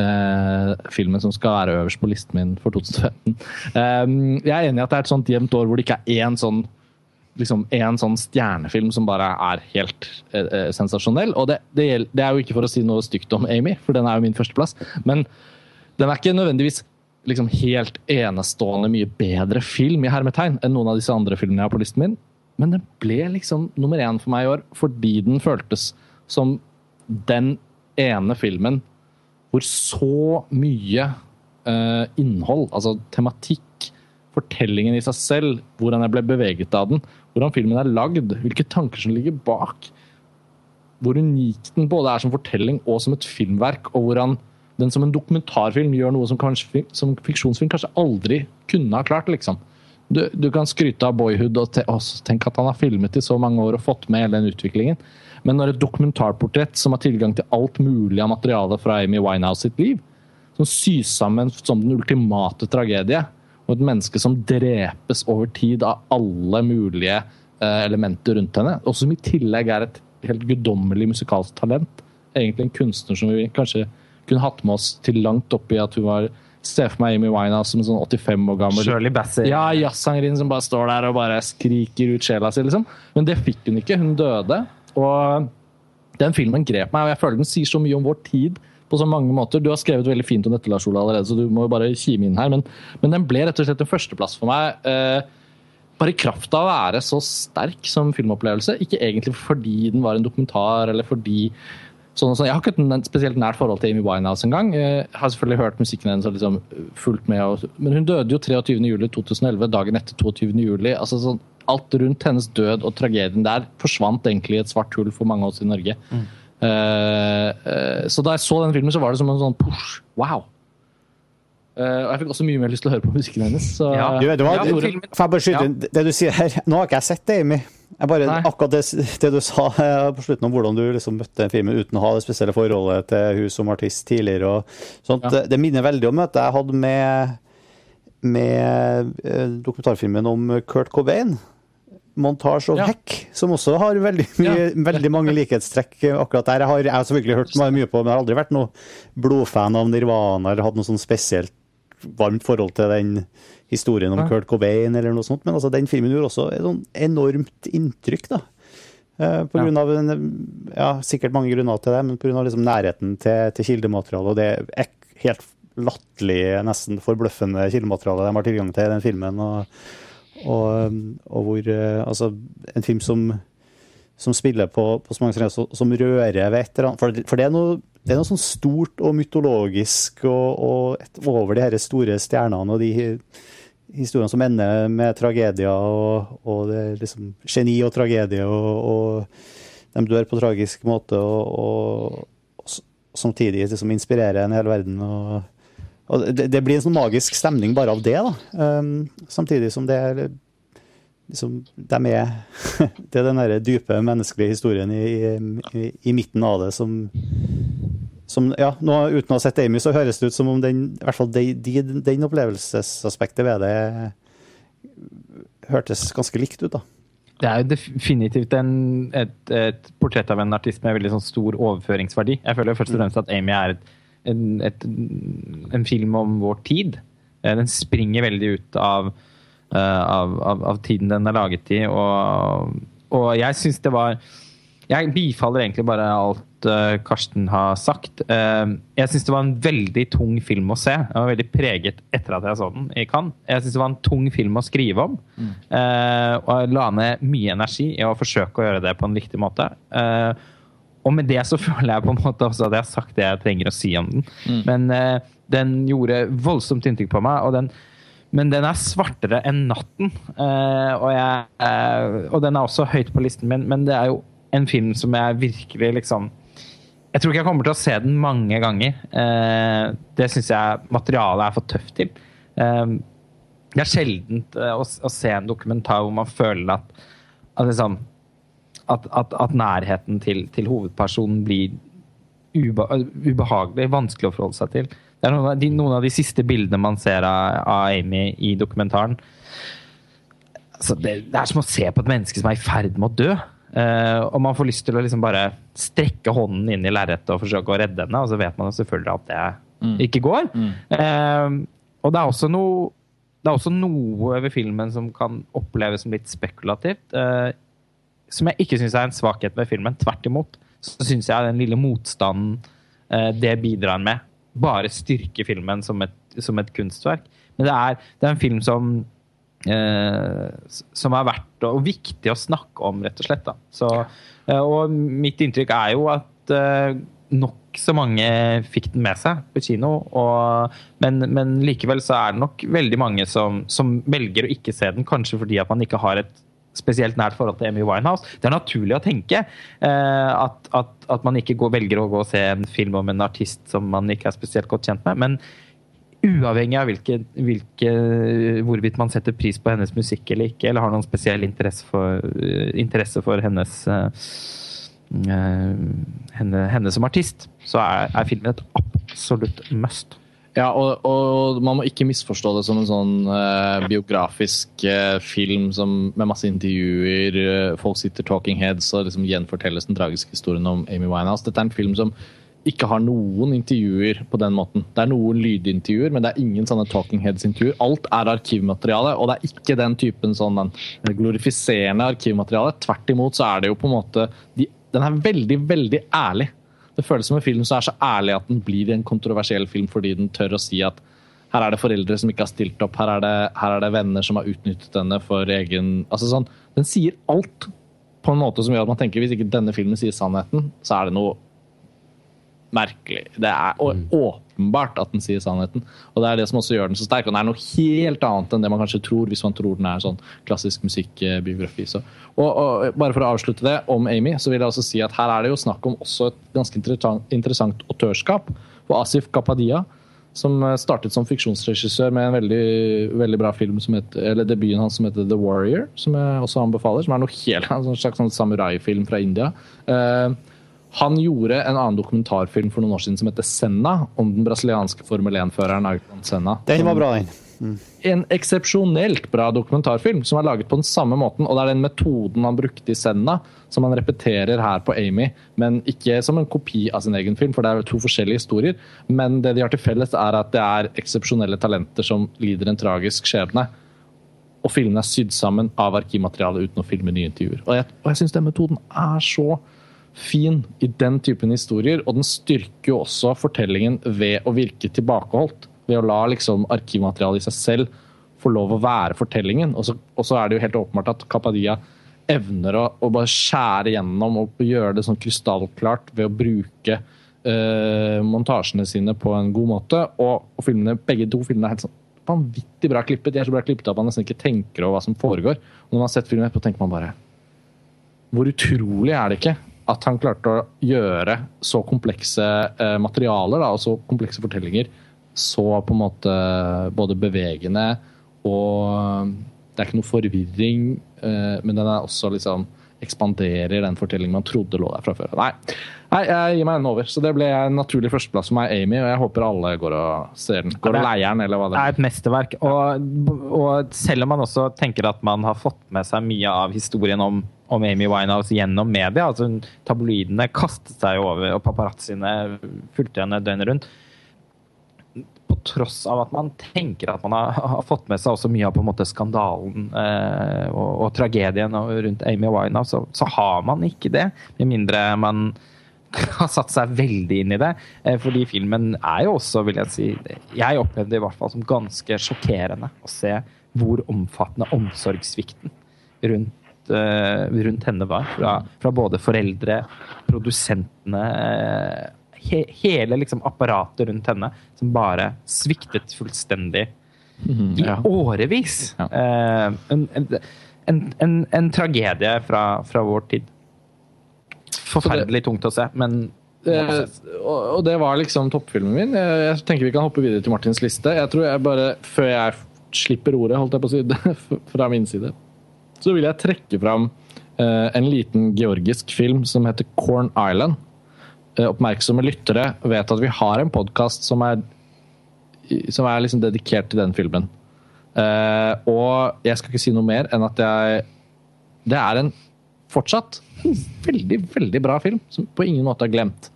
[SPEAKER 4] eh, filmen som skal være øverst på listen min for 2015. Um, jeg er enig i at det er et sånt jevnt år hvor det ikke er én sånn liksom en sånn stjernefilm som bare er helt eh, eh, sensasjonell. Og det, det, gjelder, det er jo ikke for å si noe stygt om Amy, for den er jo min førsteplass. Men den er ikke nødvendigvis liksom helt enestående mye bedre film i hermetegn enn noen av disse andre filmene jeg har på listen min. Men den ble liksom nummer én for meg i år fordi den føltes som den ene filmen hvor så mye eh, innhold, altså tematikk, fortellingen i seg selv, hvordan jeg ble beveget av den, hvordan filmen er lagd, hvilke tanker som ligger bak, hvor unik den både er som fortelling og som et filmverk, og hvordan den som en dokumentarfilm gjør noe som, kanskje, som fiksjonsfilm kanskje aldri kunne ha klart. liksom. Du, du kan skryte av Boyhood og te, også, tenk at han har filmet i så mange år og fått med hele den utviklingen. Men når et dokumentarportrett som har tilgang til alt mulig av materiale fra Amy Winehouse sitt liv, som sys sammen som den ultimate tragedie, og et menneske som drepes over tid av alle mulige uh, elementer rundt henne, og som i tillegg er et helt guddommelig musikalsk talent, egentlig en kunstner som vi kanskje kunne hatt med oss til langt oppi at hun var Se for meg Amy Winehouse som en sånn 85 år gammel
[SPEAKER 3] Shirley Bassey.
[SPEAKER 4] ja, jazzsangerinne som bare står der og bare skriker ut sjela si, liksom. Men det fikk hun ikke. Hun døde. Og den filmen grep meg, og jeg føler den sier så mye om vår tid på så mange måter. Du har skrevet veldig fint om dette, Lars Ola, allerede, så du må jo bare kime inn her. Men, men den ble rett og slett en førsteplass for meg. Eh, bare i kraft av å være så sterk som filmopplevelse. Ikke egentlig fordi den var en dokumentar, eller fordi sånn og sånn. Jeg har ikke et spesielt nært forhold til Amy Winehouse engang. Jeg har selvfølgelig hørt musikken hennes og liksom fulgt med. Og, men hun døde jo 23.07.2011, dagen etter 22.07. Altså sånn, alt rundt hennes død og tragedien der forsvant egentlig i et svart hull for mange av oss i Norge. Eh, eh, så da jeg så den filmen, så var det som en sånn push. Wow! Eh, og jeg fikk også mye mer lyst til å høre på musikken hennes. Så,
[SPEAKER 3] Ja.
[SPEAKER 1] Du, det var,
[SPEAKER 3] Ja, for
[SPEAKER 1] jeg bare skyte ja. det du sier her? Nå har ikke jeg sett det, Amy. Jeg bare,
[SPEAKER 4] Nei.
[SPEAKER 1] akkurat det, det du sa eh, på slutten om hvordan du liksom møtte en filmen uten å ha det spesielle forholdet til hun som artist tidligere. og sånt,
[SPEAKER 4] Ja.
[SPEAKER 1] det, det minner veldig om møtet jeg hadde med, med eh, dokumentarfilmen om Kurt Cobain. 'Montage og
[SPEAKER 4] Ja.
[SPEAKER 1] hekk, som også har veldig, mye, veldig mange likhetstrekk akkurat der. Jeg har, jeg har selvfølgelig hørt mye på, men jeg har aldri vært noe blodfan av Nirvana eller hatt noe sånn spesielt varmt forhold til den historien om
[SPEAKER 4] Ja.
[SPEAKER 1] Kurt Cobain eller noe sånt, men altså, den filmen gjorde også et sånn enormt inntrykk, da. Eh, På grunn av ja, sikkert mange grunner til det, men pga. Liksom nærheten til, til kildematerialet og det helt latterlig, nesten forbløffende kildematerialet de har tilgang til i den filmen. Og, og, og hvor eh, Altså, en film som, som spiller på, på så mange steder, som rører ved et eller annet For, for det, er noe, det er noe sånn stort og mytologisk og, og et, over de her store stjernene og de historiene som ender med tragedier og, og det er liksom geni og tragedie, og, de dør på tragisk måte, og, samtidig liksom inspirerer en hel verden. og og det, det blir en sånn magisk stemning bare av det, da. Um, samtidig som det er liksom, de er, Det er den der dype menneskelige historien i, i, i midten av det som, som ja, nå, Uten å ha sett Amy, så høres det ut som om den, i hvert fall de, de, den opplevelsesaspektet ved det hørtes ganske likt ut. da.
[SPEAKER 3] Det er jo definitivt en, et, et portrett av en artist med veldig sånn stor overføringsverdi. Jeg føler først og fremst at Amy er et, en, et, en film om vår tid. Eh, Den springer veldig ut av, eh, av, av, av tiden den er laget i. Og, og jeg syns det var Jeg bifaller egentlig bare alt eh, Karsten har sagt. Jeg syns det var en veldig tung film å se. Jeg var veldig preget etter at jeg så den i Cannes. Jeg syns det var en tung film å skrive om. Mm. og jeg la ned mye energi i å forsøke å gjøre det på en riktig måte. Og med det så føler jeg på en måte også at jeg har sagt det jeg trenger å si om den. Men eh, den gjorde voldsomt inntrykk på meg, og den, men den er svartere enn natten. Eh, og, jeg, eh, og den er også høyt på listen min, men det er jo en film som jeg virkelig liksom Jeg tror ikke jeg kommer til å se den mange ganger. Eh, det syns jeg materialet er for tøft til. Eh, det er sjeldent eh, å, å se en dokumentar hvor man føler at, at liksom at, at, at nærheten til, til hovedpersonen blir ube, ubehagelig, vanskelig å forholde seg til. Det er noen av de, noen av de siste bildene man ser av, av Amy i dokumentaren. Altså, det, det er som å se på et menneske som er i ferd med å dø. Eh, og man får lyst til å liksom bare strekke hånden inn i lerretet og forsøke å redde henne, og så vet man selvfølgelig at det ikke går. Eh, og det er også noe det er også noe ved filmen som kan oppleves som litt spekulativt. Eh, som jeg ikke syns er en svakhet ved filmen. Tvert imot så syns jeg den lille motstanden eh, det bidrar med, bare styrker filmen som et, som et kunstverk. Men det er, det er en film som eh, som er verdt og viktig å snakke om, rett og slett. Da. Så, eh, og mitt inntrykk er jo at eh, nokså nok så mange fikk den med seg på kino. Og, men, men, likevel så er det nok veldig mange som, som, velger å ikke se den, kanskje fordi at man ikke har et spesielt nært forhold til Amy Winehouse. Det er naturlig å tenke eh, at, at, at, man ikke går, velger å gå og se en film om en artist som man ikke er spesielt godt kjent med. men uavhengig av hvilke, hvilke, hvorvidt man setter pris på hennes musikk eller ikke, eller har noen spesiell interesse for, interesse for hennes uh, henne, henne, som artist, så er, er, filmen et absolutt must.
[SPEAKER 4] Ja, og, og, man må ikke misforstå det som en sånn uh, biografisk uh, film som, med masse intervjuer, folk sitter talking heads og liksom gjenfortelles den tragiske historien om Amy Winehouse. Dette er en film som ikke har noen intervjuer på den måten. Det er noen lydintervjuer, men det er ingen sånne talking heads-intervjuer. Alt er arkivmateriale, og det er ikke den typen sånn glorifiserende arkivmateriale. Tvert imot så er det jo på en måte de, Den er veldig, veldig ærlig. Det føles som en film som er så ærlig at den blir en kontroversiell film fordi den tør å si at her er det foreldre som ikke har stilt opp, her er det, her er det venner som har utnyttet denne for egen altså sånn, Den sier alt på en måte som gjør at man tenker hvis ikke denne filmen sier sannheten, så er det noe merkelig. Det er mm. Åpenbart at den sier sannheten. Og det er det som også gjør den så sterk. Og den er noe helt annet enn det man kanskje tror hvis man tror den er sånn klassisk musikkbiografi. Så. Og, og, bare for å avslutte det om Amy, så vil jeg også si at her er det jo snakk om også et ganske interessant autørskap. For Asif Kapadia, som startet som fiksjonsregissør med en veldig, veldig bra film som heter, eller debuten hans som heter The Warrior, som jeg også anbefaler. Som er noe helt, en slags sånn samuraifilm fra India. Uh, han gjorde en annen dokumentarfilm for noen år siden som heter Senna, om den brasilianske Formel 1-føreren Ayrton Senna.
[SPEAKER 1] Den var bra, den. Mm.
[SPEAKER 4] En eksepsjonelt bra dokumentarfilm som er laget på den samme måten. Og det er den metoden han brukte i Senna, som han repeterer her på Amy. Men ikke som en kopi av sin egen film, for det er to forskjellige historier. Men det de har til felles, er at det er eksepsjonelle talenter som lider en tragisk skjebne. Og filmene er sydd sammen av arkivmateriale uten å filme nye intervjuer. Og jeg, og jeg syns den metoden er så fin i den typen historier, og den styrker jo også fortellingen ved å virke tilbakeholdt. Ved å la liksom arkivmaterialet i seg selv få lov å være fortellingen. Og så, er det jo helt åpenbart at Kapadia evner å, å, bare skjære gjennom og gjøre det sånn krystallklart ved å bruke eh, montasjene sine på en god måte. Og, og filmene, begge to filmene er helt sånn vanvittig bra klippet. De er så bra klippet at man nesten ikke tenker over hva som foregår. Og når man har sett filmen etterpå, tenker man bare Hvor utrolig er det ikke at han klarte å gjøre så komplekse eh, materialer da, og så komplekse fortellinger så på en måte både bevegende og Det er ikke noe forvirring, eh, men den er også liksom ekspanderer den fortellingen man trodde lå der fra før. Nei, Nei jeg gir meg den over. Så det ble en naturlig førsteplass for meg, Amy, og jeg håper alle går og ser den. Går og leier den, eller hva det
[SPEAKER 3] er. Det er et mesterverk. Og, og selv om man også tenker at man har fått med seg mye av historien om om Amy Winehouse gjennom media. altså Tabloidene kastet seg over, og paparazziene fulgte henne døgnet rundt. På tross av at man tenker at man har, har fått med seg også mye av på en måte skandalen eh, og, og, tragedien rundt Amy Winehouse, så, så, har man ikke det. Med mindre man har satt seg veldig inn i det. Eh, fordi filmen er jo også, vil jeg si Jeg opplevde det i hvert fall som ganske sjokkerende å se hvor omfattende omsorgssvikten rundt Eh, rundt henne var. Fra, fra både foreldre, produsentene eh, he, Hele liksom apparatet rundt henne som bare sviktet fullstendig mm, ja. i årevis. Ja. Eh, en, en, en, en, tragedie fra, fra vår tid. Forferdelig tungt å se, men
[SPEAKER 4] Eh, og det var liksom toppfilmen min. Jeg, tenker vi kan hoppe videre til Martins liste. Jeg tror jeg bare, Før jeg slipper ordet, holdt jeg på å si, fra min side, så vil jeg trekke fram uh, en liten georgisk film som heter Corn Island. Uh, oppmerksomme lyttere vet at vi har en podkast som er, som er liksom dedikert til den filmen. Uh, og jeg skal ikke si noe mer enn at jeg Det er en fortsatt veldig, veldig bra film som på ingen måte er glemt.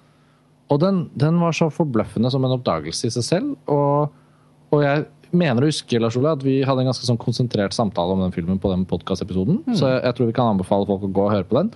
[SPEAKER 4] Og den, den var så forbløffende som en oppdagelse i seg selv. Og, og jeg mener å huske Lars Ole, at vi hadde en ganske sånn konsentrert samtale om den filmen på den podkastepisoden. Mm. Så jeg tror vi kan anbefale folk å gå og høre på den.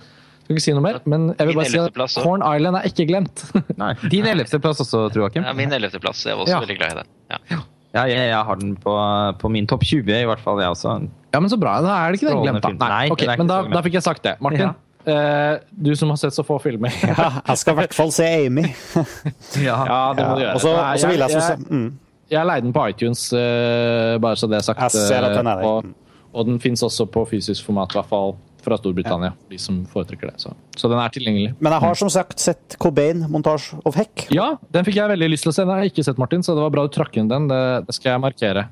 [SPEAKER 4] Skal ikke si noe mer, men jeg vil bare si at Corn Island er ikke glemt.
[SPEAKER 3] Nei. Din ellevteplass også, tror jeg.
[SPEAKER 2] Ja, min ellevteplass. Jeg var også ja. veldig glad i den. Ja.
[SPEAKER 3] Ja, jeg, jeg, har den på, på min topp 20, i hvert fall. Jeg også.
[SPEAKER 4] Ja, men Så bra. Da er det ikke den glemt, da. Nei, okay, men da, da, fikk jeg sagt det. Martin, ja. eh, du som har sett så få filmer.
[SPEAKER 1] Ja, jeg skal i hvert fall se Amy.
[SPEAKER 3] Ja.
[SPEAKER 4] Ja, det må du gjøre.
[SPEAKER 1] og så
[SPEAKER 4] Nei,
[SPEAKER 1] og jeg, vil jeg så
[SPEAKER 4] jeg,
[SPEAKER 1] mm.
[SPEAKER 4] Jeg leide den på iTunes, eh, bare så det er sagt.
[SPEAKER 1] Jeg ser at den er der.
[SPEAKER 4] eh, Og, og den fins også på fysisk format, i hvert fall fra Storbritannia. De som foretrekker det. Så, så den er tilgjengelig.
[SPEAKER 1] Men jeg har som sagt sett Cobain, Montage of Heck.
[SPEAKER 4] Ja, den fikk jeg veldig lyst til å se. Den har jeg ikke sett, Martin, så det var bra du trakk inn den. Det, det skal jeg markere.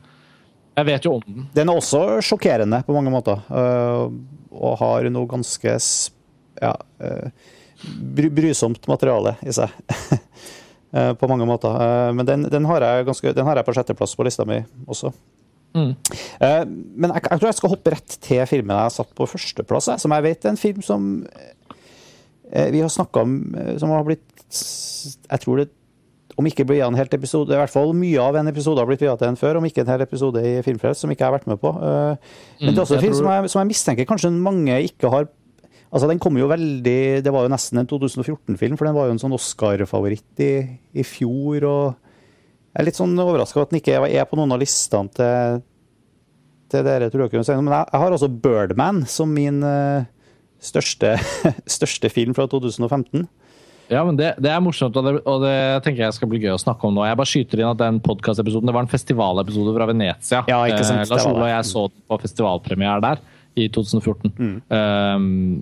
[SPEAKER 4] Jeg vet jo om den.
[SPEAKER 1] Den er også sjokkerende på mange måter, uh, og har noe ganske ja, uh, brysomt materiale i seg. Øh, på mange måter. Øh, Men den, den, har jeg ganske, den har jeg på sjetteplass på lista mi også.
[SPEAKER 4] Mm.
[SPEAKER 1] Eh, Men jeg, jeg tror jeg skal hoppe rett til filmen jeg har satt på førsteplass, som jeg vet er en film som eh, vi har snakka om, eh, som har blitt Jeg tror det om ikke blir en helt episode, i hvert fall mye av en episode har blitt viet til en før, om ikke en hel episode i Filmfrelst, som ikke jeg har vært med på. Eh, Men det er også en film som jeg, som jeg mistenker kanskje mange ikke har Altså, den kom jo veldig Det var jo nesten en 2014-film, for den var jo en sånn Oscar-favoritt i, i fjor. og Jeg er litt sånn overraska over at den ikke er på noen av listene til, til dere. ikke, Men jeg, jeg har også Birdman som min uh, største, største film fra 2015.
[SPEAKER 4] Ja, men det, det er morsomt, og det, og det tenker jeg skal bli gøy å snakke om nå. Jeg bare skyter inn at den podkastepisoden var en festivalepisode fra Venezia.
[SPEAKER 1] Ja, ikke sant,
[SPEAKER 4] Eh, Lars
[SPEAKER 1] det
[SPEAKER 4] Ole og
[SPEAKER 1] det.
[SPEAKER 4] jeg så den på festivalpremiere der i 2014.
[SPEAKER 1] Mm.
[SPEAKER 4] Eh,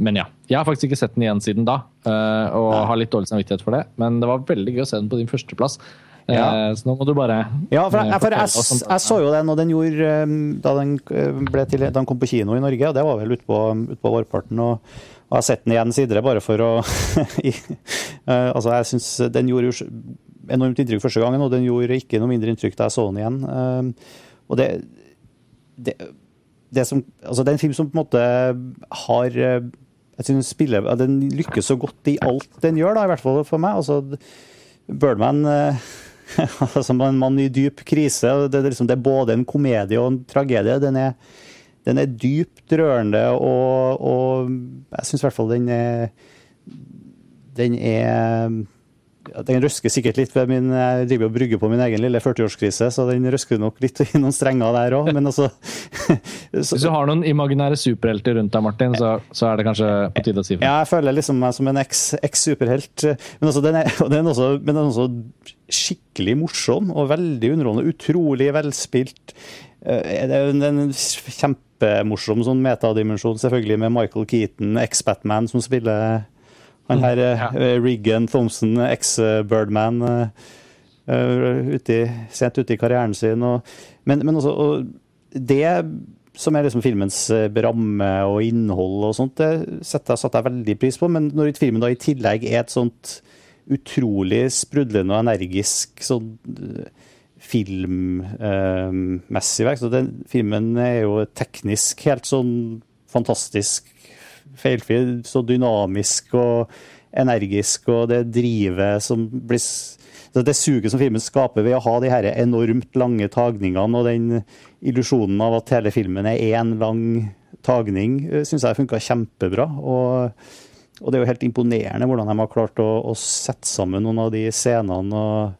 [SPEAKER 4] men ja. Jeg har faktisk ikke sett den igjen siden da, uh, og
[SPEAKER 1] Nei.
[SPEAKER 4] har litt dårlig samvittighet for det. Men det var veldig gøy å se den på din førsteplass. Eh,
[SPEAKER 1] Ja.
[SPEAKER 4] Så nå må du bare
[SPEAKER 1] Ja, for,
[SPEAKER 4] eh,
[SPEAKER 1] jeg, for jeg,
[SPEAKER 4] jeg,
[SPEAKER 1] jeg så jo den, og den gjorde eh, da den, eh, ble til, den kom på kino i Norge, og det var vel utpå ut på vårparten. Og, og jeg har sett den igjen siden, bare for å i, eh, Altså, jeg syns den gjorde jo enormt inntrykk første gangen, og den gjorde ikke noe mindre inntrykk da jeg så den igjen. Eh, og det, det, det som Altså, det er en film som på en måte har eh, jeg synes spiller, Den lykkes så godt i alt den gjør, da, i hvert fall for meg. altså Birdman eh, som en mann i dyp krise. Det, er liksom, det er både en komedie og en tragedie. Den er, den er dypt rørende, og, og jeg syns i hvert fall den er Den er Den røsker sikkert litt ved min Jeg driver og brygger på min egen lille 40-årskrise, så den røsker nok litt i noen strenger der òg, men altså så,
[SPEAKER 4] Hvis du har noen imaginære superhelter rundt deg, Martin, så, så er det kanskje på tide å si fra.
[SPEAKER 1] Ja, jeg føler liksom meg som en eks- eks-superhelt. Men, altså, den er, den, også, men den er også skikkelig morsom og veldig underholdende. Utrolig velspilt. Eh, Det er en kjempemorsom sånn metadimensjon, selvfølgelig, med Michael Keaton, eks-Batman, som spiller han her ja. Regan Thompson, eks-Birdman, sent ute i karrieren sin. Og, men, men også, og det som er liksom filmens eh, ramme og innhold og sånt, det setter, satte jeg veldig pris på. Men når filmen da i tillegg er et sånt utrolig sprudlende og energisk sånn eh, filmmessig verk, så den filmen er jo teknisk helt sånn fantastisk feilfri, så dynamisk og energisk, og det drivet som blir Det suget som filmen skaper ved å ha de her enormt lange tagningene og den illusjonen av at hele filmen er én lang tagning, syns jeg funka kjempebra. Og, og det er jo helt imponerende hvordan de har klart å, å sette sammen noen av de scenene. og,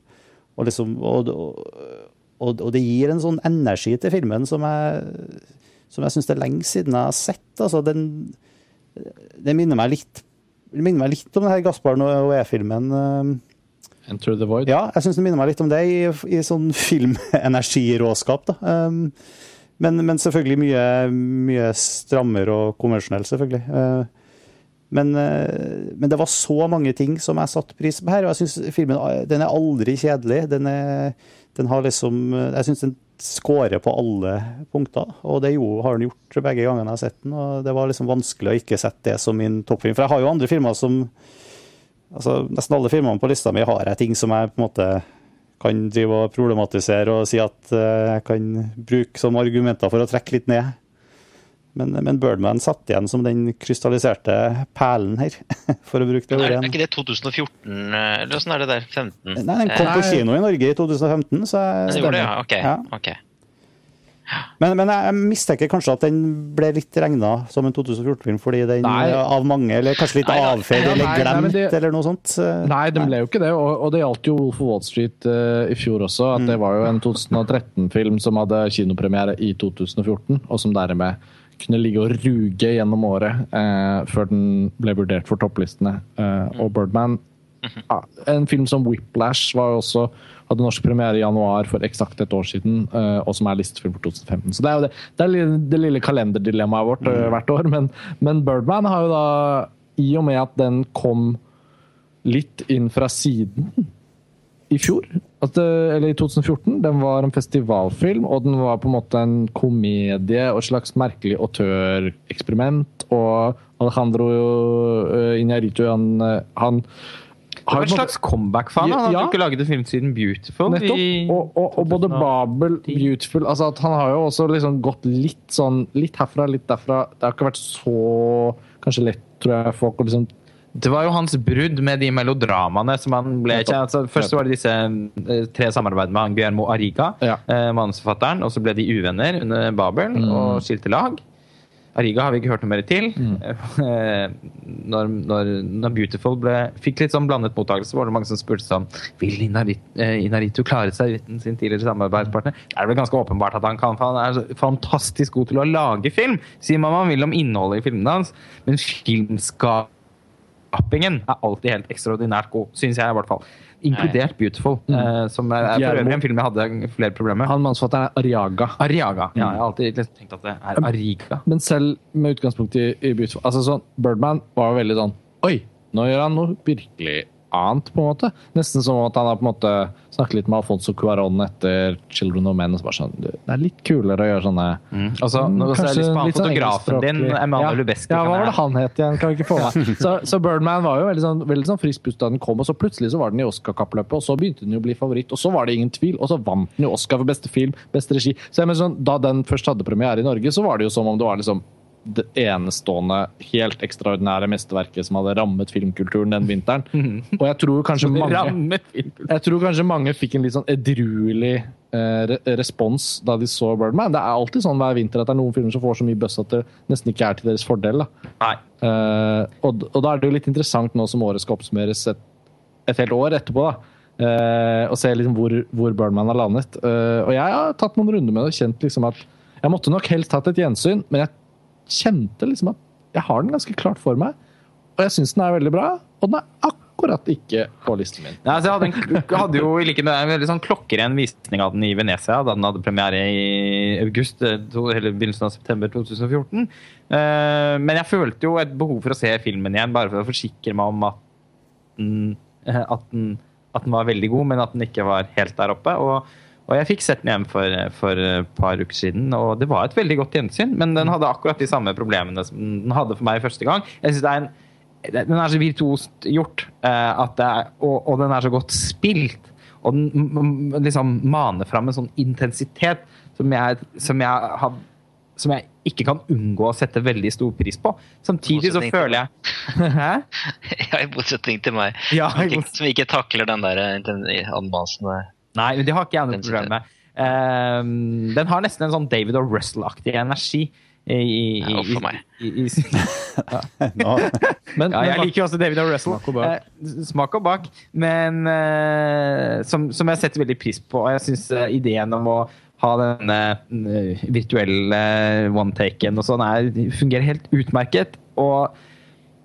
[SPEAKER 1] og, liksom, og det gir en sånn energi til filmen som jeg, som jeg syns det er lenge siden jeg har sett. Altså, den, det minner meg litt det minner meg litt om denne Gaspar Noé-filmen.
[SPEAKER 4] Enter the Void.
[SPEAKER 1] Ja, jeg syns det minner meg litt om det i, i sånn filmenergiråskap. da. Um, men, men selvfølgelig mye, mye strammere og konvensjonell, selvfølgelig. Uh, men, uh, men det var så mange ting som jeg satte pris på her. og jeg synes filmen den er aldri kjedelig. Den, er, den har liksom uh, Jeg syns den scorer på alle punkter. Og det jo, har han gjort begge gangene jeg har sett den. Og det var liksom vanskelig å ikke sette det som min toppfilm. For jeg har jo andre filmer som altså Nesten alle filmene på lista mi har jeg ting som jeg på en måte kan drive og problematisere og si at eh, jeg kan bruke som argumenter for å trekke litt ned. Men, men Birdman satt igjen som den krystalliserte perlen her, for å bruke det
[SPEAKER 2] ordet er, er
[SPEAKER 1] igjen.
[SPEAKER 2] ikke det 2014, eh, eller åssen er det der? 15?
[SPEAKER 1] Nei, den kom på
[SPEAKER 4] Nei.
[SPEAKER 1] kino i Norge i 2015, så jeg,
[SPEAKER 2] Men det gjorde det, ja. Ok.
[SPEAKER 1] Ja.
[SPEAKER 2] Okay.
[SPEAKER 1] Men, men jeg mistenker kanskje at den ble litt regna som en 2014-film, fordi den
[SPEAKER 4] Nei.
[SPEAKER 1] av mange, eller kanskje litt avfeid eller glemt
[SPEAKER 4] nei, det-
[SPEAKER 1] eller noe sånt.
[SPEAKER 4] Nei, den ble jo ikke det, og, og det gjaldt jo Wolf of Wall Street uh, i fjor også. At det var jo en 2013-film som hadde kinopremiere i 2014, og som dermed kunne ligge og ruge gjennom året eh, før den ble vurdert for topplistene. Eh, og Birdman ja, En film som Whiplash var jo også hadde norsk premiere i januar for eksakt et år siden, eh, og som er listefilm for 2015. Så Det er jo det, det, er det lille kalenderdilemmaet vårt mm. hvert år. Men, men Birdman har jo da, i og med at den kom litt inn fra siden i fjor, at eller i 2014. Den var en festivalfilm, og den var på en måte en komedie og et slags merkelig autøreksperiment. Og Alejandro uh, Iñárritu, han, eh, han
[SPEAKER 3] Det var et slags comeback for han. Han
[SPEAKER 4] Ja.
[SPEAKER 3] ikke laget en film siden Beautiful.
[SPEAKER 4] Og, og, og både
[SPEAKER 3] 2010.
[SPEAKER 4] Babel, Beautiful altså at Han har jo også liksom gått litt sånn Litt herfra, litt derfra. Det har ikke vært så kanskje lett, tror jeg, folk å liksom
[SPEAKER 3] Det var jo hans brudd med de melodramaene som han ble
[SPEAKER 4] kjent
[SPEAKER 3] altså, Først var det disse eh, tre samarbeid med han Guillermo Ariga,
[SPEAKER 4] Ja.
[SPEAKER 3] eh, manusforfatteren, og så ble de uvenner under Babel
[SPEAKER 4] Mm.
[SPEAKER 3] og skilte lag. Ariga har vi ikke hørt noe mer til.
[SPEAKER 4] Mm.
[SPEAKER 3] Eh, Når, når, når Beautiful ble, fikk litt sånn blandet mottakelse, var det mange som spurte sånn Vil Inarito, eh, klare seg uten sin tidligere samarbeidspartner? Det er vel ganske åpenbart at han kan, for han er fantastisk god til å lage film. Sier man man vil om innholdet i filmene hans, men filmskap Appingen er alltid helt ekstraordinært god, syns jeg i hvert fall. Inkludert Beautiful, eh, som er, er for øvrig en film jeg hadde flere problemer med.
[SPEAKER 4] Han mannsforfatteren er Ariaga.
[SPEAKER 3] Ariaga. Ja, jeg har alltid liksom tenkt at det er Ariga.
[SPEAKER 4] Men selv med utgangspunkt i, i Beautiful altså sånn, Birdman var jo veldig sånn Oi, nå gjør han noe virkelig annet, på en måte. Nesten som at han har på en måte snakket litt med Alfonso Cuarón etter 'Children of Men'. og så bare sånn, Det er litt kulere å gjøre sånne
[SPEAKER 3] mm. Altså, nå har jeg lyst på han
[SPEAKER 4] litt sånn
[SPEAKER 3] fotografen din. Emanuel
[SPEAKER 4] ja.
[SPEAKER 3] Lubeski.
[SPEAKER 4] Ja, hva var det han het igjen? Kan vi ikke få med. Så, så Birdman var jo veldig sånn, veldig sånn frisk pust da den kom, og så plutselig så var den i Oscar-kappløpet, og så begynte den jo å bli favoritt, og så var det ingen tvil, og så vant den jo Oscar for beste film, beste regi. Så jeg mener sånn, Da den først hadde premiere i Norge, så var det jo som om det var liksom det enestående, helt ekstraordinære mesterverket som hadde rammet filmkulturen den vinteren. Og jeg tror kanskje mange jeg tror kanskje mange fikk en litt sånn edruelig eh, respons da de så Birdman. Det er alltid sånn hver vinter at det er noen filmer som får så mye buzz at det nesten ikke er til deres fordel. da. Eh, og, og da er det jo litt interessant nå som året skal oppsummeres et, et helt år etterpå, da. eh, og se liksom hvor, hvor Birdman har landet. Eh, og jeg har tatt noen runder med det og kjent liksom at jeg måtte nok helst hatt et gjensyn, men jeg kjente liksom at jeg har den ganske klart for meg. Og jeg syns den er veldig bra, og den er akkurat ikke på listen min.
[SPEAKER 3] Nei, altså jeg hadde, en, hadde jo i like med en veldig sånn klokkeren visning av den i Venezia da den hadde premiere i august, eh, to- eller begynnelsen av september 2014. Uh, men jeg følte jo et behov for å se filmen igjen, bare for å forsikre meg om at den, eh, at den, at den var veldig god, men at den ikke var helt der oppe. Og, og jeg fikk sett den igjen for, for et par uker siden, og det var et veldig godt gjensyn. Men den hadde akkurat de samme problemene som den hadde for meg første gang. Jeg synes det er en den er så virtuost gjort, eh, er, og, og den er så godt spilt. Og den liksom maner fram en sånn intensitet som jeg, som jeg har som jeg ikke kan unngå å sette veldig stor pris på. Samtidig så føler jeg Hæ?
[SPEAKER 2] Ja, i motsetning til meg,
[SPEAKER 3] Ja,
[SPEAKER 2] som, ikke, som ikke takler den der eh, anmasende
[SPEAKER 3] Nei, men det har ikke jeg noe problem med. Ehm, den har nesten en sånn David og Russell-aktig energi. I, i,
[SPEAKER 2] Ja, uff meg.
[SPEAKER 3] i,
[SPEAKER 1] Nå,
[SPEAKER 4] Men,
[SPEAKER 3] Ja, jeg liker jo også David og Russell.
[SPEAKER 4] Smak og bak.
[SPEAKER 3] Eh, smak og bak. Men eh, som, som jeg setter veldig pris på. Og jeg syns ideen om å ha denne eh, virtuelle one-taken og sånn er, fungerer helt utmerket. Og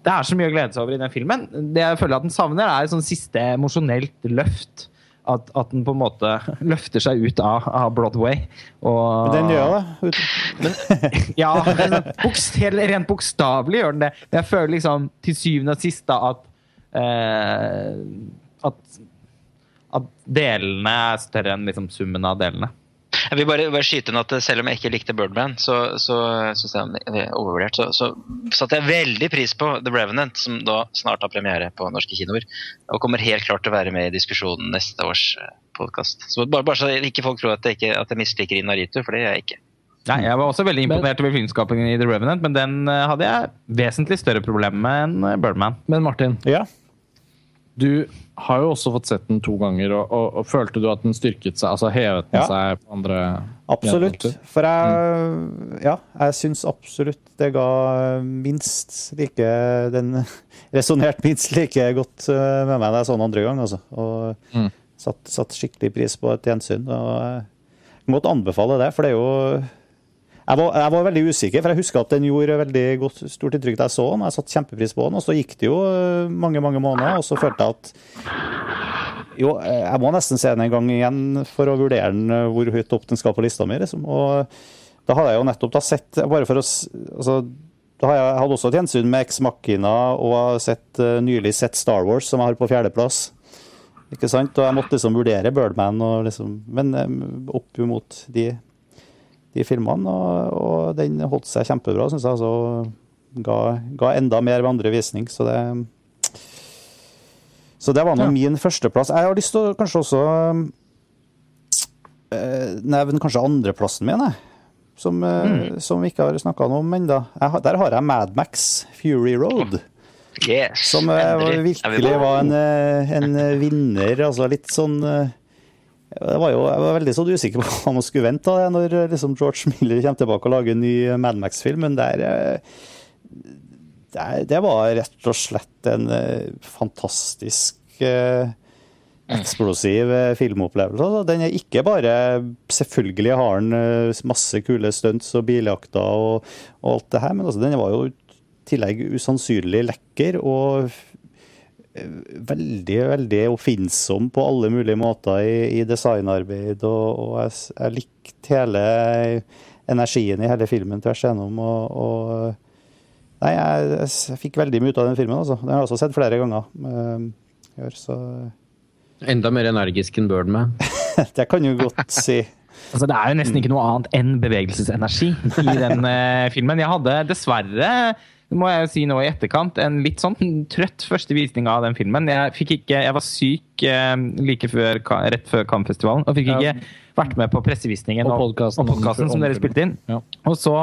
[SPEAKER 3] det er så mye å glede seg over i den filmen. Det jeg føler at den savner, er et sånn siste emosjonelt løft. At, at den på en måte løfter seg ut av, av Broadway. Og,
[SPEAKER 1] den gjør det. Men,
[SPEAKER 3] ja, bokst, helt, rent bokstavelig gjør den det. Men jeg føler liksom til syvende og sist da at eh, at, at delene er større enn liksom summen av delene.
[SPEAKER 2] Jeg vil bare, bare skyte inn at eh, selv om jeg ikke likte Birdman, så, så synes jeg den er overvurdert. Så, så satte jeg veldig pris på The Revenant, som da snart har premiere på norske kinoer. Og kommer helt klart til å være med i diskusjonen neste års podkast. Så bare, bare så ikke folk tror at jeg, ikke, at jeg misliker Inaritu, for det gjør jeg ikke.
[SPEAKER 3] Nei, Jeg var også veldig imponert over filmskapingen i The Revenant, men den eh, hadde jeg vesentlig større problemer med enn eh, Birdman.
[SPEAKER 4] men Martin,
[SPEAKER 1] Ja.
[SPEAKER 4] Du har jo også fått sett den to ganger, og, og, og følte du at den styrket seg? Altså hevet den
[SPEAKER 1] Ja.
[SPEAKER 4] seg på andre
[SPEAKER 1] Absolutt.
[SPEAKER 4] gjennomført?
[SPEAKER 1] For jeg, ja, jeg syns absolutt det ga minst like Den resonnerte minst like godt eh, med meg da jeg så den andre gang, altså. Og
[SPEAKER 4] Mm.
[SPEAKER 1] satt, satt skikkelig pris på et gjensyn. Og jeg kan godt anbefale det, for det er jo Jeg var, jeg var veldig usikker, for jeg husker at den gjorde veldig godt, stort inntrykk da jeg så den. Jeg satte kjempepris på den, og så gikk det jo eh, mange mange måneder, og så følte jeg at jo, eh, jeg må nesten se den en gang igjen for å vurdere den, eh, hvor høyt opp den skal på lista mi. Liksom. Og da hadde jeg jo nettopp da sett bare for å, altså, da hadde jeg, hadde også et gjensyn med Ex Machina og sett, nylig sett Star Wars, som jeg har på fjerdeplass. Ikke sant? Og jeg måtte liksom vurdere Birdman, og liksom, men opp mot de de filmene, og, og den holdt seg kjempebra, syns jeg. Altså, ga, ga enda mer ved andre visning, så det Så det var nå
[SPEAKER 3] Ja.
[SPEAKER 1] min førsteplass. Jeg har lyst til å kanskje også eh, nevne kanskje andreplassen min, jeg. Som, mm. som vi ikke har snakka noe om ennå. Der har jeg Mad Max Fury Road.
[SPEAKER 2] Yes,
[SPEAKER 1] Som eh,
[SPEAKER 2] endelig
[SPEAKER 1] virkelig var en, eh, en vinner. Altså litt sånn eh, var jo, Jeg var veldig sånn usikker på hva man skulle vente av det når eh, liksom George Miller kommer tilbake og lager en ny Mad Max-film, men der, eh, der, det var rett og slett en eh, fantastisk eh, eksplosiv eh, filmopplevelse. Altså, Den er ikke bare Selvfølgelig har den eh, masse kule stunts og biljakter og, og alt det her, men altså, den var jo i tillegg usannsynlig lekker og eh, veldig, veldig oppfinnsom på alle mulige måter i, i designarbeid, og, og jeg, jeg likte hele energien i hele filmen tvers igjennom. Og, og Nei, jeg, jeg, jeg fikk veldig mye ut av den filmen, altså. Den har jeg også sett flere ganger. Uh, gjør, så
[SPEAKER 5] Enda mer energisk enn Birdman.
[SPEAKER 1] det kan du godt si.
[SPEAKER 3] Altså, det er jo nesten ikke noe annet enn bevegelsesenergi i den uh, filmen. Jeg hadde dessverre, må jeg jo si nå i etterkant, en litt sånn trøtt første visning av den filmen. Jeg, ikke, jeg var syk eh, like før, rett før Cannes-festivalen og fikk ikke vært med på pressevisningen
[SPEAKER 4] Og podkasten
[SPEAKER 3] som dere spilte inn.
[SPEAKER 4] Ja.
[SPEAKER 3] Og så,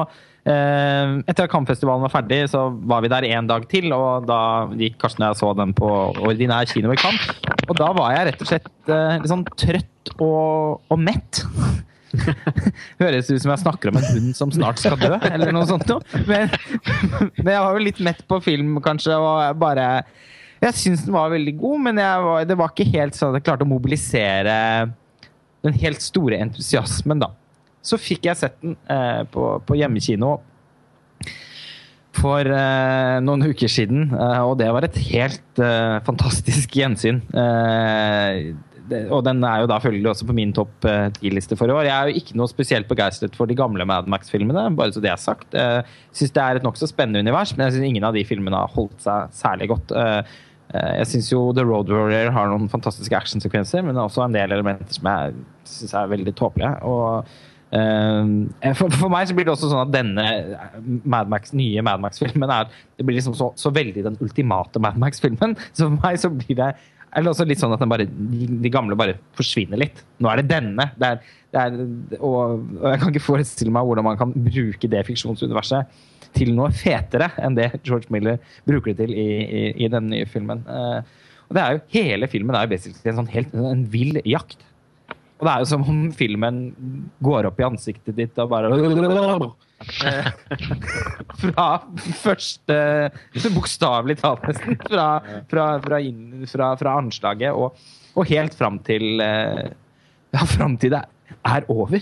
[SPEAKER 3] eh, etter at Cannes-festivalen var ferdig, så var vi der en dag til, og da gikk Karsten og jeg så den på ordinær kino i Cannes. Og da var jeg rett og slett eh, litt sånn trøtt og, og mett. Høres ut som jeg snakker om en hund som snart skal dø, eller noe sånt noe. Men, men jeg var jo litt mett på film, kanskje, og bare Jeg syns den var veldig god, men var, det var ikke helt sånn at jeg klarte å mobilisere den helt store entusiasmen, da. Så fikk jeg sett den eh, på, på hjemmekino for eh, noen uker siden, eh, og det var et helt eh, fantastisk gjensyn. Eh, og den er jo da følgelig også på min topp eh, ti-liste for i år. Jeg er jo ikke noe spesielt begeistret for de gamle Mad Max-filmene, bare så det er sagt. Jeg uh, syns det er et nokså spennende univers, men jeg syns ingen av de filmene har holdt seg særlig godt. Eh, eh, jeg syns jo The Road Warrior har noen fantastiske actionsekvenser, men også en del elementer som jeg syns er veldig tåpelige. og Eh, for, for meg så blir det også sånn at denne Mad Max, nye Mad Max-filmen er det blir liksom så, så veldig den ultimate Mad Max-filmen. Så for meg så blir det eller også litt sånn at bare, de, gamle bare forsvinner litt. Nå er det denne. Det er, det er, og, og jeg kan ikke forestille meg hvordan man kan bruke det fiksjonsuniverset til noe fetere enn det George Miller bruker det til i, i, i denne nye filmen. Uh, og det er jo, Hele filmen er jo basically en sånn helt en vill jakt. Og det er jo som om filmen går opp i ansiktet ditt og bare Fra første Bokstavelig talt, nesten. Fra, fra, fra, inn, fra anslaget og, og helt fram til eh, Ja, fram til det er over.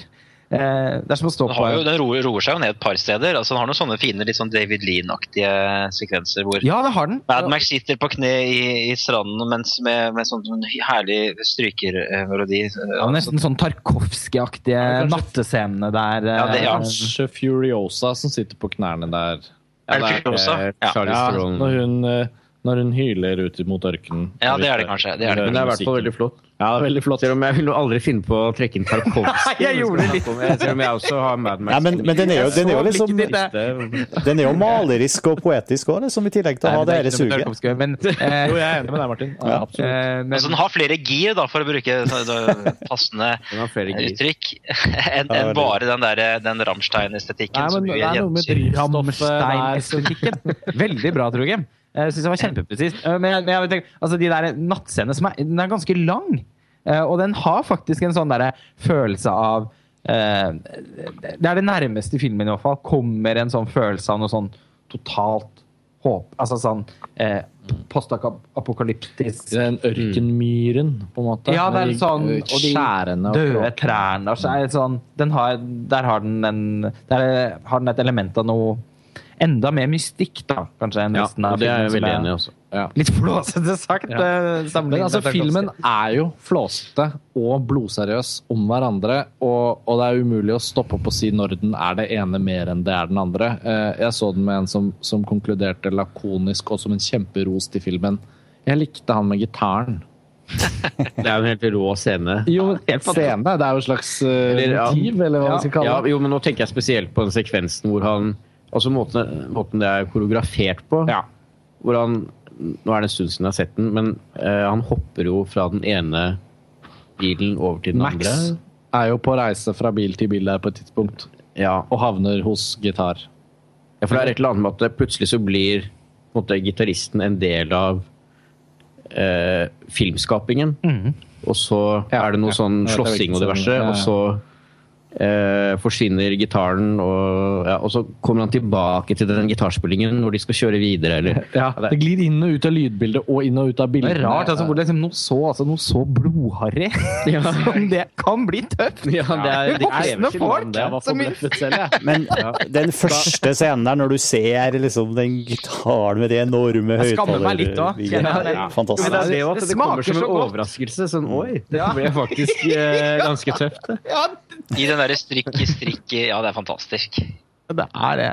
[SPEAKER 3] Eh, Det er som å stå
[SPEAKER 2] Den,
[SPEAKER 3] på
[SPEAKER 2] jo, den roer, roer seg jo ned et par steder. altså Den har noen sånne fine litt sånn David Lean-aktige sekvenser hvor
[SPEAKER 3] Ja, det har den.
[SPEAKER 2] Mad Max sitter på kne i, i stranden mens med, med sånn, sånn herlig strykermelodi.
[SPEAKER 3] Ja, nesten sånn Tarkovskij-aktige
[SPEAKER 4] Ja,
[SPEAKER 3] nattescenene der.
[SPEAKER 2] Ja, det- ja.
[SPEAKER 3] eh,
[SPEAKER 4] Kanskje Furiosa som sitter på knærne der.
[SPEAKER 2] Ja, det
[SPEAKER 5] det er
[SPEAKER 2] Furiosa? Ja.
[SPEAKER 4] Ja, når hun, eh, når hun hyler ut mot ørkenen.
[SPEAKER 2] Ja, det er det kanskje, det er det
[SPEAKER 5] Men det er i hvert fall veldig flott.
[SPEAKER 4] Ja, det er veldig flott.
[SPEAKER 5] Selv om jeg vil aldri finne på å trekke inn Tarkovskij.
[SPEAKER 3] Jeg gjorde det litt.
[SPEAKER 5] Selv om jeg også har Mad Max.
[SPEAKER 1] Ja, men, men den er jo, den er jo liksom Den er jo malerisk og poetisk òg, liksom, i tillegg til å ha det dette suget.
[SPEAKER 3] Men, eh,
[SPEAKER 4] Jo, jeg er enig med deg, Martin. Ja, absolutt.
[SPEAKER 3] eh, men,
[SPEAKER 2] Altså, den har flere gir, da, for å bruke passende uttrykk, enn
[SPEAKER 1] en
[SPEAKER 2] bare den, der, den Rammstein-estetikken.
[SPEAKER 4] Nei, men det er noe med
[SPEAKER 3] Rammstein-estetikken. Veldig bra, tror Jeg syns det var kjempepresist. Eh, Men, jeg- men jeg tenker, altså, de der nattscenene som er, den er ganske lang. Eh, Og den har faktisk en sånn derre følelse av eh, Det er det nærmeste filmen i hvert fall kommer en sånn følelse av noe sånn totalt håp Altså sånn eh, postapokalyptisk
[SPEAKER 4] Den ørkenmyren, på en måte.
[SPEAKER 3] Ja, det er sånn Og de
[SPEAKER 4] skjærende
[SPEAKER 3] døde trærne og så det sånn den har, Der har den en Der har den et element av noe enda mer mystikk, da, kanskje, enn
[SPEAKER 5] Ja, og det er jeg veldig enig i også.
[SPEAKER 4] Ja.
[SPEAKER 3] Litt flåsete sagt.
[SPEAKER 4] Ja.
[SPEAKER 3] eh,
[SPEAKER 4] Men altså, filmen er jo flåsete og blodseriøs om hverandre, og, og det er umulig å stoppe opp og si når den er det ene mer enn det er den andre. Eh, Jeg så den med en som, som konkluderte lakonisk og som en kjemperos til filmen. Jeg likte han med gitaren.
[SPEAKER 5] Det er jo en helt rå scene.
[SPEAKER 4] Jo, scene, det er jo et slags uh,
[SPEAKER 5] Eller, ja.
[SPEAKER 4] motiv, eller hva
[SPEAKER 3] Ja.
[SPEAKER 4] man skal kalle
[SPEAKER 5] Ja,
[SPEAKER 4] det.
[SPEAKER 5] jo, men nå tenker jeg spesielt på den sekvensen hvor han Altså måten, måten det er koreografert på.
[SPEAKER 3] Ja.
[SPEAKER 5] Hvor han Nå er det en stund siden jeg har sett den, men eh, han hopper jo fra den ene bilen over til den
[SPEAKER 4] Max
[SPEAKER 5] andre.
[SPEAKER 4] er jo på reise fra bil til bil der på et tidspunkt,
[SPEAKER 5] Ja.
[SPEAKER 4] og havner hos gitar.
[SPEAKER 5] ja, for det er et eller annet med at plutselig så blir gitaristen en del av eh, filmskapingen. Og så
[SPEAKER 4] Ja,
[SPEAKER 5] er det noe sånn slåssing og diverse. Og så eh, forsvinner gitaren, og, ja, og så kommer han tilbake til den gitarspillingen når de skal kjøre videre, eller
[SPEAKER 4] Ja, det glir inn og ut av lydbildet og inn og ut av bildet.
[SPEAKER 3] Det er rart altså, hvor det liksom noe så, altså, noe så blodharry som det kan bli tøft.
[SPEAKER 5] Ja, det er, det
[SPEAKER 3] Voksne folk,
[SPEAKER 5] det.
[SPEAKER 4] Var
[SPEAKER 3] så mye-
[SPEAKER 4] forbløffet selv, jeg.
[SPEAKER 1] Men den første scenen der, når du ser liksom den gitaren med de enorme
[SPEAKER 3] Jeg skammer meg litt
[SPEAKER 1] høyttalerbyggene
[SPEAKER 3] Ja.
[SPEAKER 1] Fantastisk.
[SPEAKER 5] Det det
[SPEAKER 3] Det
[SPEAKER 5] det kommer som en overraskelse. Sånn, oi, det
[SPEAKER 3] Ja.
[SPEAKER 5] ble faktisk eh, ganske tøft. det.
[SPEAKER 3] Ja,
[SPEAKER 2] I den derre strikk i strikk i Ja, det er fantastisk.
[SPEAKER 3] det er det.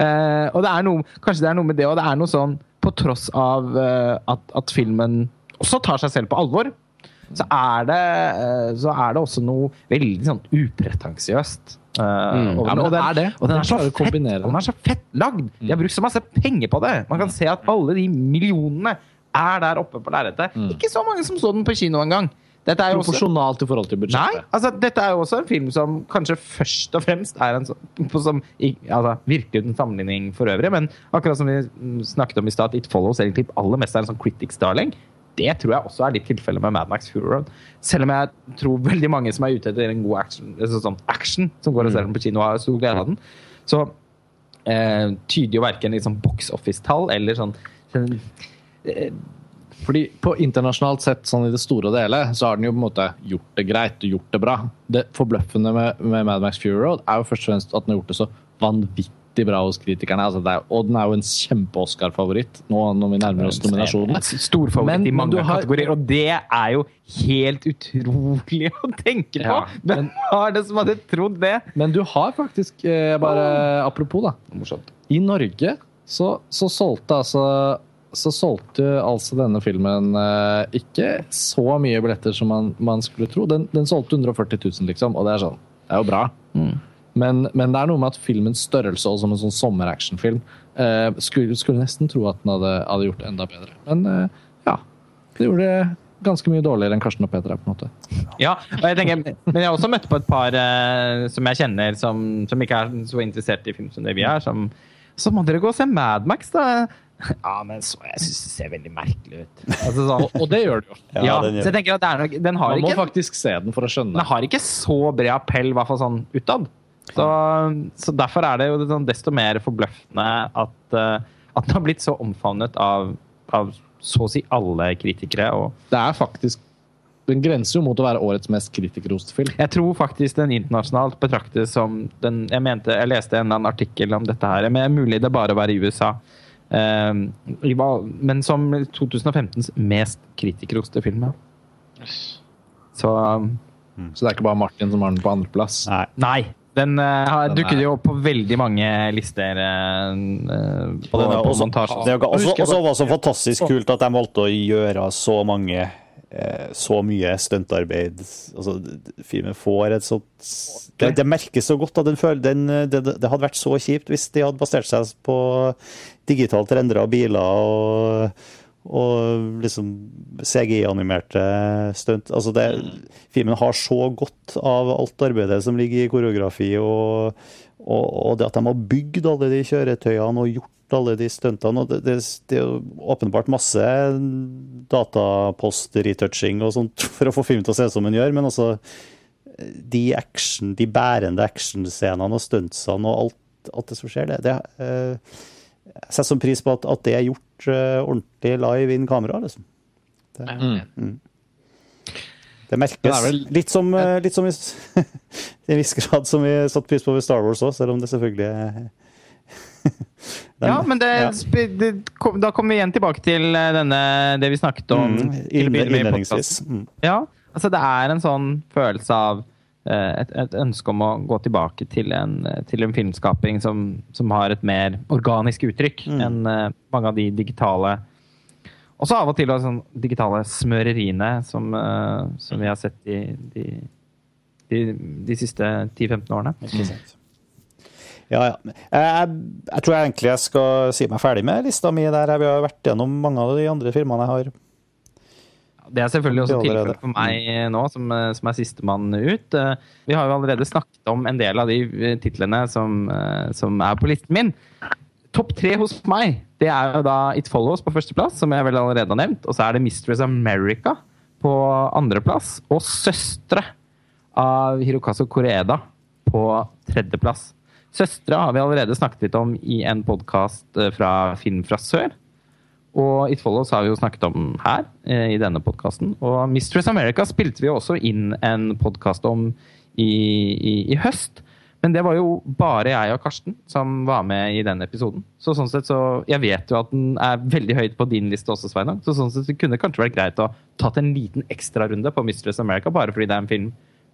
[SPEAKER 3] Eh, og det er noe, kanskje det er noe med det, og det er noe sånn På tross av eh, at, at filmen også tar seg selv på alvor, så er det, eh, så er det også noe veldig sånn upretensiøst. eh,
[SPEAKER 5] Mm.
[SPEAKER 4] Ja,
[SPEAKER 3] og, den,
[SPEAKER 4] det er det.
[SPEAKER 3] og den er så fett,
[SPEAKER 4] kombinere
[SPEAKER 3] den er så fett lagd! De har brukt så masse penger på det. Man kan se at alle de millionene er der oppe på lerretet. Ikke så mange som så den på kino engang. Dette er jo
[SPEAKER 4] Proporsjonalt i forhold til budsjettet.
[SPEAKER 3] Nei, altså dette er jo også en film som kanskje først og fremst er en sånn som, altså, Virker uten sammenligning for øvrig, men akkurat som vi mm, snakket om i stad, It Follows egentlig aller mest er en sånn critics darling. Det tror jeg også er litt tilfellet med Mad Max Fury Road. Selv om jeg tror veldig mange som er ute etter en god action, altså sånn action som går og ser den på kino, har stor glede av den. Så eh, tyder jo verken liksom box office-tall eller sånn, sånn
[SPEAKER 4] Fordi på internasjonalt sett, sånn i det store og hele, så har den jo på en måte gjort det greit og gjort det bra. Det forbløffende med, med Mad Max Fury Road er jo først og fremst at den har gjort det så vanvittig bra hos kritikerne. Altså det er, og den er jo en kjempe-Oscar-favoritt nå når vi nærmer oss nominasjonen.
[SPEAKER 3] Storfavoritt
[SPEAKER 4] Men-
[SPEAKER 3] i mange
[SPEAKER 4] har-
[SPEAKER 3] kategorier, og det er jo helt utrolig å tenke på!
[SPEAKER 4] Ja,
[SPEAKER 3] Hvem var det som hadde trodd det?
[SPEAKER 4] Men du har faktisk, eh, bare apropos da,
[SPEAKER 3] Morsomt.
[SPEAKER 4] i Norge så, så solgte altså så solgte altså denne filmen eh, ikke så mye billetter som man, man skulle tro. Den, den solgte 140 000, liksom, og det er sånn. Det er jo bra. Men, men det er noe med at filmens størrelse og som en sånn sommeractionfilm eh, skulle, skulle nesten tro at den hadde, hadde gjort det enda bedre. Men eh, ja. Det gjorde det ganske mye dårligere enn Karsten og Peter er, på en måte.
[SPEAKER 3] Ja, og jeg tenker, men jeg har også møtt på et par eh, som jeg kjenner, som, som ikke er så interessert i film som det vi er. Som, så må dere gå og se Mad Max, da. Ja, men så, jeg syns det ser veldig merkelig ut. Altså, sånn,
[SPEAKER 4] Og det gjør det jo.
[SPEAKER 1] Ja,
[SPEAKER 3] ja,
[SPEAKER 1] den gjør
[SPEAKER 3] så jeg tenker at det er nok, den har
[SPEAKER 4] Man må
[SPEAKER 3] ikke
[SPEAKER 4] faktisk se den for å skjønne.
[SPEAKER 3] den har ikke så bred appell, i hvert fall sånn utad. Så, så derfor er det jo sånn desto mer forbløffende at, eh, at den har blitt så omfavnet av, av så å si alle kritikere. Og
[SPEAKER 4] Det er faktisk Den grenser jo mot å være årets mest kritikerroste film.
[SPEAKER 3] jeg tror faktisk den internasjonalt betraktes som den Jeg mente, jeg leste en eller annen artikkel om dette her. Men mulig det bare var i USA. Eh, men som 2015s mest kritikerroste film. Ja. Så
[SPEAKER 4] Så det er ikke bare Martin som har den på andreplass.
[SPEAKER 1] Nei.
[SPEAKER 3] Nei. Den uh,
[SPEAKER 4] Den
[SPEAKER 3] dukket jo opp på veldig mange lister Uh, eh, på,
[SPEAKER 1] Og den er
[SPEAKER 3] på
[SPEAKER 1] også,
[SPEAKER 3] montasjen.
[SPEAKER 1] det er også, også var så fantastisk kult at de valgte å gjøre så mange eh, så mye stuntarbeid. Altså, filmen får et sånt det, det merkes så godt den føler den, det, det hadde vært så kjipt hvis de hadde basert seg på digitalt rendra biler og, og liksom CGI-animerte stunt. Altså det, filmen har så godt av alt arbeidet som ligger i koreografi, og, og, og det at de har bygd alle de kjøretøyene og gjort alle de stuntene. og Det, det, det er åpenbart masse datapost-retouching og sånt for å få filmen til å se ut som den gjør, men altså de action, de bærende actionscenene og stuntsene og alt, alt det som skjer, det, det, uh, setter som pris på at, at det er gjort uh, ordentlig live inn kamera. liksom.
[SPEAKER 2] Ja.
[SPEAKER 4] Mm.
[SPEAKER 1] Det merkes.
[SPEAKER 4] Det er vel-
[SPEAKER 1] Litt som, eh, litt som i, i en viss grad som vi satte pris på ved Star Wars òg, selv om det selvfølgelig er Den-
[SPEAKER 3] Ja, men det,
[SPEAKER 1] ja.
[SPEAKER 3] det, da kommer vi igjen tilbake til eh, denne, det vi snakket om
[SPEAKER 1] Mm, innledningsvis. Mm.
[SPEAKER 3] Ja, altså det er en sånn følelse av eh, et, et ønske om å gå tilbake til en, til en filmskaping som, som har et mer organisk uttrykk
[SPEAKER 1] Mm.
[SPEAKER 3] enn mange av de digitale Også av og til de sånn digitale smøreriene som, uh, som vi har sett de, de, de, de siste 10-15 årene.
[SPEAKER 1] Ja, ja. Jeg, jeg tror jeg egentlig jeg skal si meg ferdig med lista mi der. Vi har vært gjennom mange av de andre firmaene jeg har.
[SPEAKER 3] Det er selvfølgelig også tilfellet for meg nå, som, som er sistemann ut. Eh, Vi har jo allerede snakket om en del av de eh, titlene som, eh, som er på listen min. Topp tre hos meg, det er jo da It Follows på førsteplass, som jeg vel allerede har nevnt. Og så er det Mistress America på andreplass. Og Søstre av Hirokazu Koreeda på tredjeplass. Søstre har vi allerede snakket litt om i en podkast fra Film fra sør. Og It Follows har vi jo snakket om her eh, i denne podkasten. Og Mistress America spilte vi også inn en podkast om i, i, i høst. Men det var jo bare jeg og Karsten som var med i den episoden. Så sånn sett så, Jeg vet jo at den er veldig høyt på din liste også, Sveinung. Så sånn sett så kunne det kanskje vært greit å tatt en liten ekstrarunde på Mistress America, bare fordi det er en film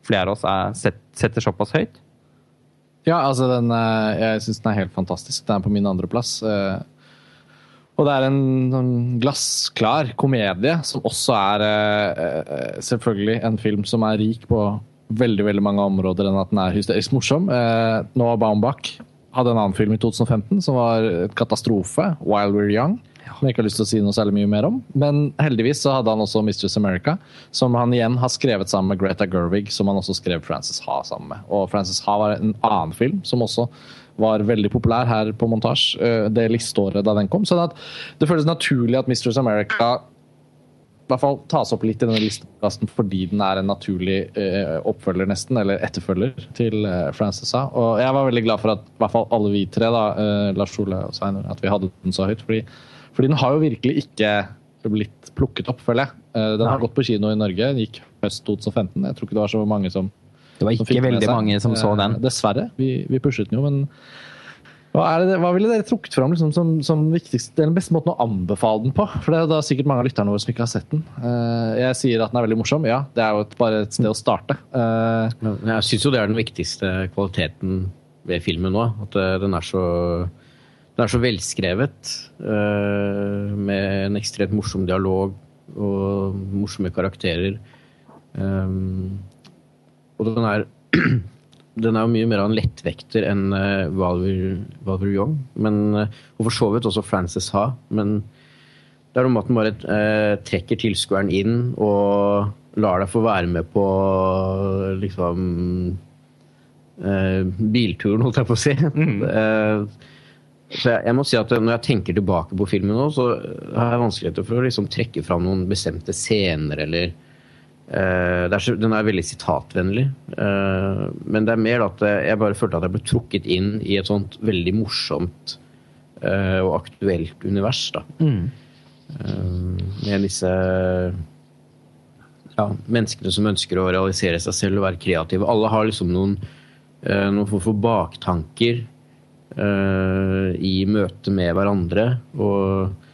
[SPEAKER 3] flere av oss er, set, setter såpass høyt.
[SPEAKER 4] Ja, altså den, eh, jeg syns den er helt fantastisk. Den er på min andreplass. eh, Og det er en sånn glassklar komedie, som også er eh, selvfølgelig en film som er rik på veldig veldig mange områder enn at den er hysterisk morsom. Eh, Noah Baumbach hadde en annen film i 2015 som var et katastrofe, 'While We're Young'. Som jeg ikke har lyst til å si noe særlig mye mer om. Men heldigvis så hadde han også 'Mistress America', som han igjen har skrevet sammen med Greta Gerwig, som han også skrev Frances Ha sammen med. Og Frances Ha var en annen film som også var veldig populær her på montasje eh, det listeåret da den kom. Så at det føles naturlig at 'Mistress America' hvert fall tas opp litt i denne listekasten fordi den er en naturlig eh, oppfølger, nesten, eller etterfølger til eh, Frances Ha. Og jeg var veldig glad for at i hvert fall alle vi tre, da, eh, Lars Ole og Sveinur, at vi hadde den så høyt. Fordi, fordi den har jo virkelig ikke blitt plukket opp, føler jeg. Eh, den har gått på kino i Norge, den gikk høst 2015. Jeg tror ikke det var så mange som
[SPEAKER 3] Det var ikke veldig mange som så
[SPEAKER 4] Eh,
[SPEAKER 3] den.
[SPEAKER 4] Dessverre. Vi, vi pushet den jo, men hva, det, hva ville dere trukket fram liksom, som, som viktigst, den beste måten å anbefale den på? For det er da sikkert mange av lytterne våre som ikke har sett den. Eh, jeg sier at den er veldig morsom. Ja, det er jo et, bare et sted å starte. Eh,
[SPEAKER 5] Jeg syns jo det er den viktigste kvaliteten ved filmen nå. At eh, den er så, den er så velskrevet. med en ekstremt morsom dialog og morsomme karakterer. Og den er den er jo mye mer av en lettvekter enn uh, Valver, Young. Men, eh, og for så vidt også Frances Ha. Men det er noe med at den bare eh, trekker tilskueren inn og lar deg få være med på liksom eh, bilturen, holdt jeg på å si. Eh, så jeg, jeg må si at når jeg tenker tilbake på filmen nå, så har jeg vanskeligheter for å liksom trekke fram noen bestemte scener eller eh, det er så, Den er veldig sitatvennlig. eh, men det er mer at jeg bare følte at jeg ble trukket inn i et sånt veldig morsomt eh, og aktuelt univers. da. Eh, med disse ja, menneskene som ønsker å realisere seg selv og være kreative. Alle har liksom noen, eh, noen form for baktanker eh, i møte med hverandre. Og eh,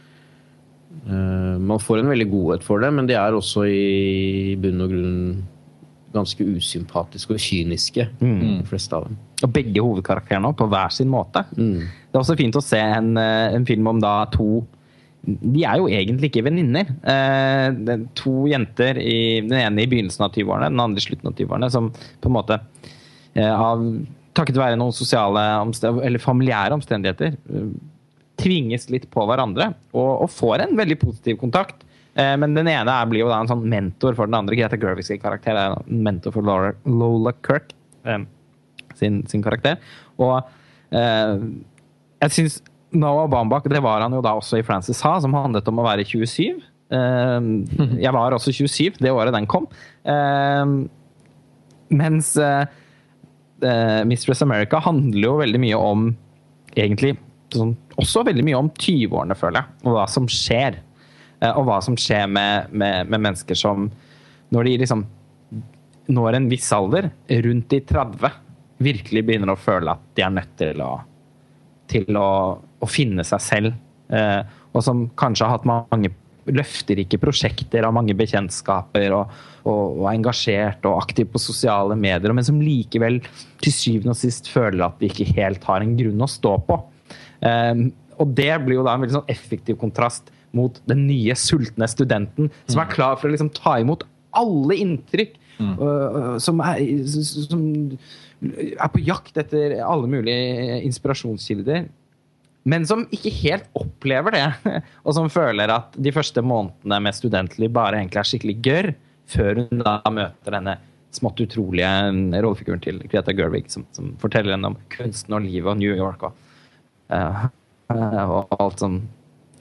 [SPEAKER 5] man får en veldig godhet for det, men de er også i bunn og grunn ganske usympatiske og kyniske, de fleste av dem.
[SPEAKER 3] Og begge hovedkarakterene på hver sin måte.
[SPEAKER 5] Mm.
[SPEAKER 3] Det er også fint å se en, eh, en film om da to De er jo egentlig ikke venninner. Eh, to jenter, i, den ene i begynnelsen av 20-årene, den andre i slutten av 20-årene, som på en måte eh, av Takket være noen sosiale eller familiære omstendigheter eh, tvinges litt på hverandre og, og får en veldig positiv kontakt. Eh, men den ene er, blir jo da en sånn mentor for den andre. Greta Gerwigs karakter er en mentor for Laura, Lola Kirk eh, sin, sin karakter. Og eh, jeg syns Noah Baumbach, det var han jo da også i Frances Ha, som handlet om å være 27. Eh, jeg var også 27 det året den kom. Eh, mens eh, Mistress America handler jo veldig mye om egentlig sånn, også veldig mye om 20-årene, føler jeg, og hva som skjer. Eh, og hva som skjer med, med, med mennesker som Når de liksom når en viss alder, rundt de 30, virkelig begynner å føle at de er nødt til å, til å, å finne seg selv. Eh, og som kanskje har hatt mange løfterike prosjekter av mange bekjentskaper og, og, og engasjert og aktiv på sosiale medier, men som likevel til syvende og sist føler at de ikke helt har en grunn å stå på. Eh, og det blir jo da en veldig sånn effektiv kontrast mot den nye sultne studenten som er klar for å liksom ta imot alle inntrykk. Mm. som, er, som er på jakt etter alle mulige inspirasjonskilder. Men som ikke helt opplever det. Og som føler at de første månedene med studentliv bare egentlig er skikkelig gørr, før hun da møter denne smått utrolige rollefiguren til Greta Gerwig, som, som forteller henne om kunsten og livet og New York og, og alt som,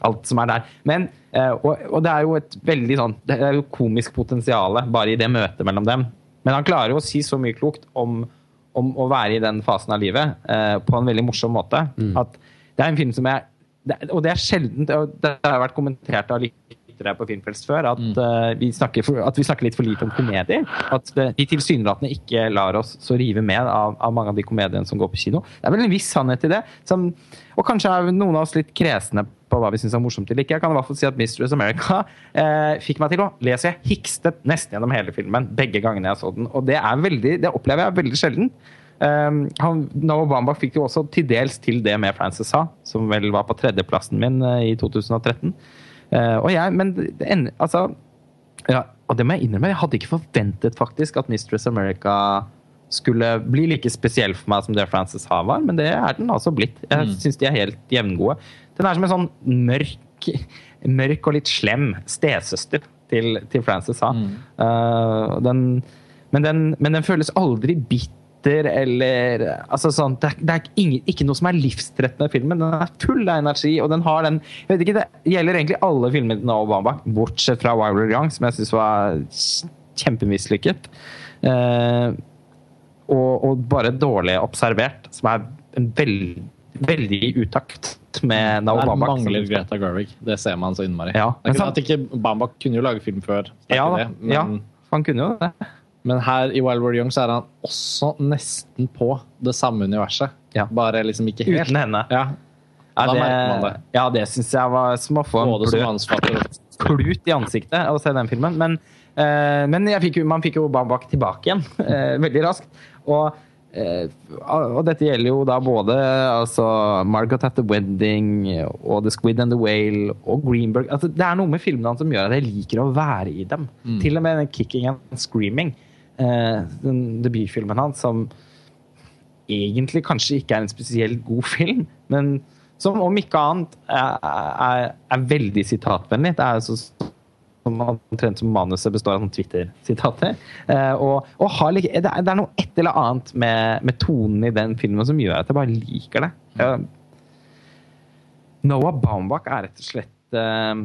[SPEAKER 3] alt som er der. Men, eh, og, og det er jo et veldig sånn Det er jo komisk potensial bare i det møtet mellom dem. Men han klarer jo å si så mye klokt om, om å være i den fasen av livet eh, på en veldig morsom måte. At det er en film som jeg det, Og det er sjeldent og Det har vært kommentert av lyttere på Filmfrelst før at, eh, vi snakker for, at vi snakker litt for lite om komedier. At uh, de tilsynelatende ikke lar oss så rive med av, av mange av de komediene som går på kino. Det er vel en viss sannhet i det. Som, og kanskje er noen av oss litt kresne på hva vi syns er morsomt eller ikke. Jeg kan i hvert fall si at Mistress America eh, fikk meg til å lese jeg hikstet nesten gjennom hele filmen begge gangene jeg så den. Og det veldig, det opplever jeg veldig sjelden. Um, Noah Baumbach fikk jo også til dels til det med Frances Ha, som vel var på tredjeplassen min eh, i 2013. Eh, og jeg, men det altså ja, Og det må jeg innrømme, jeg hadde ikke forventet faktisk at Mistress America skulle bli like spesiell for meg som det Frances Ha var, men det er den altså blitt. Jeg
[SPEAKER 4] Mm.
[SPEAKER 3] syns de er helt jevngode. Den er som en sånn mørk, mørk og litt slem stesøster til, til Frances Ha.
[SPEAKER 4] Mm.
[SPEAKER 3] Uh, den, men, den, men den føles aldri bitter eller altså sånn, Det er, det er ingen, ikke noe som er livstrettende i filmen. Den er full av energi, og den har den jeg vet ikke, Det gjelder egentlig alle filmene til Obama, bortsett fra Wilder Young, som jeg syns var kjempemislykket. Eh, og, og bare dårlig observert, som er en veld, veldig utakt med Noah
[SPEAKER 4] Der
[SPEAKER 3] Baumbach.
[SPEAKER 4] mangler Greta Gerwig. Det ser man så innmari.
[SPEAKER 3] Ja,
[SPEAKER 4] Det er ikke
[SPEAKER 3] sant-
[SPEAKER 4] at ikke Bambak kunne jo lage film før,
[SPEAKER 3] Ja,
[SPEAKER 4] det, men,
[SPEAKER 3] ja, han kunne jo det.
[SPEAKER 4] men her i Wild War Young så er han også nesten på det samme universet.
[SPEAKER 3] Ja.
[SPEAKER 4] Bare liksom ikke helt.
[SPEAKER 3] Uten henne.
[SPEAKER 4] Ja,
[SPEAKER 3] Ja,
[SPEAKER 4] Da
[SPEAKER 3] det,
[SPEAKER 4] merker man det.
[SPEAKER 3] Ja, det syns jeg var som å få en
[SPEAKER 4] og
[SPEAKER 3] klut i ansiktet å se den filmen. Men, men jeg fikk man fikk jo Bambak tilbake igjen eh, veldig raskt. Og, eh, og dette gjelder jo da både altså, Margot at the Wedding og The Squid and the Whale og Greenberg. Altså, det er noe med filmene som gjør at jeg liker å være i dem. Til og med den Kicking and Screaming, eh, den debutfilmen hans, som egentlig kanskje ikke er en spesielt god film, men som om ikke annet er, er, er veldig sitatvennlig. Det er så som omtrent som manuset består av Twitter-sitater. Eh, og, og har, lik- det, er, det er noe et eller annet med, med tonen i den filmen som gjør at jeg bare liker det. Eh, Noah Baumbach er rett og slett eh,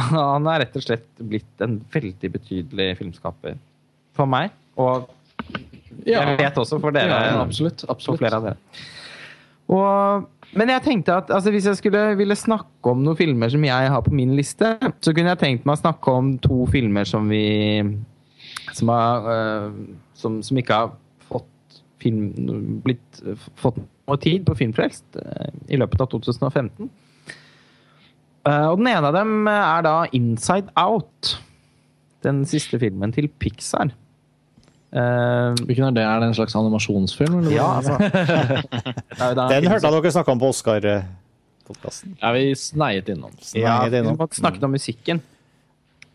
[SPEAKER 3] Han er rett og slett blitt en veldig betydelig filmskaper for meg. Og jeg vet også for dere.
[SPEAKER 4] Ja, absolutt.
[SPEAKER 3] For flere av dere. Og, men jeg tenkte at altså, hvis jeg skulle ville snakke om noen filmer som jeg har på min liste, så kunne jeg tenkt meg å snakke om to filmer som vi som, har, øh, som, som ikke har fått, film, blitt, fått noe tid på Filmfrelst øh, i løpet av 2015. Eh, og den ene av dem er da Inside Out. Den siste filmen til Pixar. Eh,
[SPEAKER 4] Hvilken er det? Er det en slags animasjonsfilm? Eller?
[SPEAKER 3] ja, altså Nei,
[SPEAKER 1] Den hørte jeg dere snakka om på Oscar-podkasten.
[SPEAKER 4] Ja, vi sneiet innom?
[SPEAKER 3] Ja,
[SPEAKER 1] innom.
[SPEAKER 3] vi snakket om musikken.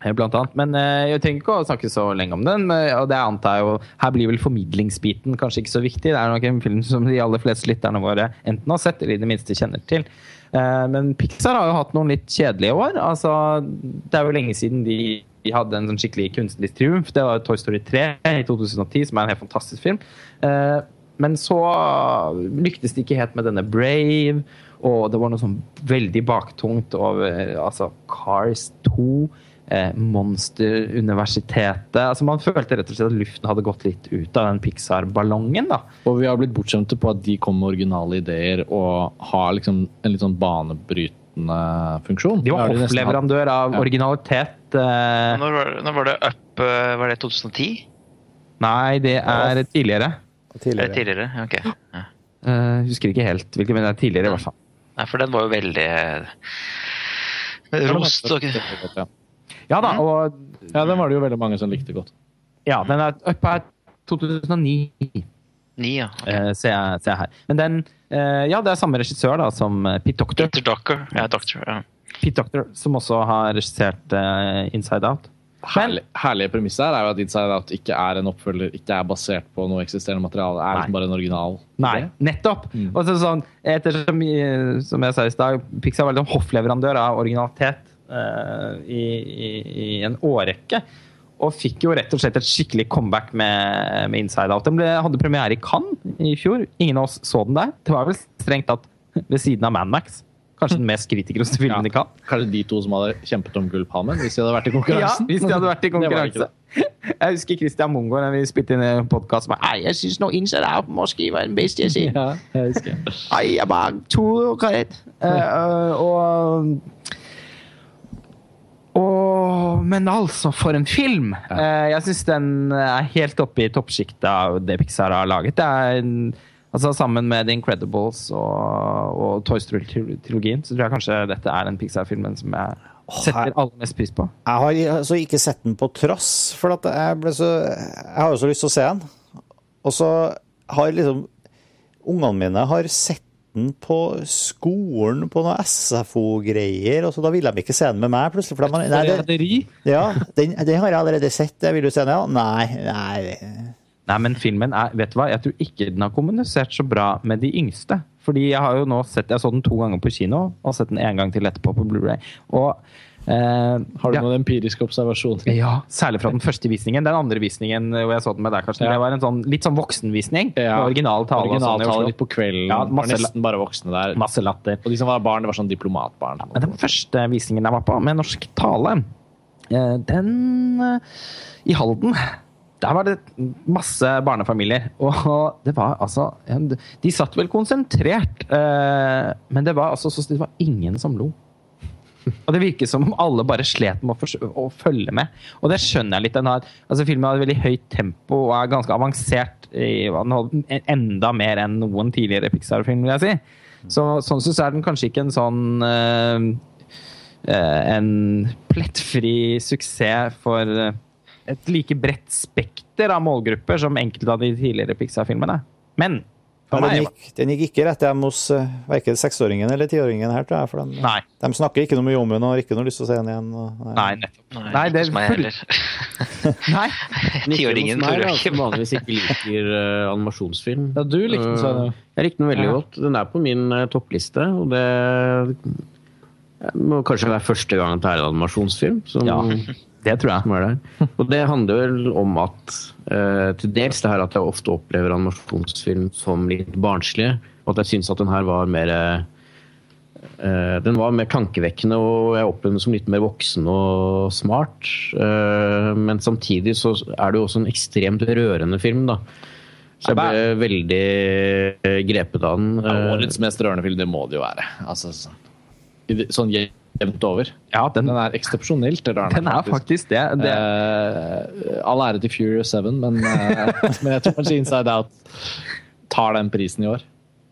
[SPEAKER 3] eh, Blant annet. Men uh, jeg trenger ikke å snakke så lenge om den. men- Og det antar jeg jo Her blir vel formidlingsbiten kanskje ikke så viktig. Det er nok en film som de aller fleste lytterne våre enten har sett eller i det minste kjenner til. Uh, Men Pixar har jo hatt noen litt kjedelige år. Altså, det er jo lenge siden de de hadde en sånn skikkelig kunstnerisk triumf. Det var Toy Story 3 i 2010, som er en helt fantastisk film. Eh, Men så lyktes de ikke helt med denne Brave, og det var noe sånn veldig baktungt over altså Cars 2. eh, monsteruniversitetet. Altså Man følte rett og slett at luften hadde gått litt ut av den Pixar-ballongen.
[SPEAKER 4] Og vi har blitt bortskjemte på at de kom med originale ideer og har liksom en litt sånn banebrytende funksjon.
[SPEAKER 3] De var hoffleverandør av
[SPEAKER 4] Ja.
[SPEAKER 3] originalitet. Eh,
[SPEAKER 2] Når var, når var det Up eh, Var det 2010?
[SPEAKER 3] nei, det er tidligere.
[SPEAKER 1] Tidligere.
[SPEAKER 2] tidligere? Ok. Ja.
[SPEAKER 3] Uh, husker ikke helt hvilken, men det er tidligere i hvert fall.
[SPEAKER 2] Nei, for den var jo veldig rost. Og,
[SPEAKER 4] Ja.
[SPEAKER 3] Ja da, og
[SPEAKER 4] ja, den var det jo veldig mange som likte godt.
[SPEAKER 3] ja, den er Up er 2009,
[SPEAKER 2] 9, ja. Okay.
[SPEAKER 3] Uh, ser, jeg, ser jeg her. Men den Ja, det er samme regissør da som eh, Pete Doctor.
[SPEAKER 2] Peter Doctor. Ja, Doctor. Ja.
[SPEAKER 3] Pete Doctor, som også har regissert eh, Inside Out.
[SPEAKER 4] Herlig, herlige premisset her er jo at Inside Out ikke er en oppfølger, ikke er basert på noe eksisterende materiale. er liksom bare en original.
[SPEAKER 3] Nei,
[SPEAKER 4] idé.
[SPEAKER 3] nettopp!
[SPEAKER 4] Mm.
[SPEAKER 3] Og så sånn, ettersom, eh, som jeg sa i stad, Pixar var litt sånn hoffleverandør av originalitet uh, i, i, i en årrekke. Og fikk jo rett og slett et skikkelig comeback med, med Inside Out. Den ble, hadde premiere i Cannes i fjor. Ingen av oss så den der. Det var vel strengt tatt ved siden av Man Max. Kanskje den mest kritikerroste filmen i kan.
[SPEAKER 4] Kanskje de to som hadde kjempet om Gullpalmen hvis de hadde vært i
[SPEAKER 3] Ja, hvis de hadde vært i konkurranse. Jeg husker Christian Mungo da vi spilte inn en podkast med Nei, jeg syns nå Inside Out må skrive en beste jeg sier.
[SPEAKER 4] Ja, jeg husker.
[SPEAKER 3] Nei, jeg bare kreditt. Uh, og og, men altså, for en film! Eh, jeg syns den er helt oppe i toppsjiktet av det Pixar har laget. Det er en, altså Sammen med The Incredibles og, og Toy Story-trilogien så tror jeg kanskje dette er den Pixar-filmen som jeg setter aller mest pris på.
[SPEAKER 1] Jeg har altså ikke sett den på trass, for at jeg, ble så, jeg har jo så lyst til å se den. Og så har liksom Ungene mine har sett den på skolen på noe SFO-greier, og så da ville de ikke se den med meg plutselig. For de, nei, det, ja, den, den har jeg allerede sett, jeg vil du se den, ja. Nei, nei.
[SPEAKER 3] Nei, men filmen er Vet du hva, jeg tror ikke den har kommunisert så bra med de yngste. Fordi jeg har jo nå sett Jeg så den to ganger på kino, og sett den en gang til etterpå på Blu-ray. Og eh,
[SPEAKER 4] Har du
[SPEAKER 3] ja,
[SPEAKER 4] noen empiriske observasjoner?
[SPEAKER 3] ja, særlig fra den første visningen. Den andre visningen hvor jeg så den med deg, Karsten,
[SPEAKER 4] Ja.
[SPEAKER 3] det var en sånn litt sånn voksenvisning.
[SPEAKER 4] Ja.
[SPEAKER 3] Original tale. sånn
[SPEAKER 4] Originaltale litt på kvelden.
[SPEAKER 3] Ja, masse
[SPEAKER 4] nesten bare voksne der.
[SPEAKER 3] Masse latter.
[SPEAKER 4] Og de som var barn, det var sånn diplomatbarn.
[SPEAKER 3] Ja, den første visningen jeg var på, med norsk tale, eh, den eh, i Halden der var det masse barnefamilier. Og det var altså De satt vel konsentrert, eh, men det var altså så det var ingen som lo. Og det virker som om alle bare slet med å, å følge med. Og det skjønner jeg litt. Den har, altså Filmen har et veldig høyt tempo og er ganske avansert. I, enda mer enn noen tidligere Pixar-film, vil jeg si. Så, sånn sett så er den kanskje ikke en sånn uh, uh, En plettfri suksess for eh, et like bredt spekter av målgrupper som enkelte av de tidligere Pixar-filmene. Men for
[SPEAKER 1] Men den, gikk, den gikk ikke rett hjem hos uh, verken seksåringen eller tiåringen her, tror jeg. For de,
[SPEAKER 3] Nei.
[SPEAKER 1] de snakker ikke noe mye om henne og har ikke noe lyst til å se henne igjen. Og,
[SPEAKER 3] Nei, nettopp.
[SPEAKER 2] Nei,
[SPEAKER 3] Nei, det
[SPEAKER 2] ikke hos meg heller.
[SPEAKER 3] Nei.
[SPEAKER 2] Tiåringen
[SPEAKER 5] tror
[SPEAKER 2] jeg
[SPEAKER 5] som
[SPEAKER 2] ikke.
[SPEAKER 5] vanligvis ikke liker uh, animasjonsfilm.
[SPEAKER 4] Ja, du likte den, sa du.
[SPEAKER 5] Eh, Jeg likte den veldig
[SPEAKER 4] Ja.
[SPEAKER 5] godt. Den er på min uh, toppliste, og det må kanskje være første gang det er en animasjonsfilm som,
[SPEAKER 3] Ja, det tror jeg.
[SPEAKER 5] der. Og det handler vel om at uh, til dels det her at jeg ofte opplever animasjonsfilm som litt barnslige, og at jeg syns at den her var mer uh, den var mer tankevekkende, og jeg opplevde den som litt mer voksen og smart. Uh, men samtidig så er det jo også en ekstremt rørende film, da. Så jeg ble veldig grepet av den.
[SPEAKER 4] Ja, årets mest rørende film, det må det jo være. Altså, så- sånn jevnt over.
[SPEAKER 3] Ja, den,
[SPEAKER 4] Den er eksepsjonelt rar.
[SPEAKER 3] den er faktisk det. det
[SPEAKER 4] Uh, all ære til Furious 7, men, uh, men jeg tror kanskje Inside Out tar den prisen i år.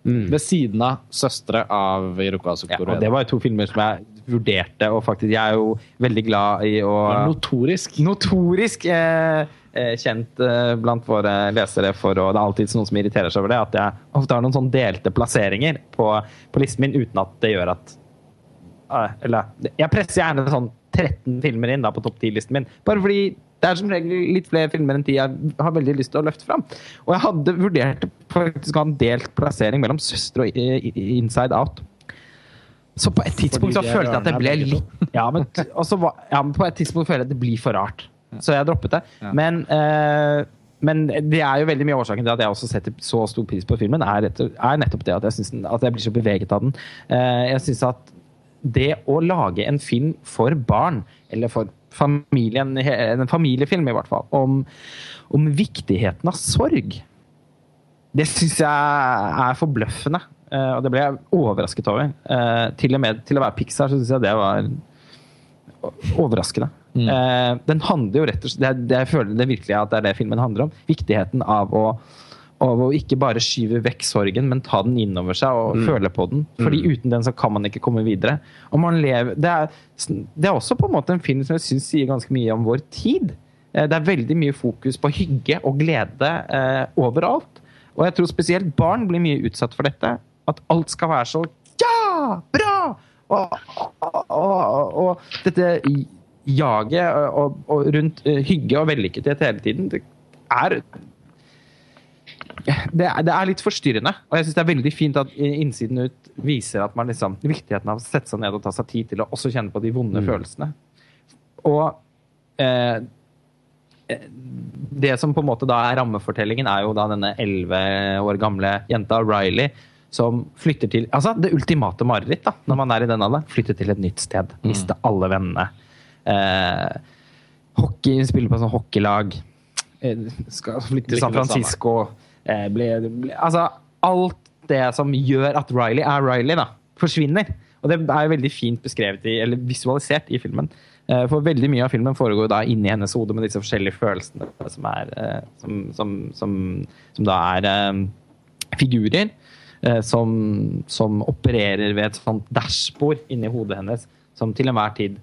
[SPEAKER 4] Ved siden av 'Søstre' av Hirokazu
[SPEAKER 3] ja, det var to filmer som jeg vurderte, og faktisk Jeg er jo veldig glad i å
[SPEAKER 4] Notorisk.
[SPEAKER 3] Notorisk eh, eh, kjent eh, blant våre lesere for og Det er alltid noen som irriterer seg over det, at jeg ofte har noen sånn delte plasseringer på, på listen min uten at det gjør at Eller jeg presser gjerne sånn 13 filmer inn da på topp 10-listen min, bare fordi det er som regel litt flere filmer enn ti jeg har veldig lyst til å løfte fram. Og jeg hadde vurdert faktisk å ha en delt plassering mellom Søster og eh, 'Inside Out'. Så på et tidspunkt så følte jeg at det ble litt ja, men, var, ja, men på et tidspunkt føler jeg at det blir for rart. Så jeg droppet det. Men, eh, men det er jo veldig mye årsaken til at jeg også setter så stor pris på filmen, er, er nettopp det at jeg, synes at jeg blir så beveget av den. Eh, jeg syns at det å lage en film for barn, eller for familien, en familiefilm i hvert fall, om, om viktigheten av sorg. Det syns jeg er forbløffende, eh, og det ble jeg overrasket over. Eh, til og med til å være Pixar så syns jeg det var overraskende. Mm. Den handler jo rett og slett det, det, Jeg føler det virkelig at det er det filmen handler om. Viktigheten av å, av å ikke bare skyve vekk sorgen, men ta den innover seg og føle på den. Fordi uten den så kan man ikke komme videre. Lever, det, er, det er også på en måte en film som jeg syns sier ganske mye om vår tid. Eh, Det er veldig mye fokus på hygge og glede eh, overalt. Og jeg tror spesielt barn blir mye utsatt for dette. At alt skal være så ja! Bra! Og, og, og, og dette jaget rundt eh, hygge og vellykkethet hele tiden, det er det er, det er litt forstyrrende. Og jeg syns det er veldig fint at innsiden ut viser at man liksom, viktigheten av å sette seg ned og ta seg tid til å også kjenne på de vonde følelsene. Og eh, det som på en måte da er rammefortellingen, er jo da denne elleve år gamle jenta Riley som flytter til Altså det ultimate mareritt da, når man er i den alderen. Flytter til et nytt sted. Miste alle vennene. Eh, hockey, spiller på sånn hockeylag. Eh, skal flytte til San. Francisco. Eh, ble, ble, altså alt det som gjør at Riley er Riley, da, forsvinner. Og det er veldig fint beskrevet i, eller visualisert i filmen. Eh, For veldig mye av filmen foregår da inni hennes hode med disse forskjellige følelsene som, er, eh, som, som, som, som da er um, figurer. Som, som opererer ved et sånt dashbord inni hodet hennes, som til enhver tid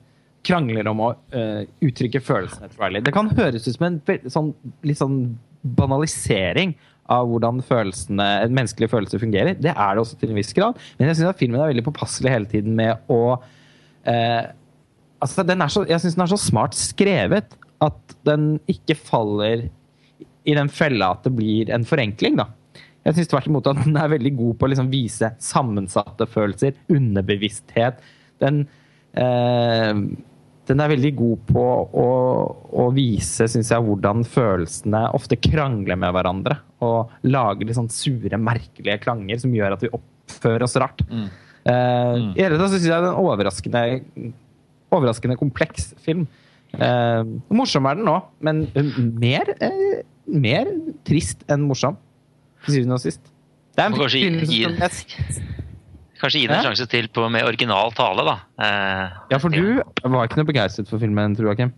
[SPEAKER 3] krangler om å uh, uttrykke følelsene til Riley. Det kan høres ut som en sånn, litt sånn banalisering av hvordan følelsene, menneskelige følelser fungerer. Det er det også til en viss grad. Men jeg syns filmen er veldig påpasselig hele tiden med å eh, altså så, Jeg syns den er så smart skrevet at den ikke faller i den fella at det blir en forenkling. da. Jeg syns tvert imot at den er veldig god på å liksom vise sammensatte følelser, underbevissthet. Den, eh, den er veldig god på å, å vise synes jeg, hvordan følelsene ofte krangler med hverandre. Og lager litt sånn sure, merkelige klanger som gjør at vi oppfører oss rart. Eh, I hele tatt syns jeg det er en overraskende, overraskende kompleks film. Eh, morsom er den nå, men eh, mer, eh, mer trist enn morsom. Til syvende og sist. Det er en film som jeg-
[SPEAKER 2] Kanskje gi det en sjanse til på, med original tale, da. Eh,
[SPEAKER 3] Ja, for du var ikke noe begeistret for filmen, tror jeg, Kim.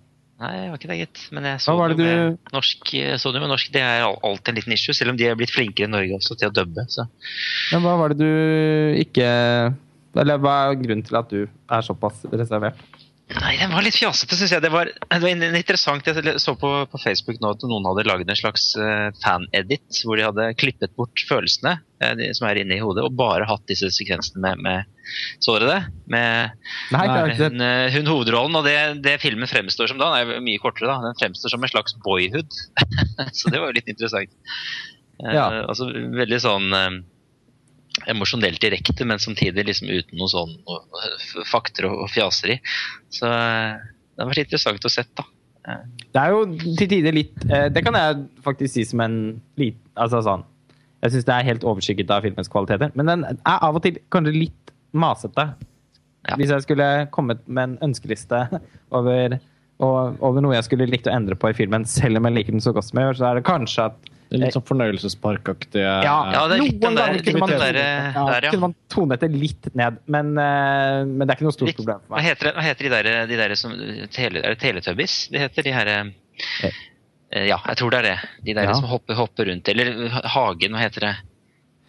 [SPEAKER 2] Nei, jeg var ikke det, gitt. Men jeg så det med
[SPEAKER 3] du-
[SPEAKER 2] norsk. Så det med norsk. Det er alltid en liten issue, selv om de er blitt flinkere i Norge også til å dubbe. Så.
[SPEAKER 3] Men hva var det du ikke Eller hva er grunnen til at du er såpass reservert?
[SPEAKER 2] Nei, den var litt fjasete, syns jeg. Det var, det var interessant. Jeg så på, på Facebook nå at noen hadde laget en slags uh, fan-edit, hvor de hadde klippet bort følelsene uh, de, som er inne i hodet, og bare hatt disse sekvensene med, med Så dere det? Med
[SPEAKER 3] Nei, ikke.
[SPEAKER 2] Hun, uh, hun hovedrollen. og det, det filmen fremstår som da, den er mye kortere, da. Den fremstår som en slags boyhood. så det var jo litt interessant.
[SPEAKER 3] Ja.
[SPEAKER 2] Altså veldig sånn emosjonelt direkte, men samtidig liksom uten noe sånn noe, fakter og, fjaseri. Så det har vært interessant å se. da.
[SPEAKER 3] Det er jo til tider litt eh, Det kan jeg faktisk si som en liten Altså sånn Jeg syns det er helt overskygget av filmens kvaliteter. Men den er av og til kanskje litt masete.
[SPEAKER 2] Ja.
[SPEAKER 3] Hvis jeg skulle kommet med en ønskeliste over, over noe jeg skulle likt å endre på i filmen, selv om jeg liker den så godt som jeg gjør, så er det kanskje at
[SPEAKER 4] Det er litt sånn fornøyelsesparkaktige
[SPEAKER 2] Ja, det er litt
[SPEAKER 3] noen ganger kunne man,
[SPEAKER 2] der,
[SPEAKER 3] ja,
[SPEAKER 2] der, ja.
[SPEAKER 3] kunne man tone det litt ned, men, eh, men det er ikke noe stort
[SPEAKER 2] litt,
[SPEAKER 3] problem for
[SPEAKER 2] hva,
[SPEAKER 3] meg.
[SPEAKER 2] heter hva heter de der, de der som tele, Er det Teletubbies? De heter de her eh, eh, Ja, jeg tror det er det. De der
[SPEAKER 3] Ja.
[SPEAKER 2] som hopper, hopper rundt. Eller Hagen, hva heter det?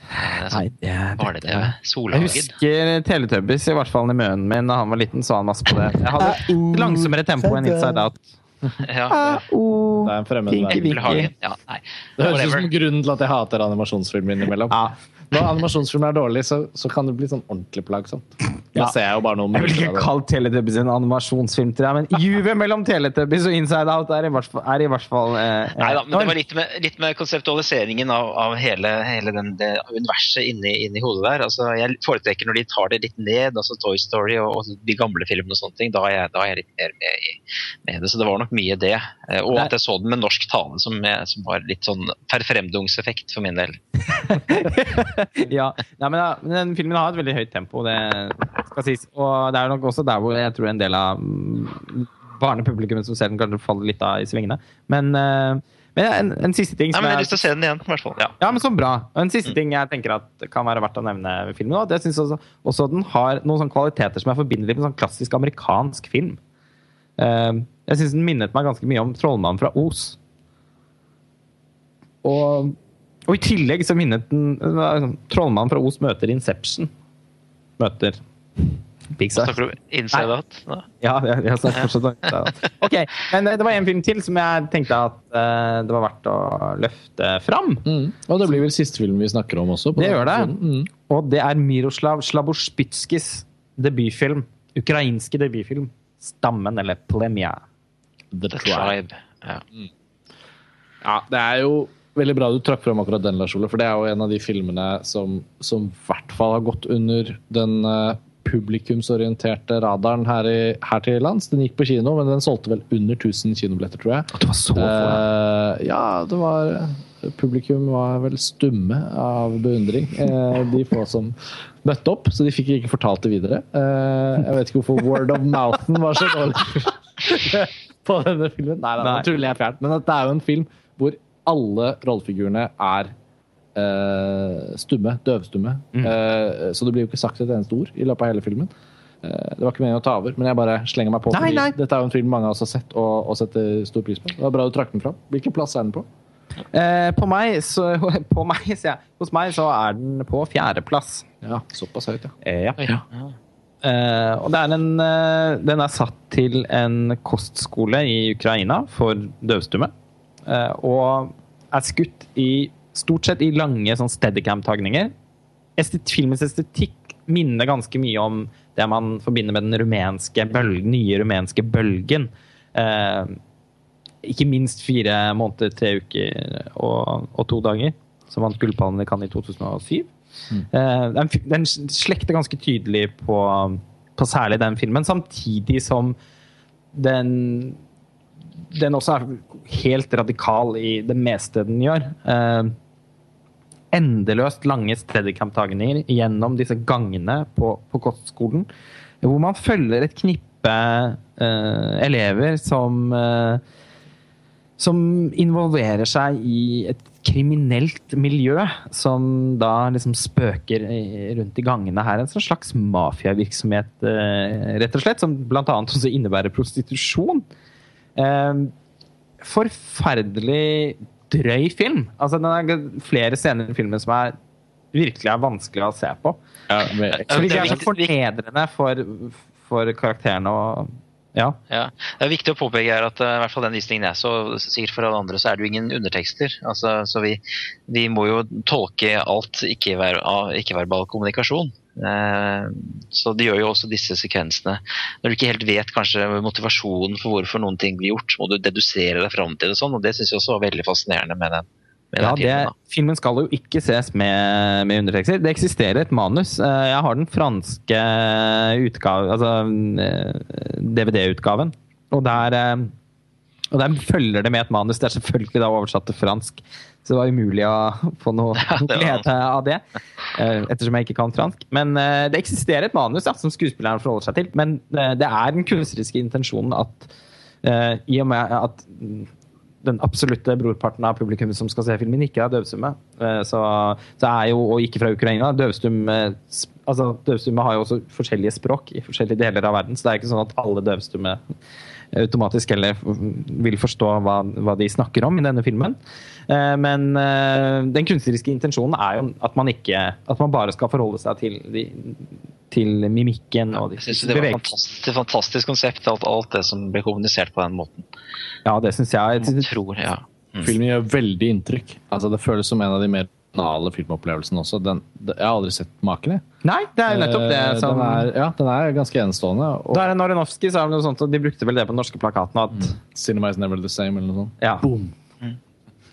[SPEAKER 2] det sånn
[SPEAKER 3] Nei, det, det?
[SPEAKER 2] Solhagen?
[SPEAKER 3] Jeg husker Teletubbies, i hvert fall i munnen min da han var liten, så han masse på det. Jeg hadde langsommere tempo enn Inside Out.
[SPEAKER 2] Ja,
[SPEAKER 3] o,
[SPEAKER 4] Det er en fremmed
[SPEAKER 3] Pinky
[SPEAKER 4] verden.
[SPEAKER 2] Ja, nei.
[SPEAKER 4] Det høres ut som grunnen til at jeg hater animasjonsfilm innimellom.
[SPEAKER 3] Ja.
[SPEAKER 4] Når animasjonsfilm er dårlig, så, så kan det bli sånn ordentlig plagsomt.
[SPEAKER 3] Ja.
[SPEAKER 4] ser jeg jo bare noen
[SPEAKER 3] Jeg vil ikke kalle Teletubbies en animasjonsfilm til deg, men juvet mellom Teletubbies og Inside Out er i hvert fall, er i hvert fall eh,
[SPEAKER 2] Nei da, men det var litt med, litt med konseptualiseringen av, av hele, hele den, det universet inni, inni hodet der. Altså, jeg foretrekker når de tar det litt ned, altså Toy Story og, og de gamle filmene og sånne ting. Da er jeg, da er jeg litt mer med, i, med det. Så det var nok mye det. Eh, Og at jeg så den med norsk tale, som, jeg- som var litt sånn perfremdungseffekt for min del.
[SPEAKER 3] ja. Nei, men, ja, men den filmen har et veldig høyt tempo, det skal sies. Og det er nok også der hvor jeg tror en del av mm, barnepublikummet som ser den, kanskje faller litt av i svingene. Men, eh, men en, en siste ting
[SPEAKER 2] Nei, men jeg har lyst til å se den igjen, i hvert fall. Ja.
[SPEAKER 3] Ja, men så bra. Og en
[SPEAKER 2] Mm.
[SPEAKER 3] siste ting jeg tenker at kan være verdt å nevne ved filmen, at jeg syns også, også den har noen sånne kvaliteter som er forbindelig med sånn klassisk amerikansk film. Eh, jeg syns den minnet meg ganske mye om 'Trollmannen fra Os'. Og, og i tillegg så minnet den sånn, 'Trollmannen fra Os' møter Inception. Møter Pixar.
[SPEAKER 2] Snakker du inside out?
[SPEAKER 3] Ja, jeg, jeg snakker fortsatt om. Ok, men eh, det var en film til som jeg tenkte at uh, det var verdt å løfte fram.
[SPEAKER 4] Mm. Og det blir vel siste film vi snakker om også. på
[SPEAKER 3] Det gjør det.
[SPEAKER 4] Mm.
[SPEAKER 3] Og det er Miroslav Slabospytskis debutfilm. Ukrainske debutfilm. 'Stammen', eller 'Plemia'.
[SPEAKER 4] The
[SPEAKER 2] The
[SPEAKER 4] Tribe.
[SPEAKER 2] Tribe. Ja.
[SPEAKER 4] Ja, det er jo veldig bra du trakk fram akkurat den, Lars Ole, for det er jo en av de filmene som som i hvert fall har gått under den eh, publikumsorienterte radaren her, i, her til lands. Den gikk på kino, men den solgte vel under 1000 kinobilletter, tror jeg.
[SPEAKER 3] Det var så få.
[SPEAKER 4] Eh, ja, det var Publikum var vel stumme av beundring, eh, de få som møtte opp. Så de fikk ikke fortalt det videre. Eh, jeg vet ikke hvorfor word of mouthen var så dårlig på denne filmen. Nei, da,
[SPEAKER 3] Nei.
[SPEAKER 4] tuller jeg fælt. Men at det er jo en film hvor alle rollefigurene er uh, stumme, døvstumme. Eh, så det blir jo ikke sagt et eneste ord i løpet av hele filmen. Uh, Det var ikke meningen å ta over, men jeg bare slenger meg på.
[SPEAKER 3] Nei, nei.
[SPEAKER 4] Dette er jo en film mange av oss har sett og, og setter stor pris på. Det var bra du trakk den fram. Hvilken plass er den på?
[SPEAKER 3] Eh, på meg, så, på meg, så jeg. Hos meg så er den på fjerdeplass.
[SPEAKER 4] Ja, såpass høyt, ja.
[SPEAKER 3] Eh, ja.
[SPEAKER 2] Ja.
[SPEAKER 3] Eh, og det er en, den er satt til en kostskole i Ukraina for døvstumme. Eh, og er skutt i stort sett i lange sånn steadicam-tagninger. Estet, filmens estetikk minner ganske mye om det man forbinder med den rumenske bølgen, nye rumenske bølgen. Eh, ikke minst fire måneder, tre uker og, og to dager, som vant Gullpallen i Cannes i 2007. Eh, den, den slekter ganske tydelig på, på særlig den filmen, samtidig som den den også er helt radikal i det meste den gjør. Eh, endeløst lange steadicam-tagninger gjennom disse gangene på, på kostskolen, hvor man følger et knippe eh, elever som eh, som involverer seg i et kriminelt miljø som da liksom spøker rundt i gangene her. En slags mafiavirksomhet, eh, rett og slett, som bl.a. også innebærer prostitusjon. Eh, forferdelig drøy film. Altså, den er flere scener i filmen som er virkelig er vanskelig å se på.
[SPEAKER 4] Ja,
[SPEAKER 3] men,
[SPEAKER 2] det
[SPEAKER 3] de
[SPEAKER 2] er
[SPEAKER 3] så fornedrende for, for karakterene og Ja.
[SPEAKER 2] Ja. Det er viktig å påpeke her at uh, i hvert fall den visningen jeg så, sikkert for alle andre, så er det jo ingen undertekster. Altså, så vi, vi må jo tolke alt ikke-verbal ikke-verbal kommunikasjon. Eh, så det gjør jo også disse sekvensene. Når du ikke helt vet kanskje motivasjonen for hvorfor noen ting blir gjort, må du dedusere deg fram til det sånn, og det syns jeg også var veldig fascinerende med den. Med
[SPEAKER 3] Ja,
[SPEAKER 2] den
[SPEAKER 3] det,
[SPEAKER 2] filmen,
[SPEAKER 3] filmen skal jo ikke ses med, med undertekster. Det eksisterer et manus. Eh, Jeg har den franske utgave, altså eh, DVD-utgaven. Og der, og der følger det med et manus. Det er selvfølgelig da oversatt til fransk. Så det var umulig å få noe
[SPEAKER 2] Ja,
[SPEAKER 3] glede av det. eh, Ettersom jeg ikke kan fransk. Men eh, det eksisterer et manus ja, som skuespilleren forholder seg til. Men eh, det er den kunstneriske intensjonen at i og med at den absolutte brorparten av publikum som skal se filmen, ikke er døvstumme. Så, så er jo, og ikke fra Ukraina, døvstumme altså Døvstumme har jo også forskjellige språk i forskjellige deler av verden, så det er ikke sånn at alle døvstumme automatisk heller vil forstå hva, hva de snakker om i denne filmen. Eh, Men eh, den kunstneriske intensjonen er jo at man ikke At man bare skal forholde seg til, de, til mimikken og de
[SPEAKER 2] Jeg synes det var et fantastisk, fantastisk konsept, alt, alt det som ble kommunisert på den måten.
[SPEAKER 3] Ja, det syns jeg. jeg
[SPEAKER 2] tror, ja.
[SPEAKER 4] Filmen gjør veldig inntrykk. Altså, det føles som en av de mer banale filmopplevelsen også. Den, jeg har aldri sett maken, jeg.
[SPEAKER 3] Nei, det er jo nettopp det
[SPEAKER 4] Eh,
[SPEAKER 3] som
[SPEAKER 4] den, er, ja, den er ganske enestående. Og
[SPEAKER 3] Da er det så er det noe sånt, og de brukte vel det på den norske plakaten. At,
[SPEAKER 4] Cinema is never the same, eller noe sånt.
[SPEAKER 3] ja.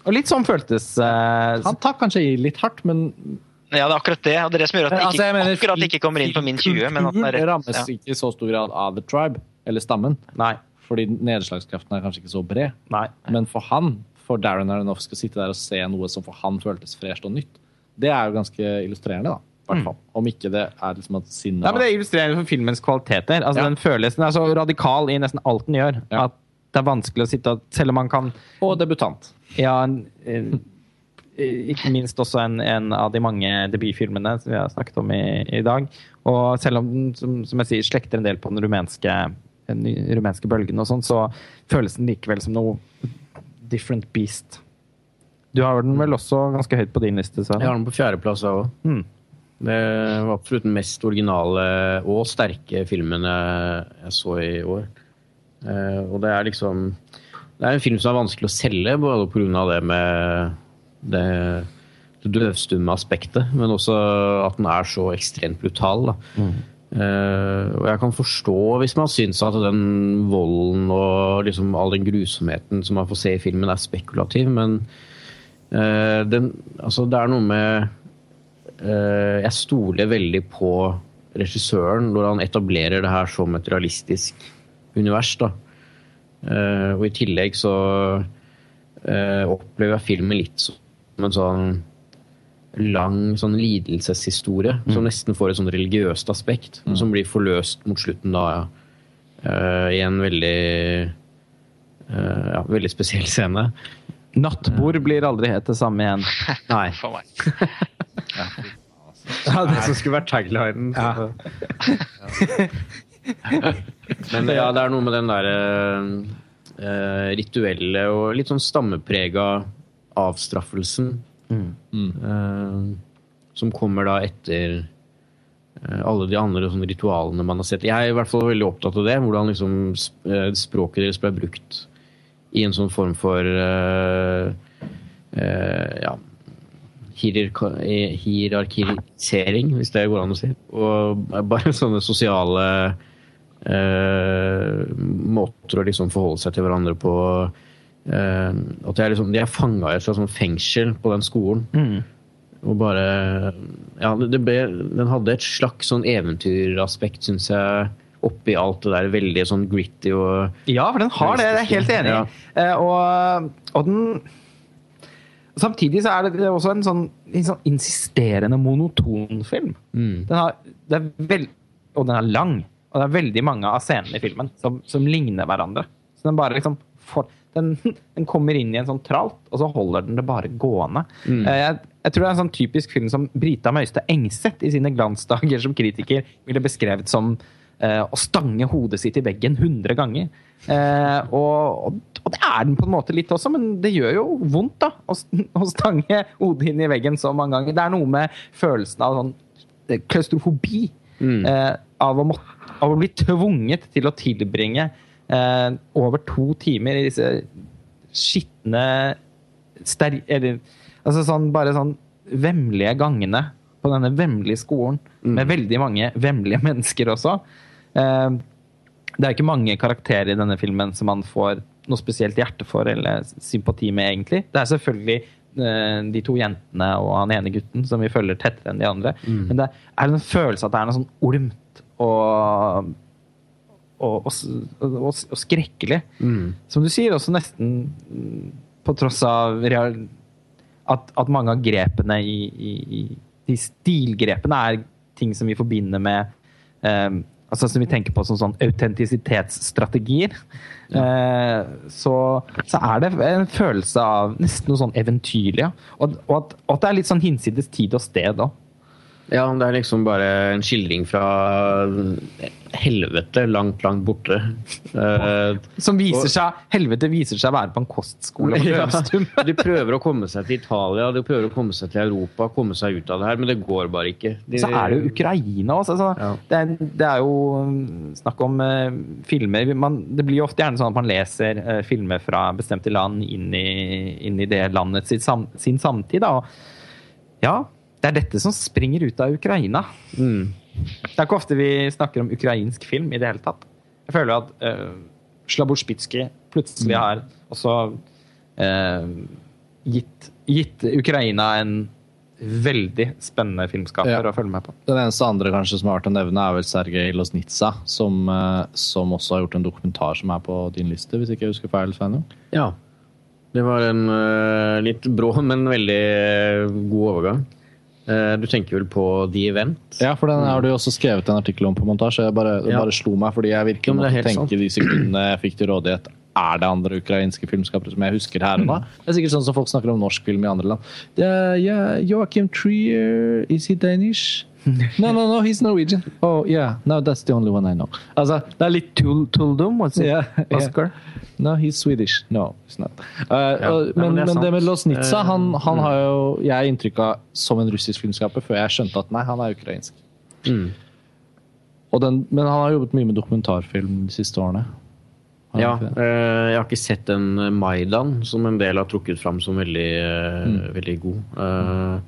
[SPEAKER 3] Og litt sånn føltes uh...
[SPEAKER 4] Han tar kanskje i litt hardt, men
[SPEAKER 2] Ja, det er akkurat det. Og det er det som gjør at det ikke,
[SPEAKER 4] altså, mener,
[SPEAKER 2] akkurat ikke kommer inn på min 20, men at den er rett.
[SPEAKER 4] rammes
[SPEAKER 2] Ja.
[SPEAKER 4] ikke i så stor grad av The Tribe, eller stammen.
[SPEAKER 3] Nei.
[SPEAKER 4] Fordi nedslagskraften er kanskje ikke så bred.
[SPEAKER 3] nei.
[SPEAKER 4] Men for han, for Darren Aronofsky, å sitte der og se noe som for han føltes fresht og nytt, det er jo ganske illustrerende, da. Mm. Om ikke det er liksom at sinnet
[SPEAKER 3] Nei, men Det illustrerer for filmens kvaliteter. Altså,
[SPEAKER 4] Ja.
[SPEAKER 3] Den følelsen er så radikal i nesten alt den gjør.
[SPEAKER 4] Ja.
[SPEAKER 3] At det er vanskelig å sitte og Selv om man kan
[SPEAKER 4] Og debutant.
[SPEAKER 3] Ja, en, en, ikke minst også en, en av de mange debutfilmene som vi har snakket om i, i dag. Og selv om den som, som jeg sier, slekter en del på den rumenske, den rumenske bølgen, og sånn, så føles den likevel som noe different beast. Du har den vel også ganske høyt på din liste? Sara?
[SPEAKER 5] Jeg har den på fjerdeplass, jeg òg.
[SPEAKER 3] Mm.
[SPEAKER 5] Det var absolutt den mest originale og sterke filmen jeg, så i år. Eh, og det er liksom Det er en film som er vanskelig å selge, både pga. det med det, det døvstumme aspektet, men også at den er så ekstremt brutal. Da. Eh, og jeg kan forstå hvis man syns at den volden og liksom all den grusomheten som man får se i filmen, er spekulativ, men uh, den, altså, det er noe med uh, jeg stoler veldig på regissøren når han etablerer det her som et realistisk univers. Da. Og i tillegg så opplever jeg filmen litt som en sånn lang sånn lidelseshistorie som nesten får et sånn religiøst aspekt, som blir forløst mot slutten da, ja. i en veldig ja, veldig spesiell scene.
[SPEAKER 3] Nattbord blir aldri helt det samme igjen.
[SPEAKER 5] Nei.
[SPEAKER 2] For meg.
[SPEAKER 5] Ja, det som skulle vært taglinen. Men ja, det er noe med den derre uh, rituelle og litt sånn stammeprega avstraffelsen. Eh, som kommer da etter eh, alle de andre sånne ritualene man har sett. Jeg er i hvert fall veldig opptatt av det. Hvordan liksom eh, språket deres ble brukt i en sånn form for uh, uh, ja, hierarkisering, hvis det går an å si. Og bare sånne sosiale uh, måter å liksom forholde seg til hverandre på. Eh, at jeg liksom, de er fanga i et slags fengsel på den skolen. Og bare Ja, det, ble, den hadde et slags sånn eventyraspekt, syns jeg, oppi alt det der veldig sånn gritty og
[SPEAKER 3] Ja, for den har det. Det er jeg helt enig.
[SPEAKER 5] Ja.
[SPEAKER 3] Eh, og, og den Samtidig så er det også en sånn, en sånn insisterende monoton film.
[SPEAKER 5] Mm.
[SPEAKER 3] Den har, det er veld, og den er lang. Og det er veldig mange av scenene i filmen som, som ligner hverandre. Så den bare liksom får, den, den kommer inn i en sånn tralt, og så holder den det bare gående.
[SPEAKER 5] Mm.
[SPEAKER 3] Eh, Jeg, jeg tror det er en sånn typisk film som Brita Møyste Engseth i sine glansdager som kritiker ville beskrevet som eh, å stange hodet sitt i veggen 100 ganger. Eh, og, og, det er den på en måte litt også, men det gjør jo vondt da, å, å stange hodet inn i veggen så mange ganger. Det er noe med følelsen av sånn klaustrofobi. Mm. Eh, av, å av å bli tvunget til å tilbringe eh, over to timer i disse skitne eller, altså sånn, Bare sånn vemmelige gangene på denne vemmelige skolen, med veldig mange vemmelige mennesker også. Eh, det er ikke mange karakterer i denne filmen som man får noe spesielt hjerte for eller sympati med, egentlig. Det er selvfølgelig eh, de to jentene og han ene gutten som vi følger tettere enn de andre. Men det er en følelse at det er noe sånn olmt og og, og, og, og skrekkelig. Som du sier, også nesten mm, på tross av real, at, at mange av grepene i, i, i De stilgrepene er ting som vi forbinder med eh, altså Som vi tenker på som sånn autentisitetsstrategier. Eh, så, så er det en følelse av nesten noe sånn eventyrlig. ja. Og, og, at, og at det er litt sånn hinsides tid og sted òg.
[SPEAKER 5] Ja, det er liksom bare en skildring fra helvete langt, langt borte. Uh,
[SPEAKER 3] Som viser seg Helvete viser seg å være på en kostskole
[SPEAKER 5] ja, de prøver å komme seg til Italia, de prøver å komme seg til Europa, komme seg ut av det her, men det går bare ikke. De,
[SPEAKER 3] Så er det jo Ukraina også. Altså,
[SPEAKER 5] Ja.
[SPEAKER 3] det, er, det er jo mm, snakk om uh, filmer man, Det blir jo ofte gjerne sånn at man leser uh, filmer fra bestemte land inn i, inn i det landet sitt, sam, sin samtid. Da. Og ja, det er dette som springer ut av Ukraina.
[SPEAKER 5] Mm.
[SPEAKER 3] Det er ikke ofte vi snakker om ukrainsk film i det hele tatt. Jeg føler at uh, Slaborsjpitsjky plutselig har også uh, gitt, gitt Ukraina en veldig spennende filmskaper
[SPEAKER 4] Ja.
[SPEAKER 3] å følge med på.
[SPEAKER 4] Den eneste andre kanskje som er verdt å nevne, er vel Sergej Losnitsa, som, uh, som også har gjort en dokumentar som er på din liste, hvis ikke jeg husker feil, Sveinung.
[SPEAKER 5] Ja. Det var en uh, litt brå, men veldig eh, god overgang. Eh, Du tenker vel på The Event?
[SPEAKER 4] Ja, for den har du også skrevet en artikkel om på montasje. Jeg bare,
[SPEAKER 5] Ja.
[SPEAKER 4] bare slo meg, fordi jeg virkelig måtte tenke de sekundene jeg fikk til rådighet. Er det andre ukrainske filmskapere som jeg husker her og nå? Det er sikkert sånn som folk snakker om norsk film i andre land. Joachim Trier, is he Danish? No, no, no, he's Norwegian. Oh, yeah, no, that's the only one I know. Altså,
[SPEAKER 3] Det er litt tull, tulldom. what's it?
[SPEAKER 4] Yeah, yeah. No, he's Swedish. No, he's not. Uh,
[SPEAKER 5] Ja.
[SPEAKER 4] og,
[SPEAKER 5] Nei,
[SPEAKER 4] men,
[SPEAKER 5] men det
[SPEAKER 4] men det med Losnitsa, han, han
[SPEAKER 5] Mm.
[SPEAKER 4] har jo jeg inntrykk av som en russisk filmskaper før jeg skjønte at nei, han er ukrainsk.
[SPEAKER 5] Mm.
[SPEAKER 4] Og den, men han har jobbet mye med dokumentarfilm de siste årene.
[SPEAKER 5] Ja, eh, jeg har ikke sett den eh, Maidan som en del har trukket fram som veldig, eh,
[SPEAKER 4] Mm.
[SPEAKER 5] veldig god. Eh,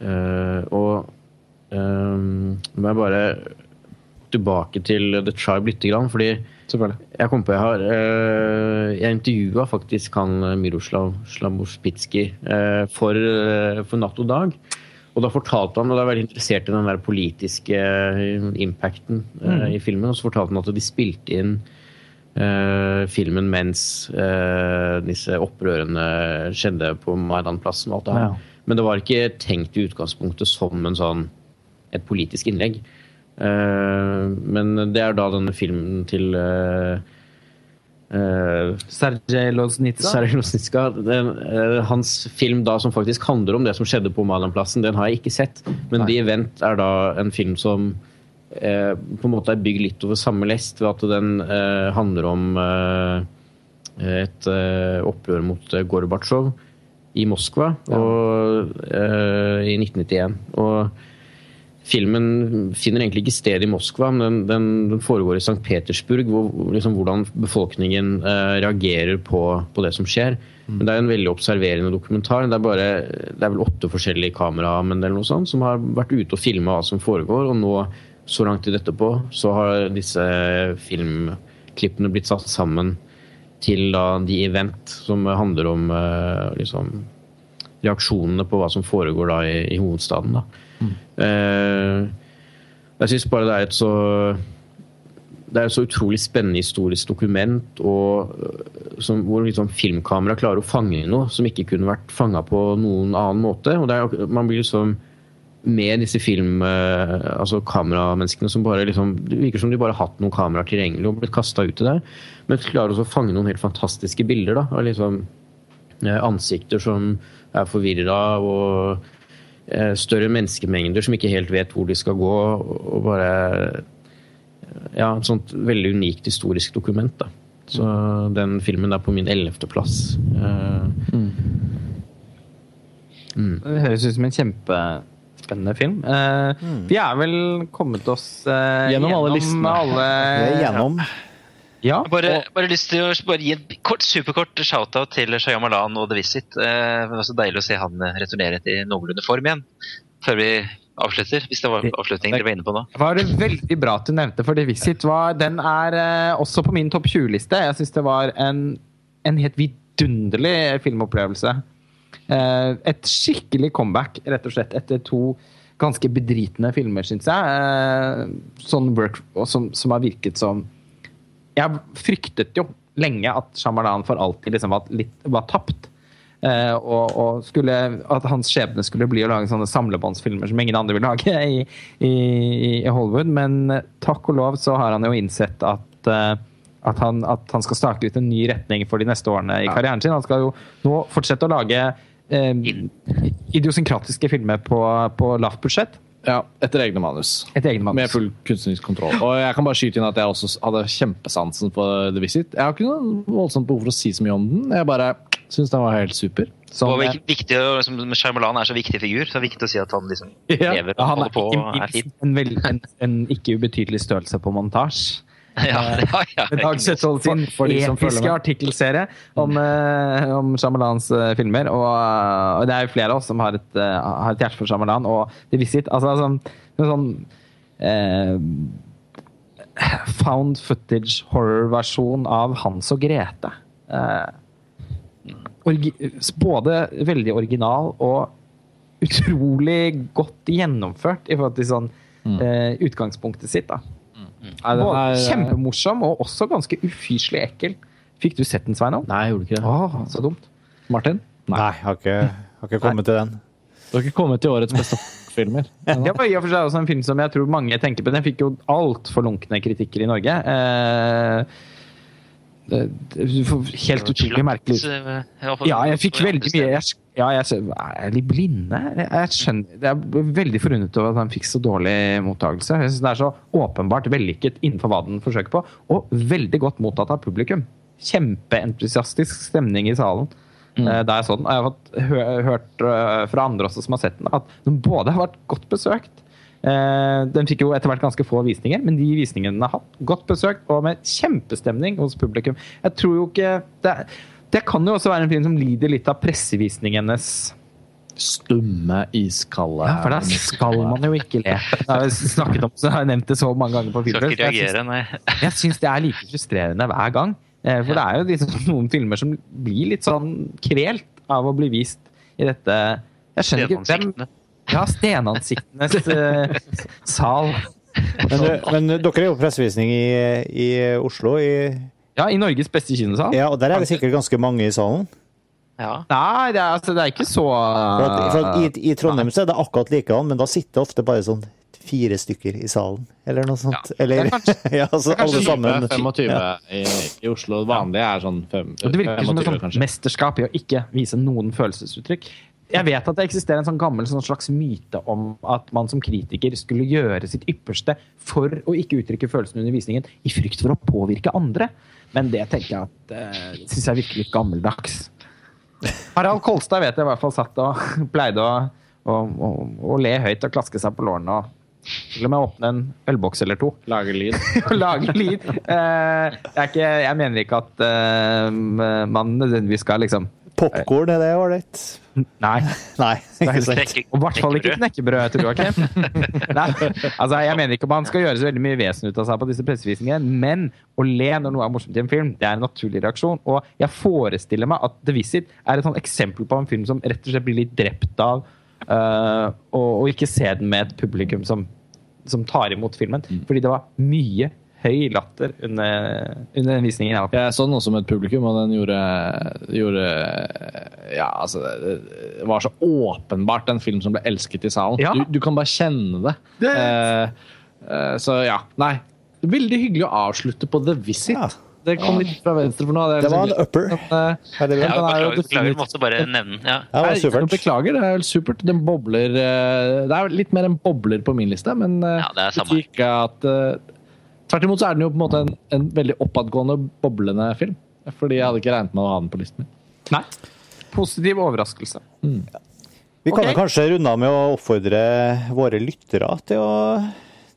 [SPEAKER 5] Uh, og um, må jeg bare tilbake til The Tribe grann, fordi jeg kom på jeg har eh, Jeg intervjua faktisk han eh, Miroslav Slamospitskij uh, for, uh, for Natt og Dag. Og da fortalte han, og da var jeg veldig interessert i den der politiske eh, impacten mm. i filmen, og så fortalte han at de spilte inn eh, filmen mens eh, disse opprørene skjedde på Maidanplassen og alt det her.
[SPEAKER 4] Ja.
[SPEAKER 5] Men det var ikke tenkt i utgangspunktet som en sånn, et politisk innlegg. Eh, men det er da denne filmen til uh,
[SPEAKER 3] Sergej Losnitsa.
[SPEAKER 5] Sergej den, uh, hans film da som faktisk handler om det som skjedde på Maidanplassen, den har jeg ikke sett. Men The Event er da en film som uh, på en måte er bygd litt over samme lest, ved at den handler om et opprør mot Gorbatsjov i Moskva og, eh, i 1991. Og filmen finner egentlig ikke sted i Moskva, men den, den, foregår i St. Petersburg, hvor, liksom, hvordan befolkningen eh, reagerer på, på det som skjer. Men Det er en veldig observerende dokumentar. Det er, bare, det er vel åtte forskjellige kameramenn eller noe sånt, som har vært ute og filma hva som foregår. Og nå, så lang tid etterpå, så har disse filmklippene blitt satt sammen til da de Event, som handler om eh, liksom, reaksjonene på hva som foregår da i, i hovedstaden. Da. Eh, jeg syns bare det er et så det er et så utrolig spennende historisk dokument og, øh, som, hvor liksom filmkamera klarer å fange noe som ikke kunne vært fanga på noen annen måte. og er, Man blir liksom med disse film, eh, altså kameramenneskene som bare liksom, Det virker som de bare har hatt noen kameraer tilgjengelig og blitt kasta ut i det. Men klarer også å fange noen helt fantastiske bilder. da, av liksom eh, Ansikter som er forvirra, og eh, større menneskemengder som ikke helt vet hvor de skal gå. og bare ja, et sånt veldig unikt historisk dokument. da. Så den filmen er på min ellevteplass. Uh,
[SPEAKER 3] Det høres ut som en kjempespennende film. Eh, Vi er vel kommet oss eh,
[SPEAKER 4] Gjennom alle listene.
[SPEAKER 3] alle-
[SPEAKER 1] gjennom. er
[SPEAKER 3] Ja,
[SPEAKER 2] Bare, bare lyst til å bare gi en kort, superkort shout-out til Shyamalan og The Visit. Eh, det var så deilig å se han eh, returnere til noenlunde form igjen. Før vi avslutter, hvis det var avslutningen dere var inne på nå.
[SPEAKER 3] Var det veldig bra at du nevnte, for The Visit var, den er eh, også på min topp 20-liste. Jeg syns det var en, en helt vidunderlig filmopplevelse. Eh, et skikkelig comeback, rett og slett, etter to ganske bedritne filmer, syns jeg. Eh, sånn work, og som, som har virket som Jeg fryktet jo lenge at Shyamalan for alltid liksom var, litt, var tapt. Eh, og, og skulle, at hans skjebne skulle bli å lage sånne samlebåndsfilmer som ingen andre vil lage i, i, i Hollywood. Men eh, takk og lov så har han jo innsett at, eh, at, han, at han skal stake ut en ny retning for de neste årene i karrieren sin. Han skal jo nå fortsette å lage eh, idiosynkratiske filmer på, på lavt budsjett.
[SPEAKER 4] Ja, etter egne manus.
[SPEAKER 3] Etter egne manus.
[SPEAKER 4] Med full kunstnerisk kontroll. Og jeg kan bare skyte inn at jeg også hadde kjempesansen for The Visit. Jeg har ikke noe voldsomt behov for å si så mye om den. Jeg bare syns den var helt super.
[SPEAKER 3] Som,
[SPEAKER 2] Og
[SPEAKER 3] eh,
[SPEAKER 2] vik- viktig, liksom, Shyamalan er så viktig figur, så det er viktig å si at han liksom lever
[SPEAKER 3] ja,
[SPEAKER 2] og
[SPEAKER 3] han
[SPEAKER 2] holder
[SPEAKER 3] er
[SPEAKER 2] på og er fin.
[SPEAKER 3] en, en, en ikke ubetydelig størrelse på montasje.
[SPEAKER 2] Ja, ja, ja,
[SPEAKER 3] Dag Søtvold sin
[SPEAKER 4] For- for de som
[SPEAKER 3] episke artikkelserie om, eh, om Shyamalans eh, filmer. Og, eh, og det er jo flere av oss som har et, har et hjerte for Shyamalan. Og The Visit altså, altså, en sånn eh, found footage horror-versjon av Hans og Grete. Eh, orgi både veldig original og utrolig godt gjennomført i forhold til sånn eh, utgangspunktet sitt. da.
[SPEAKER 4] Nei, den er-
[SPEAKER 3] Kjempemorsom og også ganske ufyselig ekkel. Fikk du sett den, Sveinung?
[SPEAKER 5] nei, jeg gjorde ikke det.
[SPEAKER 3] Åh, så dumt.
[SPEAKER 4] Martin?
[SPEAKER 1] Nei, jeg har ikke, har ikke kommet til den.
[SPEAKER 4] Du har ikke kommet til årets beste filmer.
[SPEAKER 3] Det var i og for seg også en film som jeg tror mange tenker på. Den fikk jo altfor lunkne kritikker i Norge. Eh, det- det- helt utrolig merkelig.
[SPEAKER 2] eh,
[SPEAKER 3] Ja, jeg fikk veldig mye jeg, Ja, jeg er litt blinde. Jeg, skjønner, jeg er veldig forundret over at han fikk så dårlig mottakelse. Jeg synes Det er så åpenbart vellykket innenfor hva den forsøker på, og veldig godt mottatt av publikum. Kjempeentusiastisk stemning i salen. Mm. Da jeg så den. Jeg har fått hørt eh, fra andre også som har sett den, at den både har vært godt besøkt Eh, Den fikk jo etter hvert ganske få visninger, men de visningene den har hatt, godt besøkt og med kjempestemning hos publikum. Jeg tror jo ikke Det, det kan jo også være en film som lider litt av pressevisningenes
[SPEAKER 4] Stumme, iskalde
[SPEAKER 3] Ja, for da skal man jo ikke le. Det har jeg snakket om, så har jeg nevnt det så mange ganger på filmen.
[SPEAKER 2] Skal ikke reagere, nei.
[SPEAKER 3] Jeg syns det er like frustrerende hver gang. Eh, For det er jo liksom noen filmer som blir litt sånn kvelt av å bli vist i dette Jeg skjønner ikke hvem Ja, stenansiktenes eh, sal.
[SPEAKER 1] Men, men dere er jo pressevisning i, i Oslo, i,
[SPEAKER 3] Ja, i Norges beste kinosal.
[SPEAKER 1] ja, og der er det sikkert ganske mange i salen.
[SPEAKER 2] Ja.
[SPEAKER 3] Nei, det er, altså, det er ikke så
[SPEAKER 1] For at, for at i, I Trondheim så er det akkurat likedan, men da sitter det ofte bare sånn fire stykker i salen, eller noe sånt.
[SPEAKER 3] Ja,
[SPEAKER 1] eller,
[SPEAKER 3] er kanskje-
[SPEAKER 1] ja, altså alle sammen.
[SPEAKER 4] 25
[SPEAKER 1] Ja.
[SPEAKER 4] i, i Oslo. Vanlig er sånn 5,
[SPEAKER 3] Og Det virker som et sånt
[SPEAKER 4] kanskje.
[SPEAKER 3] mesterskap i å ikke vise noen følelsesuttrykk. Jeg vet at det eksisterer en sånn gammel sånn slags myte om at man som kritiker skulle gjøre sitt ypperste for å ikke uttrykke følelsene under visningen i frykt for å påvirke andre. Men det tenker jeg at uh, syns jeg virker litt gammeldags. Harald Kolstad vet jeg i hvert fall satt og pleide å, å, å, å le høyt og klaske seg på lårene. og til og med åpne en ølboks eller to.
[SPEAKER 4] Lager lyd.
[SPEAKER 3] lage lyd. Eh, er ikke, jeg mener ikke at eh, man nødvendigvis skal liksom
[SPEAKER 1] Popkorn, er det ålreit?
[SPEAKER 3] Nei.
[SPEAKER 1] Nei, ikke sant.
[SPEAKER 3] Og i hvert fall ikke knekkebrød, tror jeg ikke. Nei, altså Jeg mener ikke man skal gjøre så veldig mye vesen ut av seg på disse pressevisningene, men å le når noe er morsomt i en film, det er en naturlig reaksjon. Og jeg forestiller meg at The Visit er et sånt eksempel på en film som rett og slett blir litt drept av uh, å ikke se den med et publikum som, som tar imot filmen. Fordi det var mye høy latter under, under den visningen jeg.
[SPEAKER 4] Jeg så den også med et publikum, og den gjorde, gjorde Ja, altså Det var så åpenbart en film som ble elsket i salen.
[SPEAKER 3] Ja.
[SPEAKER 4] Du, du kan bare kjenne det.
[SPEAKER 3] Det-
[SPEAKER 4] Eh, eh, så ja, nei. Veldig hyggelig å avslutte på The Visit.
[SPEAKER 1] Ja.
[SPEAKER 4] Det kom litt fra venstre, for noe. Det,
[SPEAKER 1] Det var en upper.
[SPEAKER 4] men, eh,
[SPEAKER 2] Ja,
[SPEAKER 4] er
[SPEAKER 2] beklager, beklager, måtte bare nevne den. Ja.
[SPEAKER 1] Det var supert.
[SPEAKER 4] Beklager, det er vel supert. Den bobler eh, Det er litt mer en bobler på min liste, men eh,
[SPEAKER 2] Ja, det er samme.
[SPEAKER 4] betyr ikke at eh, Tvert imot så er den jo på en måte en, en veldig oppadgående, boblende film. Fordi jeg hadde ikke regnet med å ha den på listen min.
[SPEAKER 3] Nei. Positiv overraskelse.
[SPEAKER 1] Vi kan
[SPEAKER 3] okay.
[SPEAKER 1] jo kanskje runde av med å oppfordre våre lyttere til å,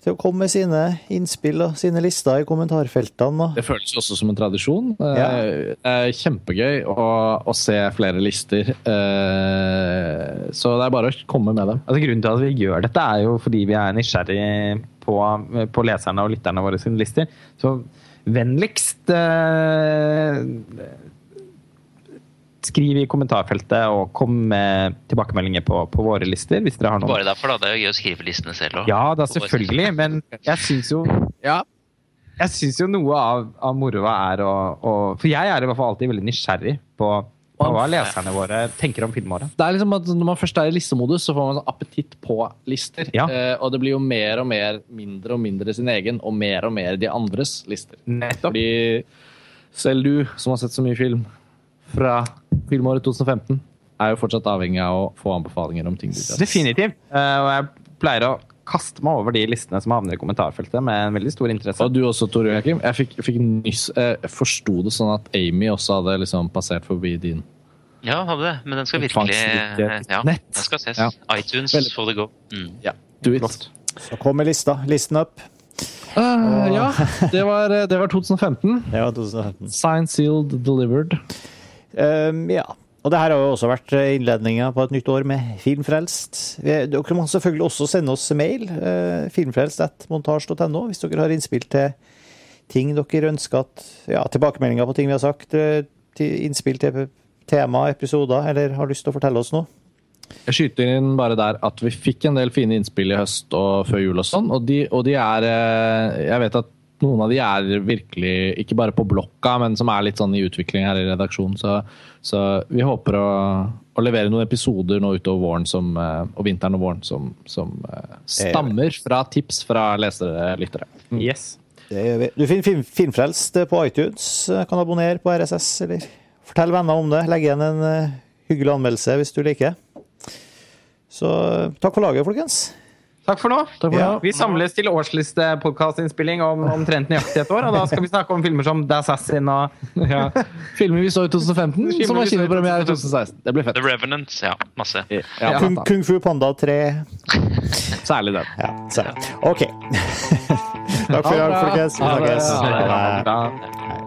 [SPEAKER 1] til å komme med sine innspill og sine lister i kommentarfeltene. Og.
[SPEAKER 4] Det føles også som en tradisjon. Eh,
[SPEAKER 1] Ja.
[SPEAKER 4] Det er kjempegøy å, å se flere lister. Eh, Så det er bare å komme med dem.
[SPEAKER 3] Altså, grunnen til at vi gjør dette, er jo fordi vi er nysgjerrig på, på leserne og lytterne våre sine lister. Så vennligst eh, Skriv i kommentarfeltet og kom med tilbakemeldinger på, på våre lister. hvis dere har noen.
[SPEAKER 2] Bare derfor, da. Det er jo gøy å skrive listene selv òg.
[SPEAKER 3] Ja da, selvfølgelig, men jeg syns jo Jeg syns jo noe av, av moroa er å, å For jeg er i hvert fall alltid veldig nysgjerrig på hva leserne våre tenker om filmåret.
[SPEAKER 4] Det er liksom at Når man først er i listemodus, så får man sånn appetitt på lister.
[SPEAKER 3] Ja.
[SPEAKER 4] Eh, og det blir jo mer og mer mindre og mindre sin egen, og mer og mer de andres lister.
[SPEAKER 3] Nettopp.
[SPEAKER 4] Fordi selv du, som har sett så mye film fra filmåret 2015, er jo fortsatt avhengig av å få anbefalinger om ting.
[SPEAKER 3] Definitivt. Uh, og jeg pleier å kaste meg over de listene som havner i kommentarfeltet med en veldig stor interesse.
[SPEAKER 4] Og du også, Tore Joakim. Jeg fikk, fikk nyss eh, Jeg forsto det sånn at Amy også hadde liksom passert forbi din.
[SPEAKER 2] Ja, hadde det. Men den skal virkelig Ja,
[SPEAKER 4] Nett.
[SPEAKER 2] den skal ses.
[SPEAKER 4] Ja.
[SPEAKER 2] iTunes
[SPEAKER 4] Veldig.
[SPEAKER 2] for the go. Mm.
[SPEAKER 4] Ja, do it.
[SPEAKER 3] Flott.
[SPEAKER 1] Så kommer lista. Listen up.
[SPEAKER 4] Uh, ja, det var, det var 2015.
[SPEAKER 1] Det var 2015.
[SPEAKER 4] Signed, sealed, delivered.
[SPEAKER 1] Um, ja. Og det her har jo også vært innledninga på et nytt år med Filmfrelst. Dere må selvfølgelig også sende oss mail. Uh, Filmfrelst.montasj.no hvis dere har innspill til ting dere ønsker at Ja, tilbakemeldinger på ting vi har sagt. eh, innspill til tema, episoder, eller har lyst til å fortelle oss noe.
[SPEAKER 4] Jeg skyter inn bare der at vi fikk en del fine innspill i høst og før jul og sånn, og og de er eh, Jeg vet at noen av de er virkelig ikke bare på blokka, men som er litt sånn i utvikling her i redaksjonen. Så, så vi håper å, å levere noen episoder nå utover våren som, eh, og vinteren og våren som, som eh, stammer fra tips fra lesere og lyttere.
[SPEAKER 3] Yes.
[SPEAKER 1] Det gjør vi. Du finner fin, Filmfrelst på iTunes. Kan abonnere på RSS, eller fortell venner om det. Legg igjen en eh, hyggelig anmeldelse hvis du liker. Så takk for laget, folkens.
[SPEAKER 3] Takk for nå.
[SPEAKER 4] for
[SPEAKER 1] Ja.
[SPEAKER 3] Vi samles til årslistepodkastinnspilling om omtrent nøyaktig et år. Og da skal vi snakke om filmer som The Assassin og
[SPEAKER 4] Ja. Filmer vi så i 2015,
[SPEAKER 3] Filmer
[SPEAKER 4] som har kinopremiere i 2016. Det blir fett.
[SPEAKER 2] The Revenant, ja. Masse.
[SPEAKER 4] Ja,
[SPEAKER 3] Ja.
[SPEAKER 1] Kung, Kung, Fu Panda 3.
[SPEAKER 4] Særlig den.
[SPEAKER 1] Ja, særlig. OK. takk for i dag, folkens. Vi
[SPEAKER 4] Ha det.
[SPEAKER 1] snakkes.
[SPEAKER 4] Ha det.
[SPEAKER 1] Ha det.
[SPEAKER 3] Da-